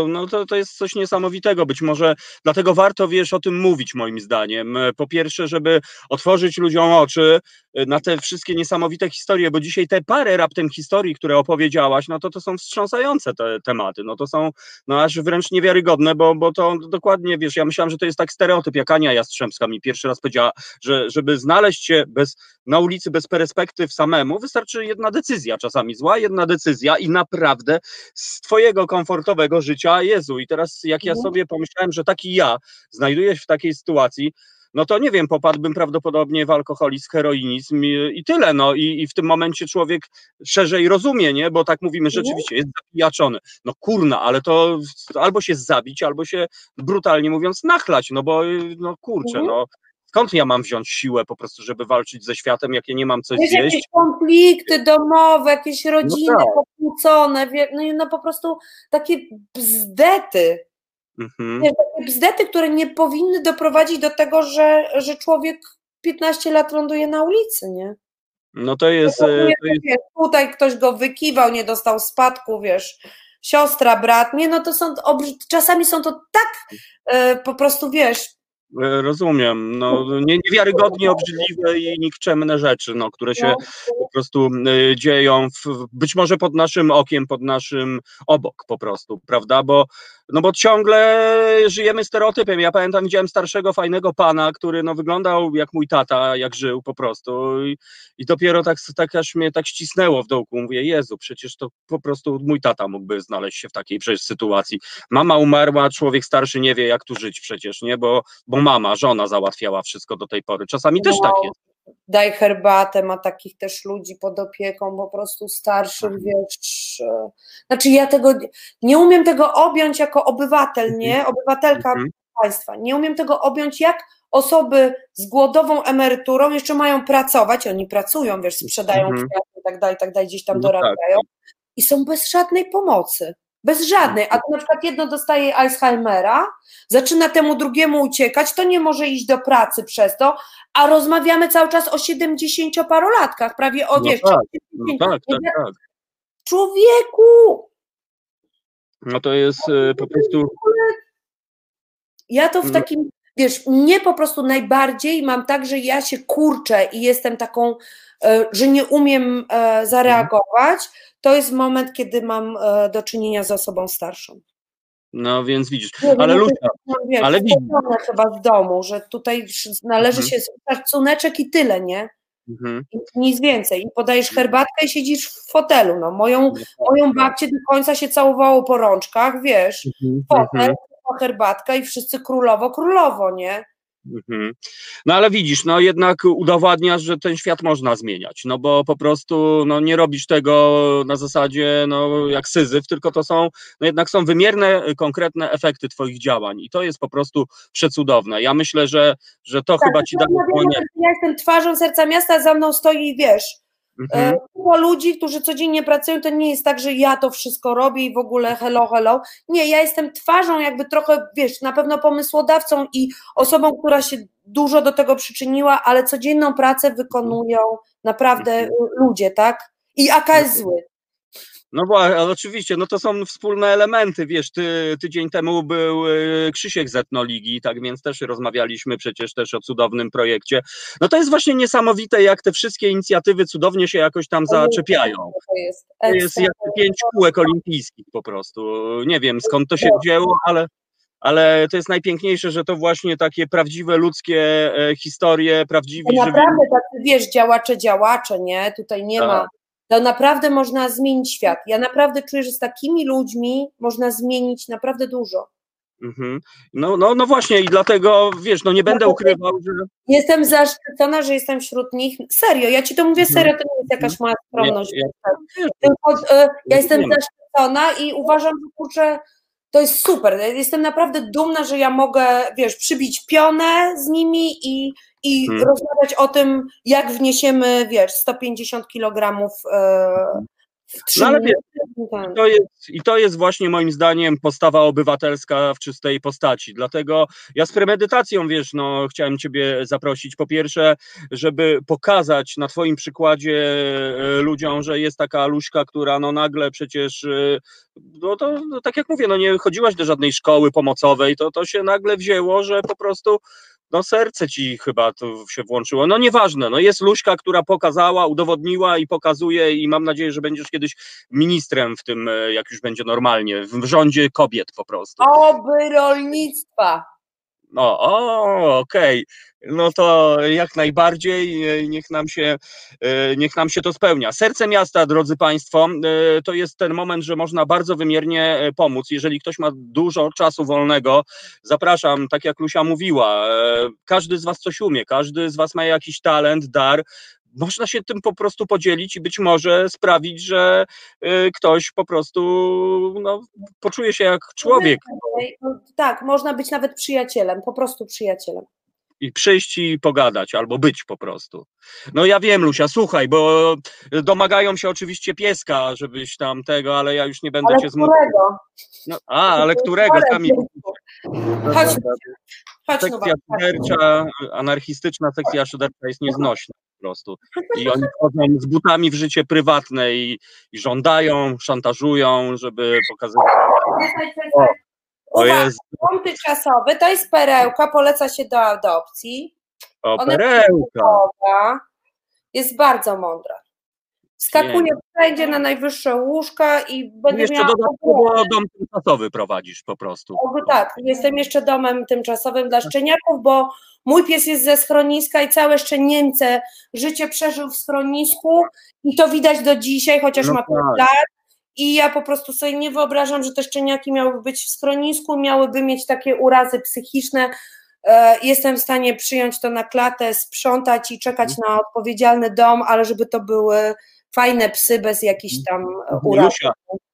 No to, to jest coś niesamowitego. Być może dlatego warto, wiesz, o tym mówić, moim zdaniem. Po pierwsze, żeby otworzyć ludziom oczy e, na te wszystkie niesamowite historie, bo dzisiaj te parę raptem historii, które opowiedziałaś, no to to są wstrząsające te tematy. No to są no aż wręcz niewiarygodne, bo, bo to dokładnie, wiesz, ja myślałem, że to jest tak stereotyp, jak Ania Jastrzębska mi pierwszy raz powiedziała, że żeby znaleźć się bez, na ulicy bez perspektyw samemu, wystarczy jedna decyzja, czasami zła jedna decyzja i naprawdę z twojego komfortowego życia, Jezu, i teraz jak ja Mhm. sobie pomyślałem, że taki ja znajduję się w takiej sytuacji, no to nie wiem, popadłbym prawdopodobnie w alkoholizm, heroinizm i, i tyle, no i, i w tym momencie człowiek szerzej rozumie, nie, bo tak mówimy, Mhm. rzeczywiście jest zapijaczony, no kurna, ale to albo się zabić, albo się brutalnie mówiąc nachlać, no bo no kurczę, Mhm. no skąd ja mam wziąć siłę po prostu, żeby walczyć ze światem, jak ja nie mam coś Wiesz, zjeść? jakieś konflikty domowe, jakieś rodziny tak. pokłócone, no i no po prostu takie bzdety, Mhm. takie bzdety, które nie powinny doprowadzić do tego, że, że człowiek 15 lat ląduje na ulicy, nie? No to jest, e, to jest Wiesz, tutaj ktoś go wykiwał, nie dostał spadku, wiesz, siostra, brat, nie, no to są, czasami są to tak e, po prostu, wiesz, Rozumiem. No, nie, niewiarygodnie obrzydliwe i nikczemne rzeczy, no, które się No. po prostu e, dzieją, w, być może pod naszym okiem, pod naszym obok po prostu, prawda? Bo, no bo ciągle żyjemy stereotypem. Ja pamiętam, widziałem starszego, fajnego pana, który no, wyglądał jak mój tata, jak żył po prostu i, i dopiero tak, tak aż mnie tak ścisnęło w dołku. Mówię, Jezu, przecież to po prostu mój tata mógłby znaleźć się w takiej przecież sytuacji. Mama umarła, człowiek starszy nie wie, jak tu żyć przecież, nie? Bo, bo mama, żona załatwiała wszystko do tej pory. Czasami też No. tak jest. Daj herbatę, ma takich też ludzi pod opieką, po prostu starszych, Mhm. wiesz. e, Znaczy ja tego, nie umiem tego objąć jako obywatel, nie? Obywatelka Mhm. państwa. Nie umiem tego objąć, jak osoby z głodową emeryturą jeszcze mają pracować, oni pracują, wiesz, sprzedają Mhm. kwiaty i tak dalej, i tak dalej, gdzieś tam No tak. dorabiają i są bez żadnej pomocy. Bez żadnej, a tu na przykład jedno dostaje Alzheimera, zaczyna temu drugiemu uciekać, to nie może iść do pracy przez to, a rozmawiamy cały czas o 70-parolatkach, prawie o No wiesz, tak, 70. No tak, tak, tak. Człowieku! No to jest e, po prostu. Ja to w No. takim, wiesz, mnie po prostu najbardziej mam tak, że ja się kurczę i jestem taką, e, że nie umiem e, zareagować. To jest moment, kiedy mam e, do czynienia z osobą starszą. No więc widzisz. Nie Ale Lucia, No, wiesz, ale widzisz. chyba z domu, że tutaj należy Mhm. się szacuneczek i tyle, nie? mhm. Nic więcej. I podajesz herbatkę i siedzisz w fotelu. No, moją, moją babcię do końca się całowało po rączkach, wiesz, Mhm. fotel, herbatka i wszyscy królowo, królowo, nie? Mhm. No ale widzisz, no jednak udowadniasz, że ten świat można zmieniać, no bo po prostu no, nie robisz tego na zasadzie no, jak syzyf, tylko to są, no jednak są wymierne, konkretne efekty twoich działań i to jest po prostu przecudowne. Ja myślę, że, że to Tak, chyba ci daje ja jestem twarzą serca miasta, za mną stoi, wiesz, Mhm. E, Kupa ludzi, którzy codziennie pracują, to nie jest tak, że ja to wszystko robię i w ogóle hello, hello. Nie, ja jestem twarzą, jakby trochę, wiesz, na pewno pomysłodawcą i osobą, która się dużo do tego przyczyniła, ale codzienną pracę wykonują naprawdę Mhm. ludzie, tak? I AK jest zły. No bo ale oczywiście, no to są wspólne elementy, wiesz, ty, tydzień temu był y, Krzysiek z Etnoligi, tak więc też rozmawialiśmy przecież też o cudownym projekcie. No to jest właśnie niesamowite, jak te wszystkie inicjatywy cudownie się jakoś tam zaczepiają. To jest, To jest ekstra. jak pięć kółek olimpijskich po prostu. Nie wiem skąd to się wzięło, ale, ale to jest najpiękniejsze, że to właśnie takie prawdziwe ludzkie e, historie, prawdziwi, żywi Naprawdę, tacy, wiesz, działacze, działacze, nie? Tutaj nie Tak. ma. To naprawdę można zmienić świat. Ja naprawdę czuję, że z takimi ludźmi można zmienić naprawdę dużo. Mhm. No, no, no właśnie i dlatego, wiesz, no nie będę ukrywał, że Jestem zaszczycona, że jestem wśród nich. Serio, ja ci to mówię Mhm. serio, to nie jest jakaś moja skromność. Nie, ja- Tylko e, ja jestem zaszczycona i uważam, że kurczę, to jest super. Jestem naprawdę dumna, że ja mogę, wiesz, przybić pionę z nimi i, i Mhm. rozmawiać o tym, jak wniesiemy, wiesz, 150 kg No ale. I to, jest, I to jest właśnie moim zdaniem postawa obywatelska w czystej postaci. Dlatego ja z premedytacją, wiesz, no, chciałem Ciebie zaprosić po pierwsze, żeby pokazać na Twoim przykładzie e, ludziom, że jest taka Luśka, która no nagle przecież, e, no to no, tak jak mówię, no nie chodziłaś do żadnej szkoły pomocowej, to, to się nagle wzięło, że po prostu no serce ci chyba tu się włączyło. No nieważne, no jest Luśka, która pokazała, udowodniła i pokazuje i mam nadzieję, że będziesz kiedyś ministrem w tym, e, jak już będzie normalnie, w rządzie kobiet po prostu. Oby rolnictwa. No, o, okej. No to jak najbardziej e, niech nam, się, e, niech nam się to spełnia. Serce miasta, drodzy Państwo, e, to jest ten moment, że można bardzo wymiernie pomóc. Jeżeli ktoś ma dużo czasu wolnego, zapraszam, tak jak Lusia mówiła, każdy z Was coś umie, każdy z Was ma jakiś talent, dar. Można się tym po prostu podzielić i być może sprawić, że e, ktoś po prostu no, poczuje się jak człowiek. No, tak, można być nawet przyjacielem, po prostu przyjacielem. i przyjść i pogadać, albo być po prostu. No ja wiem, Lusia, słuchaj, bo domagają się oczywiście pieska, żebyś tam tego, ale ja już nie będę Ale cię zmuszał. którego? No, a, ale którego sami. Chodź, chodź no, Sekcja szydercza, anarchistyczna sekcja szydercza jest nieznośna prostu. I oni wchodzą z butami w życie prywatne i, i żądają, szantażują, żeby pokazywać. O Uwaga, jest, punkty czasowy, to jest perełka, poleca się do adopcji. o Ona perełka. Jest bardzo mądra. Skakuje wszędzie na najwyższe łóżka i będę Jeszcze miała dodatkowo dom tymczasowy prowadzisz po prostu. Tak, jestem jeszcze domem tymczasowym dla szczeniaków, bo mój pies jest ze schroniska i całe szczenięce życie przeżył w schronisku i to widać do dzisiaj, chociaż No ma 5 tak. lat. I ja po prostu sobie nie wyobrażam, że te szczeniaki miałyby być w schronisku, miałyby mieć takie urazy psychiczne. E, Jestem w stanie przyjąć to na klatę, sprzątać i czekać na odpowiedzialny dom, ale żeby to były fajne psy bez jakichś tam e, urazów.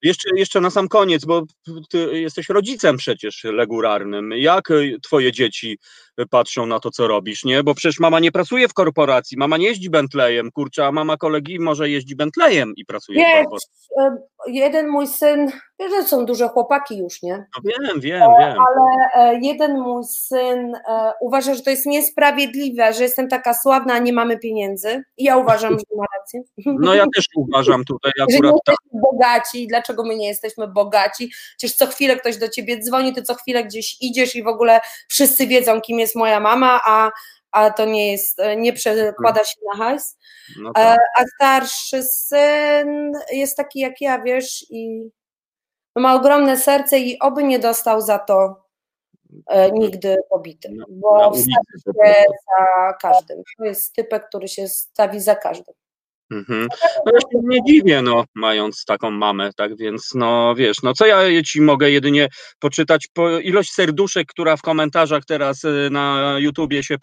Jeszcze, jeszcze na sam koniec, bo ty jesteś rodzicem przecież legurarnym. Jak y, twoje dzieci patrzą na to, co robisz, nie? Bo przecież mama nie pracuje w korporacji, mama nie jeździ Bentleyem, kurczę, a mama kolegi może jeździ Bentleyem i pracuje w Nie, korporacji. e, jeden mój syn, wiesz, że są duże chłopaki już, nie? No wiem, wiem, wiem. Ale e, jeden mój syn e, uważa, że to jest niesprawiedliwe, że jestem taka sławna, a nie mamy pieniędzy. I ja uważam, że ma rację. No ja też uważam tutaj że nie akurat tak. bogaci. Dlaczego my nie jesteśmy bogaci? Przecież co chwilę ktoś do ciebie dzwoni, ty co chwilę gdzieś idziesz i w ogóle wszyscy wiedzą, kim jest moja mama, a, a to nie jest, e, nie przekłada się na hajs. No E, tak. A starszy syn jest taki jak ja, wiesz, i ma ogromne serce i oby nie dostał za to e, nigdy pobity, bo wstawi się za każdym. To jest typek, który się stawi za każdym. Mhm. No ja się nie dziwię, no, mając taką mamę, tak więc, no wiesz, no co ja ci mogę jedynie poczytać, po ilość serduszek, która w komentarzach teraz y, na YouTubie się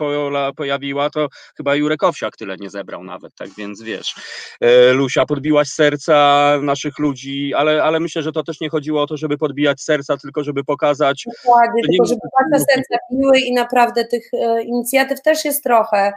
pojawiła, to chyba Jurek Owsiak tyle nie zebrał nawet, tak więc wiesz, e, Lusia, podbiłaś serca naszych ludzi, ale, ale myślę, że to też nie chodziło o to, żeby podbijać serca, tylko żeby pokazać... Dokładnie, tylko żeby wasze serca biły i naprawdę tych e, inicjatyw też jest trochę.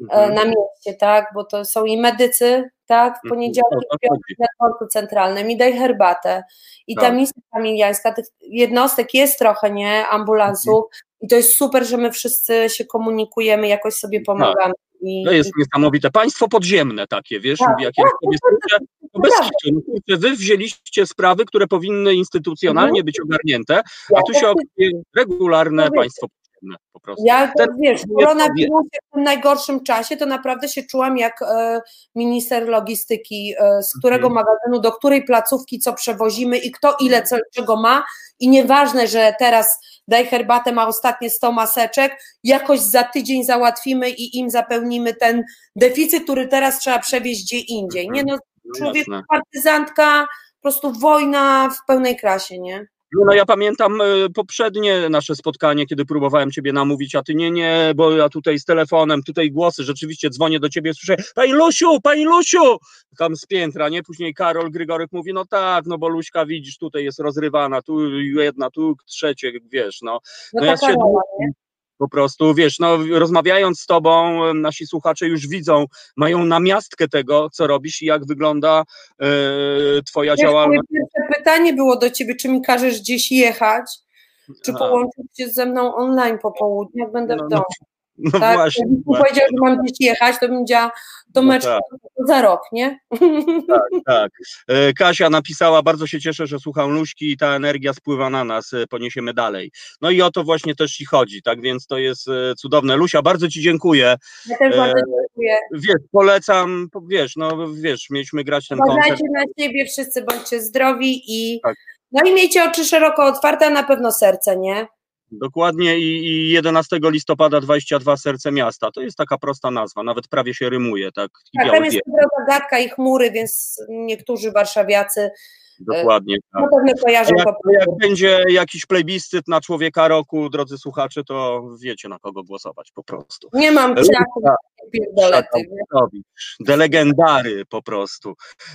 E, Mhm. na mieście, tak, bo to są i medycy, tak, w Mhm. poniedziałek chodzi. na dworcu centralnym i daj herbatę. I ta Tak. misja familiańska, tych jednostek jest trochę, nie, ambulansów i to jest super, że my wszyscy się komunikujemy, jakoś sobie pomagamy. I, To jest i, niesamowite. Państwo podziemne takie, wiesz, Tak, jakie sobie słyszę, to bez kitu. No, Wy wzięliście sprawy, które powinny instytucjonalnie być ogarnięte, a tu się tak- okazuje regularne No państwo podziemne po prostu. Ja, Ten- wiesz, koronawirusie w tym najgorszym czasie to naprawdę się czułam jak e, minister logistyki, e, z którego Mhm. magazynu, do której placówki co przewozimy i kto ile co, czego ma i nieważne, że teraz daj herbatę ma ostatnie 100 maseczek, jakoś za tydzień załatwimy i im zapełnimy ten deficyt, który teraz trzeba przewieźć gdzie indziej. Nie no, No człowiek, partyzantka, po prostu wojna w pełnej krasie, nie? No, ja pamiętam e, poprzednie nasze spotkanie, kiedy próbowałem ciebie namówić, a ty nie, nie, bo ja tutaj z telefonem, tutaj głosy, rzeczywiście dzwonię do ciebie, słyszę, pani Lusiu, pani Lusiu, tam z piętra, nie? Później Karol Grygoryk mówi, no tak, no bo Luśka widzisz, tutaj jest rozrywana, tu jedna, tu trzecie, wiesz, no. No, No ja się rola. Po prostu, wiesz, no rozmawiając z tobą, nasi słuchacze już widzą, mają namiastkę tego, co robisz i jak wygląda e, twoja Wiesz, moje działalność. pierwsze pytanie było do ciebie, czy mi każesz gdzieś jechać, czy połączyć się ze mną online po południu, jak będę No, w domu. no tak? właśnie. Właśnie. powiedział, że mam gdzieś jechać, to bym powiedziała, to No mecz tak. za rok, nie? Tak. E, Kasia napisała, bardzo się cieszę, że słucham Luśki i ta energia spływa na nas, e, poniesiemy dalej. No i o to właśnie też ci chodzi, tak więc to jest e, cudowne. Lusia, bardzo ci dziękuję. Ja też bardzo dziękuję. Wiesz, polecam, po- wiesz, no wiesz, mieliśmy grać ten koncert. Uważajcie na siebie, wszyscy bądźcie zdrowi i Tak. no i miejcie oczy szeroko otwarte, a na pewno serce, nie? Dokładnie i, i 11 listopada 22 Serce Miasta. To jest taka prosta nazwa, nawet prawie się rymuje, tak? Tak, tam jest dobra zagadka i chmury, więc niektórzy warszawiacy dokładnie. Tak. na pewno kojarzą Jak, po jak będzie jakiś plebiscyt na człowieka roku, drodzy słuchacze, to wiecie na kogo głosować po prostu. Nie mam czasu, pierdolety. nie? Szakałowicz, De legendary po prostu.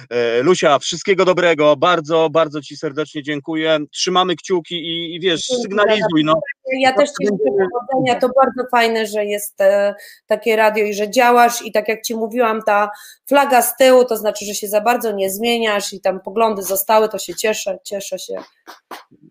E, Lusia, wszystkiego dobrego, bardzo, bardzo Ci serdecznie dziękuję. Trzymamy kciuki i, i wiesz, sygnalizuj, no. Ja też Ci życzę. To bardzo fajne, że jest e, takie radio i że działasz. I tak jak Ci mówiłam, ta flaga z tyłu to znaczy, że się za bardzo nie zmieniasz i tam poglądy zostały, to się cieszę, cieszę się.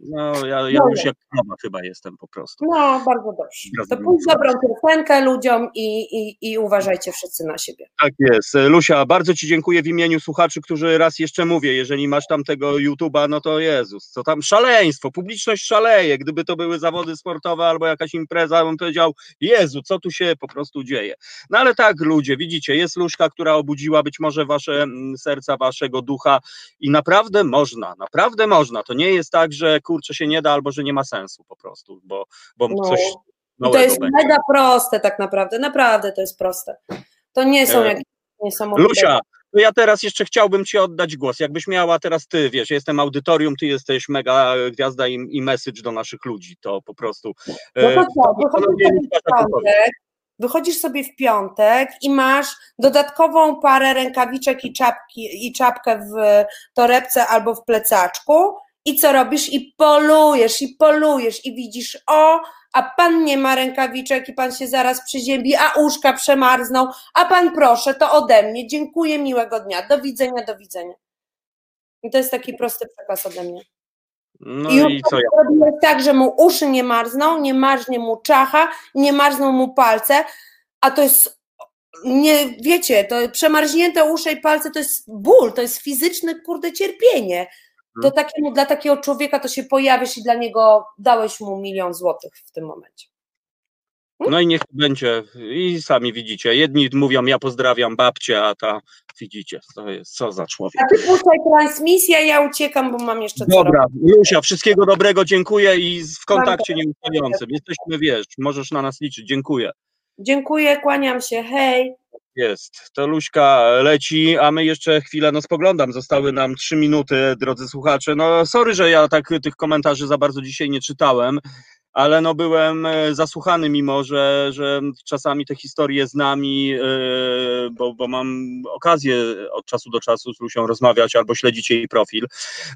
No ja, ja No. już jak krowa chyba jestem po prostu. No, bardzo dobrze. To pójdź dobrą piosenkę ludziom i, i, i uważajcie wszyscy na siebie. Tak jest. E, Lusia, bardzo Ci dziękuję w imieniu słuchaczy, którzy raz jeszcze mówię, jeżeli masz tam tego YouTube'a, no to Jezus, co tam szaleństwo, publiczność szaleje. Gdyby to były zawody sportowe albo jakaś impreza, bym powiedział, Jezu, co tu się po prostu dzieje. No ale tak, ludzie, widzicie, jest Luszka, która obudziła być może Wasze mm, serca, Waszego ducha i naprawdę można, naprawdę można. To nie jest tak, że kurczę się nie da albo że nie ma sensu po prostu, bo, bo No. coś to jest będzie. mega proste tak naprawdę, naprawdę to jest proste. To nie są E, jakieś niesamowite... Lusia, to ja teraz jeszcze chciałbym Ci oddać głos. Jakbyś miała teraz Ty, wiesz, jestem audytorium, Ty jesteś mega gwiazda i, i message do naszych ludzi, to po prostu... No to e, co, wychodzisz sobie w piątek, wychodzisz sobie w piątek i masz dodatkową parę rękawiczek i, czapki, i czapkę w torebce albo w plecaczku i co robisz? I polujesz, i polujesz i widzisz, o, a pan nie ma rękawiczek i pan się zaraz przyziębi, a uszka przemarzną, a pan proszę, to ode mnie, dziękuję, miłego dnia, do widzenia, do widzenia. I to jest taki prosty przekaz ode mnie. No I i co ja? zrobiłeś tak, że mu uszy nie marzną, nie marznie mu czacha, nie marzną mu palce, a to jest, nie wiecie, to przemarznięte uszy i palce to jest ból, to jest fizyczne, kurde, cierpienie. To Mhm. takiemu, dla takiego człowieka to się pojawisz i dla niego dałeś mu milion złotych w tym momencie. No i niech będzie, i sami widzicie, jedni mówią, ja pozdrawiam babcię, a ta, widzicie, to jest, co za człowiek. A ty puszczaj transmisję, ja uciekam, bo mam jeszcze Dobra. Lusia, wszystkiego dobrego, dziękuję i w kontakcie nieustającym. Jesteśmy, wiesz, możesz na nas liczyć, dziękuję. Dziękuję, kłaniam się, hej. Jest. To Luśka leci, a my jeszcze chwilę, no spoglądam, zostały nam trzy minuty, drodzy słuchacze. No sorry, że ja tak tych komentarzy za bardzo dzisiaj nie czytałem, ale no byłem e, zasłuchany, mimo że, że czasami te historie z nami, e, bo, bo mam okazję od czasu do czasu z Lusią rozmawiać albo śledzić jej profil.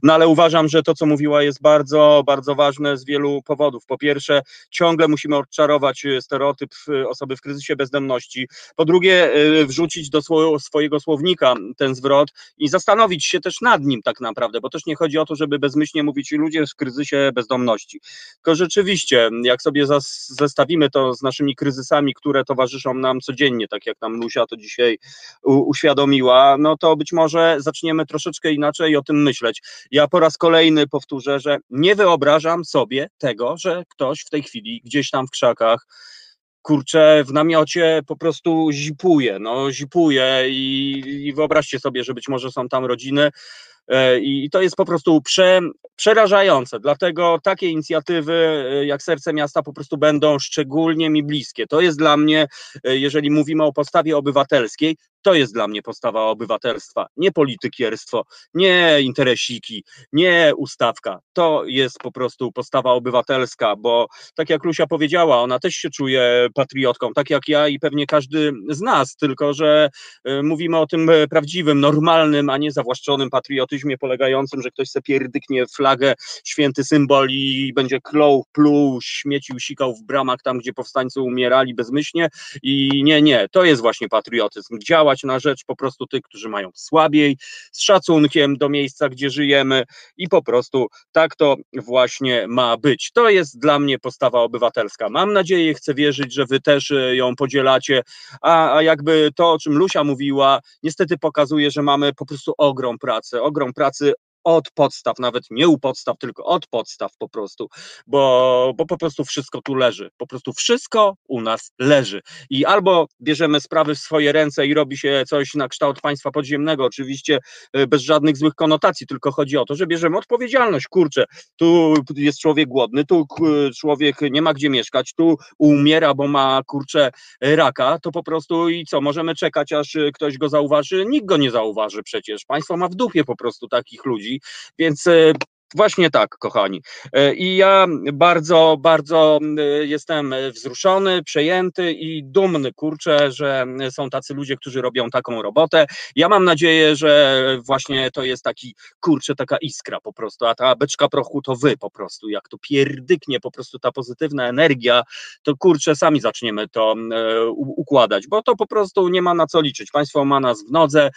No ale uważam, że to, co mówiła, jest bardzo, bardzo ważne z wielu powodów. Po pierwsze, ciągle musimy odczarować stereotyp osoby w kryzysie bezdomności. Po drugie, e, wrzucić do swojego słownika ten zwrot i zastanowić się też nad nim tak naprawdę, bo też nie chodzi o to, żeby bezmyślnie mówić ludzie w kryzysie bezdomności. Tylko rzeczywiście, rzeczywiście, jak sobie zestawimy to z naszymi kryzysami, które towarzyszą nam codziennie, tak jak nam Lusia to dzisiaj uświadomiła, no to być może zaczniemy troszeczkę inaczej o tym myśleć. Ja po raz kolejny powtórzę, że nie wyobrażam sobie tego, że ktoś w tej chwili gdzieś tam w krzakach kurczę, w namiocie po prostu zipuje, no zipuje i, i wyobraźcie sobie, że być może są tam rodziny, I to jest po prostu prze, przerażające. Dlatego takie inicjatywy e, jak Serce Miasta po prostu będą szczególnie mi bliskie. To jest dla mnie, e, jeżeli mówimy o postawie obywatelskiej, to jest dla mnie postawa obywatelstwa, nie politykierstwo, nie interesiki, nie ustawka. To jest po prostu postawa obywatelska, bo tak jak Lusia powiedziała, ona też się czuje patriotką, tak jak ja i pewnie każdy z nas, tylko że mówimy o tym prawdziwym, normalnym, a nie zawłaszczonym patriotyzmie polegającym, że ktoś sobie pierdyknie flagę, święty symbol i będzie klął, pluł, śmiecił, sikał w bramach tam, gdzie powstańcy umierali bezmyślnie i nie, nie, to jest właśnie patriotyzm, działać na rzecz po prostu tych, którzy mają słabiej, z szacunkiem do miejsca, gdzie żyjemy i po prostu tak to właśnie ma być. To jest dla mnie postawa obywatelska. Mam nadzieję, chcę wierzyć, że wy też e, ją podzielacie, a, a jakby to, o czym Lusia mówiła, niestety pokazuje, że mamy po prostu ogrom pracy, ogrom pracy od podstaw, nawet nie u podstaw, tylko od podstaw po prostu, bo, bo po prostu wszystko tu leży. Po prostu wszystko u nas leży. I albo bierzemy sprawy w swoje ręce i robi się coś na kształt państwa podziemnego, oczywiście e, bez żadnych złych konotacji, tylko chodzi o to, że bierzemy odpowiedzialność. Kurczę, tu jest człowiek głodny, tu człowiek nie ma gdzie mieszkać, tu umiera, bo ma kurczę raka, to po prostu i co, możemy czekać, aż ktoś go zauważy? Nikt go nie zauważy przecież. Państwo ma w dupie po prostu takich ludzi więc e, Właśnie tak, kochani. E, I ja bardzo, bardzo e, jestem wzruszony, przejęty i dumny, kurczę, że są tacy ludzie, którzy robią taką robotę. Ja mam nadzieję, że właśnie to jest taki, kurczę, taka iskra po prostu, a ta beczka prochu to wy po prostu. Jak to pierdyknie po prostu ta pozytywna energia, to kurczę, sami zaczniemy to układać, bo to po prostu nie ma na co liczyć. Państwo ma nas w nodze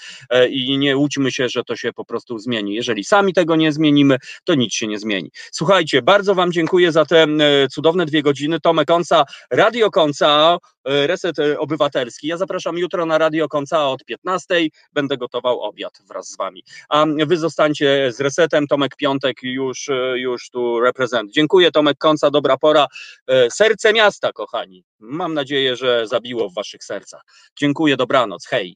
i nie łudźmy się, że to się po prostu zmieni. Jeżeli sami tego nie zmienimy, to nic się nie zmieni. Słuchajcie, bardzo Wam dziękuję za te cudowne dwie godziny. Tomek Konca, Radio Konca, e, Reset e, Obywatelski. Ja zapraszam jutro na Radio Konca od 15. Będę gotował obiad wraz z Wami. A Wy zostańcie z Resetem. Tomek Piątek już, e, już tu reprezent. Dziękuję Tomek Konca, dobra pora. Serce miasta, kochani. Mam nadzieję, że zabiło w Waszych sercach. Dziękuję, dobranoc. Hej.